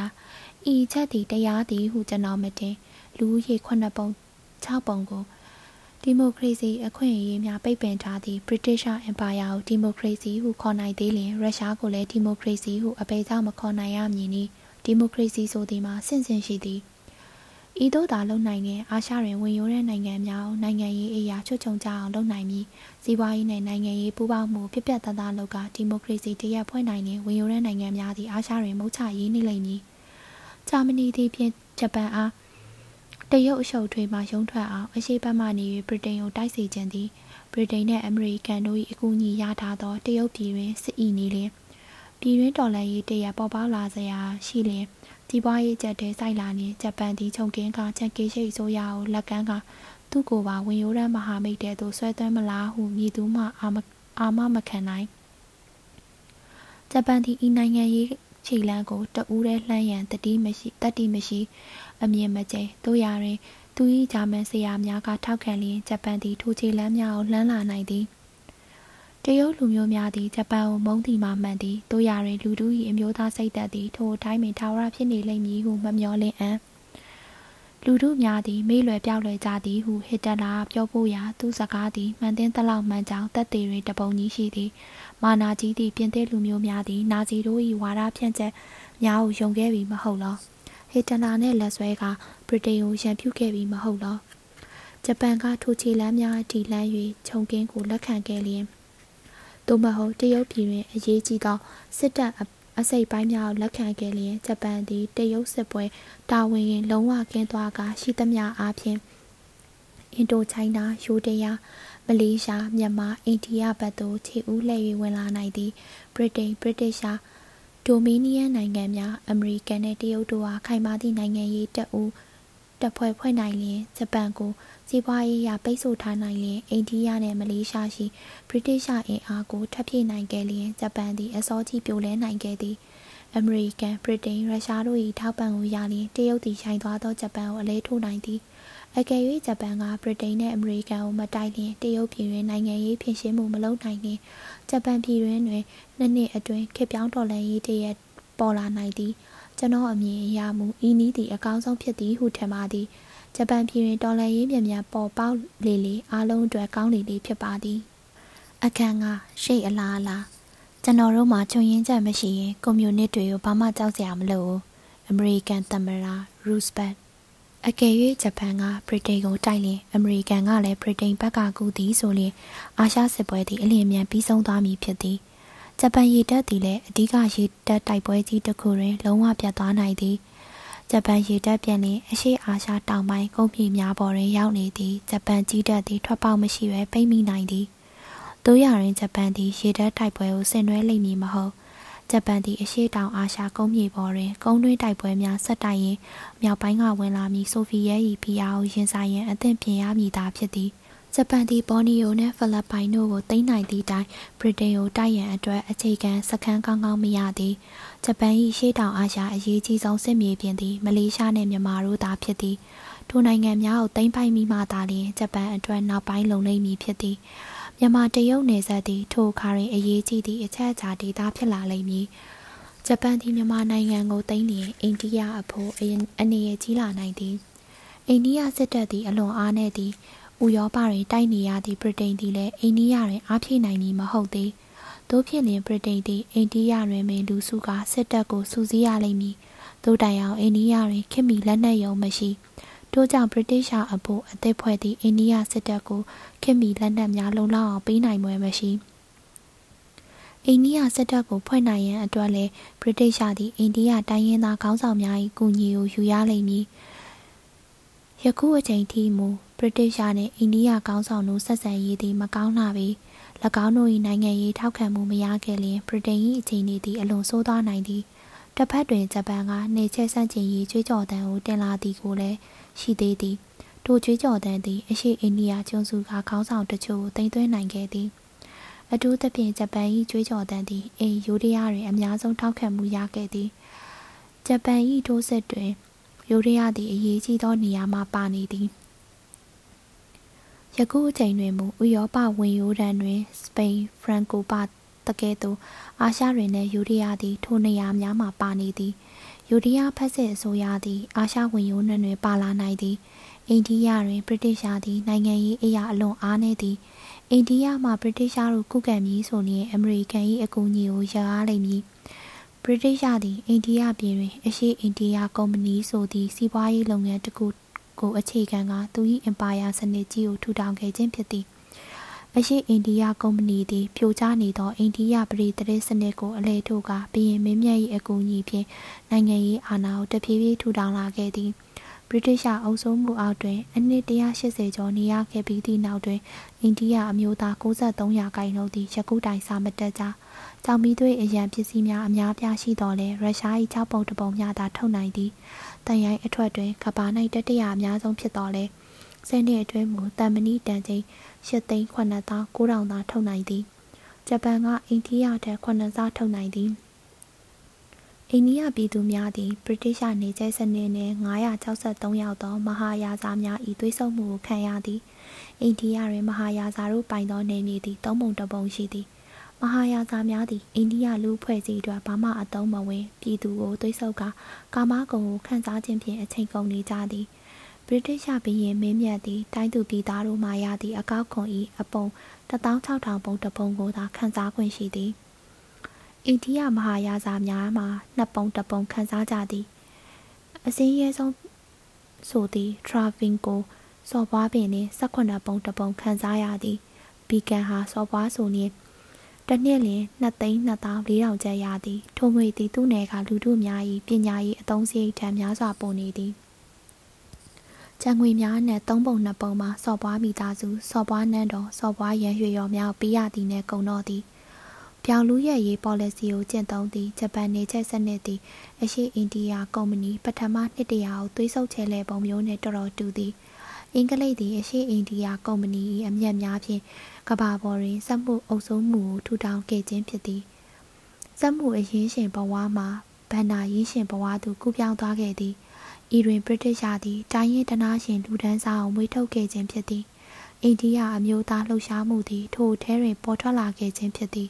[SPEAKER 1] ဤချက်သည်တရားသည်ဟုကျွန်တော်မတင်လူဦးရေ9ပုံ6ပုံကို ဒီမိုကရေစီအခွင့်အရေးများပိတ်ပင်ထားသည့် British Empire ကိုဒီမိုကရေစီဟုခေါ်နိုင်သေးလျင်ရုရှားကိုလည်းဒီမိုကရေစီဟုအပေကြောင့်မခေါ်နိုင်ရမည်နီဒီမိုကရေစီဆိုသည်မှာဆင့်ဆင့်ရှိသည်ဤသို့သာလုံနိုင်ရင်အာရှတွင်ဝင်ရိုးတဲ့နိုင်ငံများနိုင်ငံရေးအရာချွတ်ချုံကြအောင်လုပ်နိုင်ပြီးစီးပွားရေးနဲ့နိုင်ငံရေးပူးပေါင်းမှုပြပြတသားလောက်ကဒီမိုကရေစီတရက်ဖွဲ့နိုင်ရင်ဝင်ရိုးတဲ့နိုင်ငံများသည့်အာရှတွင်မုတ်ချရေးနေလိမ့်မည်ဂျာမနီသည်ဖြင့်ဂျပန်အား တရုတ်အရှုပ်ထွေးမှရုံးထွက်အောင်အရှိတ်မှနေ၍ဗြိတိန်ကိုတိုက်စီခြင်းသည်ဗြိတိန်နှင့်အမေရိကန်တို့၏အကူအညီရထားသောတရုတ်ပြည်တွင်စစ်၏နေလျင်ပြည်တွင်းတော်လှန်ရေးတရပေါ်ပေါက်လာစရာရှိလျင်ဒီပွားရေးချက်တဲစိုက်လာနေဂျပန်သည်ခြုံကင်းကချက်ကေးရှိဆိုရကိုလက်ကမ်းကသူ့ကိုပါဝင်ရိုးရန်မဟာမိတ်တဲသို့ဆွဲသွင်းမလားဟုမြည်သူမှအာမအာမမခံနိုင်ဂျပန်သည်ဤနိုင်ငံရေးခြေလန်းကိုတဦးတည်းလှမ်းရန်တတိမရှိတတိမရှိ အမြင်မကျဲတို့ရာတွင်သူ၏ဂျာမန်ဆရာများကထောက်ခံလျင်ဂျပန်သည်ထိုခြေလန်းများကိုလှမ်းလာနိုင်သည်တရုတ်လူမျိုးများသည်ဂျပန်ကိုမုန်းသည်မှမှန်သည်တို့ရာတွင်လူတို့၏အမျိုးသားစိတ်သက်သည်ထိုအတိုင်းပင်ထာဝရဖြစ်နေလိမ့်မည်ဟုမမျှော်လင့်အံ့လူတို့များသည်မေ့လွယ်ပြောက်လွယ်ကြသည်ဟုဟစ်တလာပြောဖို့ရာသူစကားသည်မှန်သင်းသလောက်မှန်ကြောင်းတက်သေးတွင်တပုံကြီးရှိသည်မာနာကြီးသည့်ပြင်သစ်လူမျိုးများသည်နာဇီတို့၏ဝါဒဖြန့်ချက်များကိုယုံခဲ့ပြီမဟုတ်လော ဟစ်တလာနှင့်လက်ဆွဲကဗြိတိန်ကိုရန်ပြုခဲ့ပြီမဟုတ်လောဂျပန်ကထိုခြေလမ်းများတီလန်း၍ခြုံကင်းကိုလက်ခံခဲ့လျင်သို့မဟုတ်တရုတ်ပြည်တွင်အရေးကြီးသောစစ်တပ်အစိတ်ပိုင်းများကိုလက်ခံခဲ့လျင်ဂျပန်သည်တရုတ်စစ်ပွဲတာဝန်ရင်လုံးဝကင်းသွားကရှိသမျှအားဖြင့်အင်ဒိုချိုင်းနာယူတယားမလေးရှားမြန်မာအိန္ဒိယဘက်သို့ခြေဦးလှည့်၍ဝင်လာနိုင်သည်ဗြိတိန်ဗြိတိရှား ဒိုမီနီယန်နိုင်ငံများအမေရိကန်နှင့်တရုတ်တို့အားခိုင်မာသည့်နိုင်ငံရေးတပ်ဦးတပ်ဖွဲ့ဖွဲ့နိုင်လျင်ဂျပန်ကိုစီးပွားရေးအရပိတ်ဆို့ထားနိုင်လျင်အိန္ဒိယနှင့်မလေးရှားရှိဗြိတိရှအင်အားကိုထပ်ဖြည့်နိုင်ခဲ့လျင်ဂျပန်သည်အစောကြီးပြိုလဲနိုင်ခဲ့သည်အမေရိကန်ဗြိတိန်ရုရှားတို့၏ထောက်ပံ့ကိုရလျင်တရုတ်သည်ရှိုင်သွားသောဂျပန်ကိုအလဲထိုးနိုင်သည် အကယ်၍ဂျပန်ကဗြိတိန်နှင့်အမေရိကန်ကိုမတိုက်လျင်တရုတ်ပြည်တွင်နိုင်ငံရေးဖြစ်ရှင်းမှုမလုပ်နိုင်လျင်ဂျပန်ပြည်တွင်တွင်နှစ်နှစ်အတွင်းခေပြောင်းတော်လှန်ရေးတရက်ပေါ်လာနိုင်သည်ကျွန်တော်အမြင်အရမူဤနည်းသည်အကောင်းဆုံးဖြစ်သည်ဟုထင်ပါသည်ဂျပန်ပြည်တွင်တော်လှန်ရေးမြန်မြန်ပေါ်ပေါက်လေလေအားလုံးအတွက်ကောင်းလေလေဖြစ်ပါသည်အခန်းကရှေ့အလားအလားကျွန်တော်တို့မှာချုံရင်ချက်မရှိရင်ကွန်မြူနစ်တွေကိုဘာမှကြောက်စရာမလိုဘူးအမေရိကန်သမ္မတရူစဘတ် အကယ်၍ဂျပန်ကဗြိတိန်ကိုတိုက်လင်အမေရိကန်ကလည်းဗြိတိန်ဘက်ကကူသည်ဆိုရင်အာရှစစ်ပွဲသည်အလျင်မြန်ပြီးဆုံးသွားမည်ဖြစ်သည်ဂျပန်ရေတပ်သည်လည်းအဓိကရေတပ်တိုက်ပွဲကြီးတစ်ခုတွင်လုံးဝပြတ်သွားနိုင်သည်ဂျပန်ရေတပ်ပြန်လင်အရှိအာရှတောင်ပိုင်းကုန်းပြည်များပေါ်တွင်ရောက်နေသည်ဂျပန်ကြီးတပ်သည်ထွက်ပေါက်မရှိဘဲပိတ်မိနိုင်သည်တို့ရရင်ဂျပန်သည်ရေတပ်တိုက်ပွဲကိုဆင်နွှဲလိမ့်မည်မဟုတ် ဂျပန်သည်အရှိတောင်အာရှကုန်းမြေပေါ်တွင်ကုန်းတွင်းတိုက်ပွဲများဆက်တိုက်ရင်မြောက်ပိုင်းကဝင်လာမည့်ဆိုဗီယက်၏ဖိအားကိုရင်ဆိုင်ရန်အသင့်ပြင်ရမည်သာဖြစ်သည်ဂျပန်သည်ဘော်နီယိုနှင့်ဖိလစ်ပိုင်တို့ကိုသိမ်းနိုင်သည့်တိုင်ဗြိတိန်ကိုတိုက်ရန်အတွက်အခြေခံစခန်းကောင်းကောင်းမရသည်ဂျပန်၏ရှေ့တောင်အာရှအရေးကြီးဆုံးစစ်မြေပြင်သည်မလေးရှားနှင့်မြန်မာတို့သာဖြစ်သည်ထိုနိုင်ငံများကိုသိမ်းပိုက်မိမှသာလျှင်ဂျပန်အတွက်နောက်ပိုင်းလုံလိမ့်မည်ဖြစ်သည် မြန်မာတရုတ်နယ်စပ်သည်ထိုအခါတွင်အရေးကြီးသည့်အချက်အချာဒေသဖြစ်လာလိမ့်မည်ဂျပန်သည်မြန်မာနိုင်ငံကိုသိမ်းလျင်အိန္ဒိယအဖို့အနေရကြီးလာနိုင်သည်အိန္ဒိယစစ်တပ်သည်အလွန်အားနည်းသည်ဥရောပတွင်တိုက်နေရသည့်ဗြိတိန်သည်လည်းအိန္ဒိယတွင်အားဖြည့်နိုင်မည်မဟုတ်သေးတို့ဖြစ်လျင်ဗြိတိန်သည်အိန္ဒိယတွင်ပင်လူစုကစစ်တပ်ကိုစူးစီးရလိမ့်မည်တို့တိုင်အောင်အိန္ဒိယတွင်ခင်မီလက်နက်ရုံမရှိ တို့ကြောင့်ဗြိတိရှာအဖို့အသက်ဖွဲ့သည့်အိန္ဒိယစစ်တပ်ကိုခင်မီလက်နက်များလုံလောက်အောင်ပေးနိုင်မွယ်မရှိအိန္ဒိယစစ်တပ်ကိုဖွဲ့နိုင်ရန်အတွက်လည်းဗြိတိရှာသည်အိန္ဒိယတိုင်းရင်းသားခေါင်းဆောင်များ၏ကူညီကိုယူရလိမ့်မည်ယခုအချိန်ထိမူဗြိတိရှာနှင့်အိန္ဒိယခေါင်းဆောင်တို့ဆက်ဆံရေးသည်မကောင်းလာပေ၎င်းတို့၏နိုင်ငံရေးထောက်ခံမှုမရခဲ့လျင်ဗြိတိန်၏အခြေအနေသည်အလွန်ဆိုးသွားနိုင်သည်တစ်ဖက်တွင်ဂျပန်က နေချက်ဆန့်ကျင်ရေးကြွေးကြော်တံကိုတင်လာသည်ကိုလည်း ရှိသေးသည်ထိုကြွေးကြော်တံသည်အရှိအိန္ဒိယကျွန်းစုကခေါင်းဆောင်တချို့ကိုတင်သွင်းနိုင်ခဲ့သည်အထူးသဖြင့်ဂျပန်၏ကြွေးကြော်တံသည်အိမ်ယိုဒယားတွင်အများဆုံးထောက်ခံမှုရခဲ့သည်ဂျပန်၏ထိုးစစ်တွင်ယိုဒယားသည်အရေးကြီးသောနေရာမှပါနေသည်ယခုအချိန်တွင်မူဥရောပဝင်ရိုးတန်းတွင်စပိန်ဖရန်ကိုပါတကဲ့သို့အာရှတွင်လည်းယူရီးယားသည်ထိုနေရာများမှာပါနေသည် ယူရီးယားဖက်စစ်အစိုးရသည် အာရှဝင်ရိုးနှံတွင်ပါလာနိုင်သည်အိန္ဒိယတွင်ဗြိတိရှားသည်နိုင်ငံရေးအရာအလွန်အားနည်းသည်အိန္ဒိယမှဗြိတိရှားတို့ခုခံမည်ဆိုလျှင်အမေရိကန်၏အကူအညီကိုရအားလိမ့်မည်ဗြိတိရှားသည်အိန္ဒိယပြည်တွင် အရှိအိန္ဒိယကုမ္ပဏီဆိုသည့်စီးပွားရေးလုပ်ငန်းတစ်ခုကိုအခြေခံကသူ၏အင်ပါယာစနစ်ကြီးကိုထူထောင်ခဲ့ခြင်းဖြစ်သည် အရှိအိန္ဒိယကုမ္ပဏီသည်ပြိုကျနေသောအိန္ဒိယပြည်တရေစနစ်ကိုအလဲထုတ်ကဘီရင်မင်းမြတ်၏အကူအညီဖြင့်နိုင်ငံရေးအာဏာကိုတဖြည်းဖြည်းထူထောင်လာခဲ့သည်ဗြိတိရှအုပ်စိုးမှုအောက်တွင်အနှစ်180ကျော်နေရခဲ့ပြီးသည့်နောက်တွင်အိန္ဒိယအမျိုးသား63ရာခိုင်နှုန်းသည်ယခုတိုင်စာမတက်ကြ။ကြောင်မီသွေးအရန်ပစ္စည်းများအများပြားရှိတော်လဲရုရှား၏၆ပုံတပုံများသာထုတ်နိုင်သည်။တန်ရိုင်းအထွက်တွင်ကဘာ၌တတိယအများဆုံးဖြစ်တော်လဲ။ဆယ်နှစ်အတွင်းမူတန်မဏိတန်ချိန် ၈သိန်း9000 9000သာထုတ်နိုင်သည်။ဂျပန်ကအိန္ဒိယထက်9ဆထုတ်နိုင်သည်။အိန္ဒိယပြည်သူများသည်ဗြိတိရှနေကျဲစနစ်နှင့်963ရောက်သောမဟာယာဇာများ၏သွေးဆုံမှုကိုခံရသည်အိန္ဒိယတွင်မဟာယာဇာတို့ပိုင်သောနေမြေသည်သုံးပုံတစ်ပုံရှိသည်မဟာယာဇာများသည်အိန္ဒိယလူဖွဲ့စည်းအတွက်ဘာမှအသုံးမဝင် ပြည်သူကိုသွေးဆုပ်ကာကာမဂုဏ်ကိုခန်းစားခြင်းဖြင့်အချိန်ကုန်နေကြသည် ဗြိတိရှဘီရင်မင်းမြတ်သည်တိုင်းသူပြည်သားတို့မှရသည့်အကောက်ခွန်၏အပုံ16000ပုံတစ်ပုံကိုသာခန်းစားခွင့်ရှိသည်အိန္ဒိယမဟာယာဇာများမှာနှစ်ပုံတစ်ပုံခန်းစားကြသည်အစင်းရဲဆုံးဆိုသည်ထရာဗင်ကိုစော်ပွားပင်နှင့်18ပုံတစ်ပုံခန်းစားရသည်ဘီကန်ဟာစော်ပွားဆိုနှင့်တစ်နှစ်လျင်2သိန်း2400ကျပ်ရသည်ထိုငွေသည်သူ့နယ်ကလူတို့များ၏ပညာရေးအသုံးစရိတ်ထံများစွာပုံနေသည် ကျန်ငွေများနဲ့သုံးပုံနှစ်ပုံမှာစော်ပွားမိသားစုစော်ပွားနန်းတော်စော်ပွားရန်ရွှေရော်များပေးရသည်နဲ့ကုံတော့သည်ပြောင်လူရဲ့ရေး policy ကိုကျင့်သုံးသည့်ဂျပန်နေချက်စနစ်သည်အရှိအိန္ဒိယကုမ္ပဏီပထမနှစ်တရာကိုသွေးဆုပ်ချဲလဲပုံမျိုးနဲ့တော်တော်တူသည်အင်္ဂလိပ်သည်အရှိအိန္ဒိယကုမ္ပဏီ၏အမျက်များဖြင့်ကဘာပေါ်တွင်စက်မှုအုပ်စိုးမှုကိုထူထောင်ခဲ့ခြင်းဖြစ်သည်စက်မှုအရင်းရှင်ဘဝမှာဗန္နာရင်းရှင်ဘဝသို့ကူးပြောင်းသွားခဲ့သည် ဤတွင်ဗြိတိရှားသည်တိုင်းရင်းတနာရှင်လူဒန်းစားအောင်မွေးထုတ်ခဲ့ခြင်းဖြစ်သည်အိန္ဒိယအမျိုးသားလှုပ်ရှားမှုသည်ထိုထဲတွင်ပေါ်ထွက်လာခဲ့ခြင်းဖြစ်သည်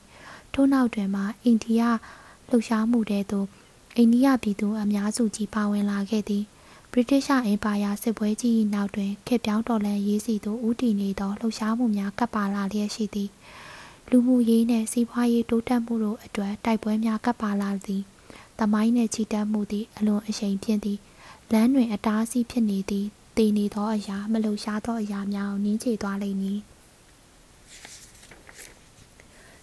[SPEAKER 1] ထို့နောက်တွင်မှအိန္ဒိယလှုပ်ရှားမှုတဲသို့အိန္ဒိယပြည်သူအများစုကြီးပါဝင်လာခဲ့သည်ဗြိတိရှအင်ပါယာစစ်ပွဲကြီး၏နောက်တွင်ခေတ်ပြောင်းတော်လှန်ရေးစီသို့ဦးတည်နေသောလှုပ်ရှားမှုများကပ်ပါလာလျက်ရှိသည်လူမှုရေးနှင့်စီးပွားရေးတိုးတက်မှုတို့အတွက်တိုက်ပွဲများကပ်ပါလာသည်တမိုင်းနှင့်ချီတက်မှုသည်အလွန်အရှိန်ပြင်းသည် လမ်းတွင်အတားအဆီးဖြစ်နေသည်တည်နေသောအရာမလှုပ်ရှားသောအရာများကိုနင်းချေသွားလိမ့်မည်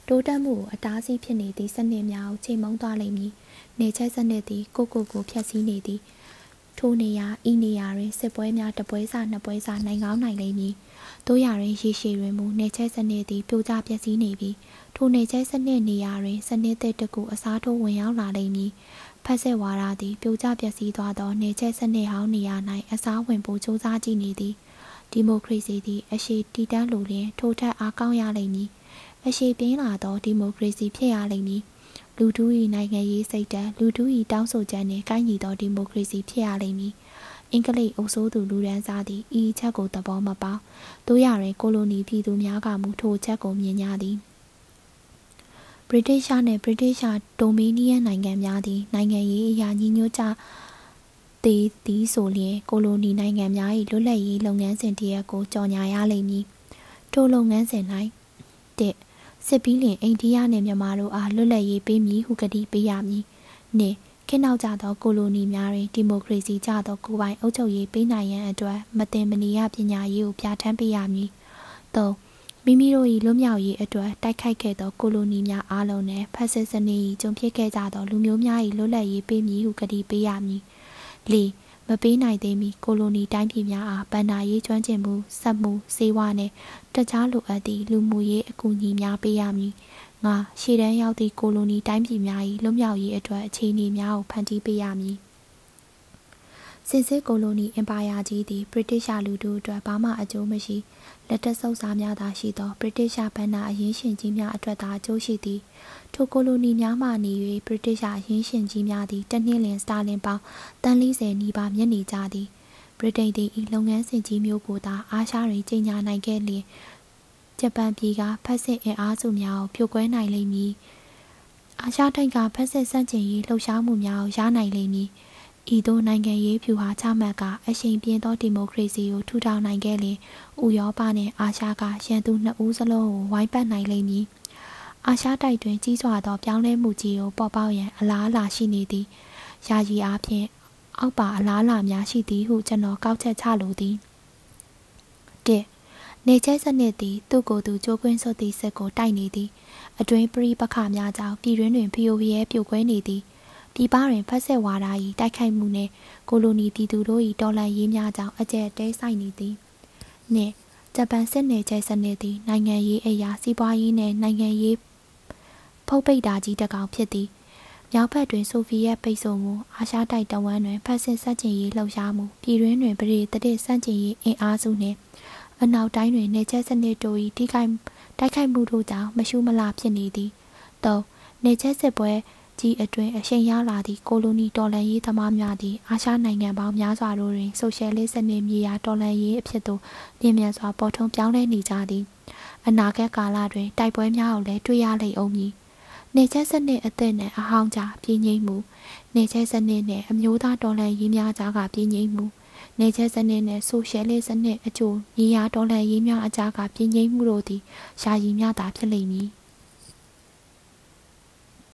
[SPEAKER 1] တိုးတက်မှုကိုအတားဆီးဖြစ်နေသည့်စနစ်များကိုချိန်မုံသွားလိမ့်မည်။နေချက်စနစ်သည်ကိုကိုကိုဖျက်ဆီးနေသည်။ထိုနေရာဤနေရာတွင်စစ်ပွဲများတပွဲစားနှစ်ပွဲစားနိုင်ကောင်းနိုင်လိမ့်မည်။တို့ရတွင်ရေရှည်တွင်မူနေချက်စနစ်သည်ပြိုကျပျက်စီးနေပြီးထိုနေချက်စနစ်နေရာတွင်စနစ်သစ်တစ်ခုအစားထိုးဝင်ရောက်လာလိမ့်မည်။ ဖက်ဆက်ဝါဒသည်ပြိုကျပျက်စီးသွားသောနေချက်စနစ်ဟောင်းနေရာ၌အစားဝင်ဖို့စ조사ကြည့်နေသည်။ဒီမိုကရေစီသည်အရှိတည်တံ့လိုလျင်ထိုထက်အားကောင်းရလိမ့်မည်။အရှိပြင်းလာသောဒီမိုကရေစီဖြစ်ရလိမ့်မည်လူထု၏နိုင်ငံရေးစိတ်ဓာတ်လူထု၏တောင်းဆိုချက်နှင့်ကိုင်းညီသောဒီမိုကရေစီဖြစ်ရလိမ့်မည်အင်္ဂလိပ်အုပ်စိုးသူလူဒန်းစားသည်ဤချက်ကိုသဘောမပေါတို့ရတွင်ကိုလိုနီပြည်သူများကမူထိုချက်ကိုမြင်ကြသည် ဗြိတိရှားနှင့်ဗြိတိရှားဒိုမီနီယန်နိုင်ငံများသည် နိုင်ငံရေးအရာညီညွတ်ကြသေးသည်ဆိုလျှင်ကိုလိုနီနိုင်ငံများ၏လွတ်လပ်ရေးလုပ်ငန်းစဉ်တရက်ကိုကြော်ညာရလိမ့်မည်ထိုလုပ်ငန်းစဉ်၌တစ်စစ်ပြီးလျင်အိန္ဒိယနှင့်မြန်မာတို့အားလွတ်လပ်ရေးပေးမည်ဟုကတိပေးရမည်နှင့်ခေတ်နောက်ကျသောကိုလိုနီများတွင်ဒီမိုကရေစီကျသောကိုယ်ပိုင်အုပ်ချုပ်ရေးပေးနိုင်ရန်အတွက်မတင်မနီရပညာရေးကိုပြဋ္ဌာန်းပေးရမည်၃ မိမိတို့၏လွတ်မြောက်ရေးအတွက်တိုက်ခိုက်ခဲ့သောကိုလိုနီများအားလုံးနှင့်ဖက်စစ်စနစ်၏ကျုံဖြစ်ခဲ့ကြသောလူမျိုးများ၏လွတ်လပ်ရေးပေးမည်ဟုကတိပေးရမည်၄မပေးနိုင်သေးမီကိုလိုနီတိုင်းပြည်များအားဗန္နာရေးကျွမ်းကျင်မှုစက်မှုစေဝါနှင့်တခြားလိုအပ်သည့်လူမှုရေးအကူအညီများပေးရမည်ငါရှေ့တန်းရောက်သည့်ကိုလိုနီတိုင်းပြည်များ၏လွတ်မြောက်ရေးအတွက်အခြေအနေများကိုဖန်တီးပေးရမည်စစ်စစ်ကိုလိုနီအင်ပါယာကြီးသည်ဗြိတိရှလူထုအတွက်ဘာမှအကျိုးမရှိ လက်တက်ဆုပ်စားများသာရှိသောဗြိတိရှဘဏ္ဍာအရင်းရှင်ကြီးများအတွက်သာအကျိုးရှိသည်ထိုကိုလိုနီများမှနေ၍ဗြိတိရှအရင်းရှင်ကြီးများသည်တနှစ်လင်စတာလင်ပေါင်းတန်40နီးပါးမျက်နေကြသည်ဗြိတိန်သည်ဤလုပ်ငန်းစဉ်ကြီးမျိုးကိုသာအာရှတွင်ကြီးညာနိုင်ခဲ့လျင်ဂျပန်ပြည်ကဖက်စစ်အင်အားစုများကိုဖြိုခွဲနိုင်လိမ့်မည်အာရှတိုက်ကဖက်စစ်စန့်ကျင်ရေးလှုပ်ရှားမှုများကိုရနိုင်လိမ့်မည် ဤသို့နိုင်ငံရေးဖြူဟာချမှတ်ကအရှိန်ပြင်းသောဒီမိုကရေစီကိုထူထောင်နိုင်ခဲ့လျင်ဥရောပနှင့်အာရှကရန်သူနှစ်ဦးစလုံးကိုဝိုင်းပတ်နိုင်လိမ့်မည်။အာရှတိုက်တွင်ကြီးစွာသောပြောင်းလဲမှုကြီးကိုပေါ်ပေါက်ရန်အလားအလာရှိနေသည်။ယာယီအားဖြင့်အောက်ပါအလားအလာများရှိသည်ဟုကျွန်တော်ကောက်ချက်ချလိုသည်။၁နေချဲစနစ်သည်သူ့ကိုယ်သူကြိုးကွင်းစွတ်သည့်စစ်ကိုတိုက်နေသည်။အတွင်းပရိပခများကြောင့်ပြည်တွင်းတွင်ဖီယိုဖျဲပြိုကွဲနေသည်။ ပြည်ပတွင်ဖက်ဆက်ဝါဒ၏တိုက်ခိုက်မှုနှင့်ကိုလိုနီပြည်သူတို့၏တော်လှန်ရေးများကြောင့်အကျက်တဲဆိုင်နေသည်နှင့်ဂျပန်စစ်နယ်ကျဲစနစ်သည်နိုင်ငံရေးအရာစီးပွားရေးနှင့်နိုင်ငံရေးဖုတ်ပိတ်တာကြီးတကောင်ဖြစ်သည်မြောက်ဘက်တွင်ဆိုဗီယက်ပိတ်ဆို့မှုအာရှတိုက်တဝမ်းတွင်ဖက်စစ်ဆက်ကျင်ရေးလှုပ်ရှားမှုပြည်တွင်းတွင်ပြည်တရစ်စန့်ကျင်ရေးအင်အားစုနှင့်အနောက်တိုင်းတွင်နေချက်စနစ်တို့၏ထိခိုက်တိုက်ခိုက်မှုတို့ကြောင့်မရှုမလဖြစ်နေသည်၃နေချက်စစ်ပွဲ ကြီးအတွင်းအရှိန်ရလာသည့်ကိုလိုနီတော်လှန်ရေးသမားများသည်အာရှနိုင်ငံပေါင်းများစွာတို့တွင်ဆိုရှယ်လစ်စနစ်မြေယာတော်လှန်ရေးအဖြစ်သို့ပြင်းပြစွာပေါ်ထွန်းပြောင်းလဲနေကြသည်အနာဂတ်ကာလတွင်တိုက်ပွဲများကိုလည်းတွေ့ရလိမ့်အောင်မည်နေချက်စနစ်အသစ်နှင့်အဟောင်းကြားပြင်းငိမ့်မှုနေချက်စနစ်နှင့်အမျိုးသားတော်လှန်ရေးများကြားကပြင်းငိမ့်မှုနေချက်စနစ်နှင့်ဆိုရှယ်လစ်စနစ်အကျိုးမြေယာတော်လှန်ရေးများအကြားကပြင်းငိမ့်မှုတို့သည်ယာယီများသာဖြစ်လိမ့်မည်။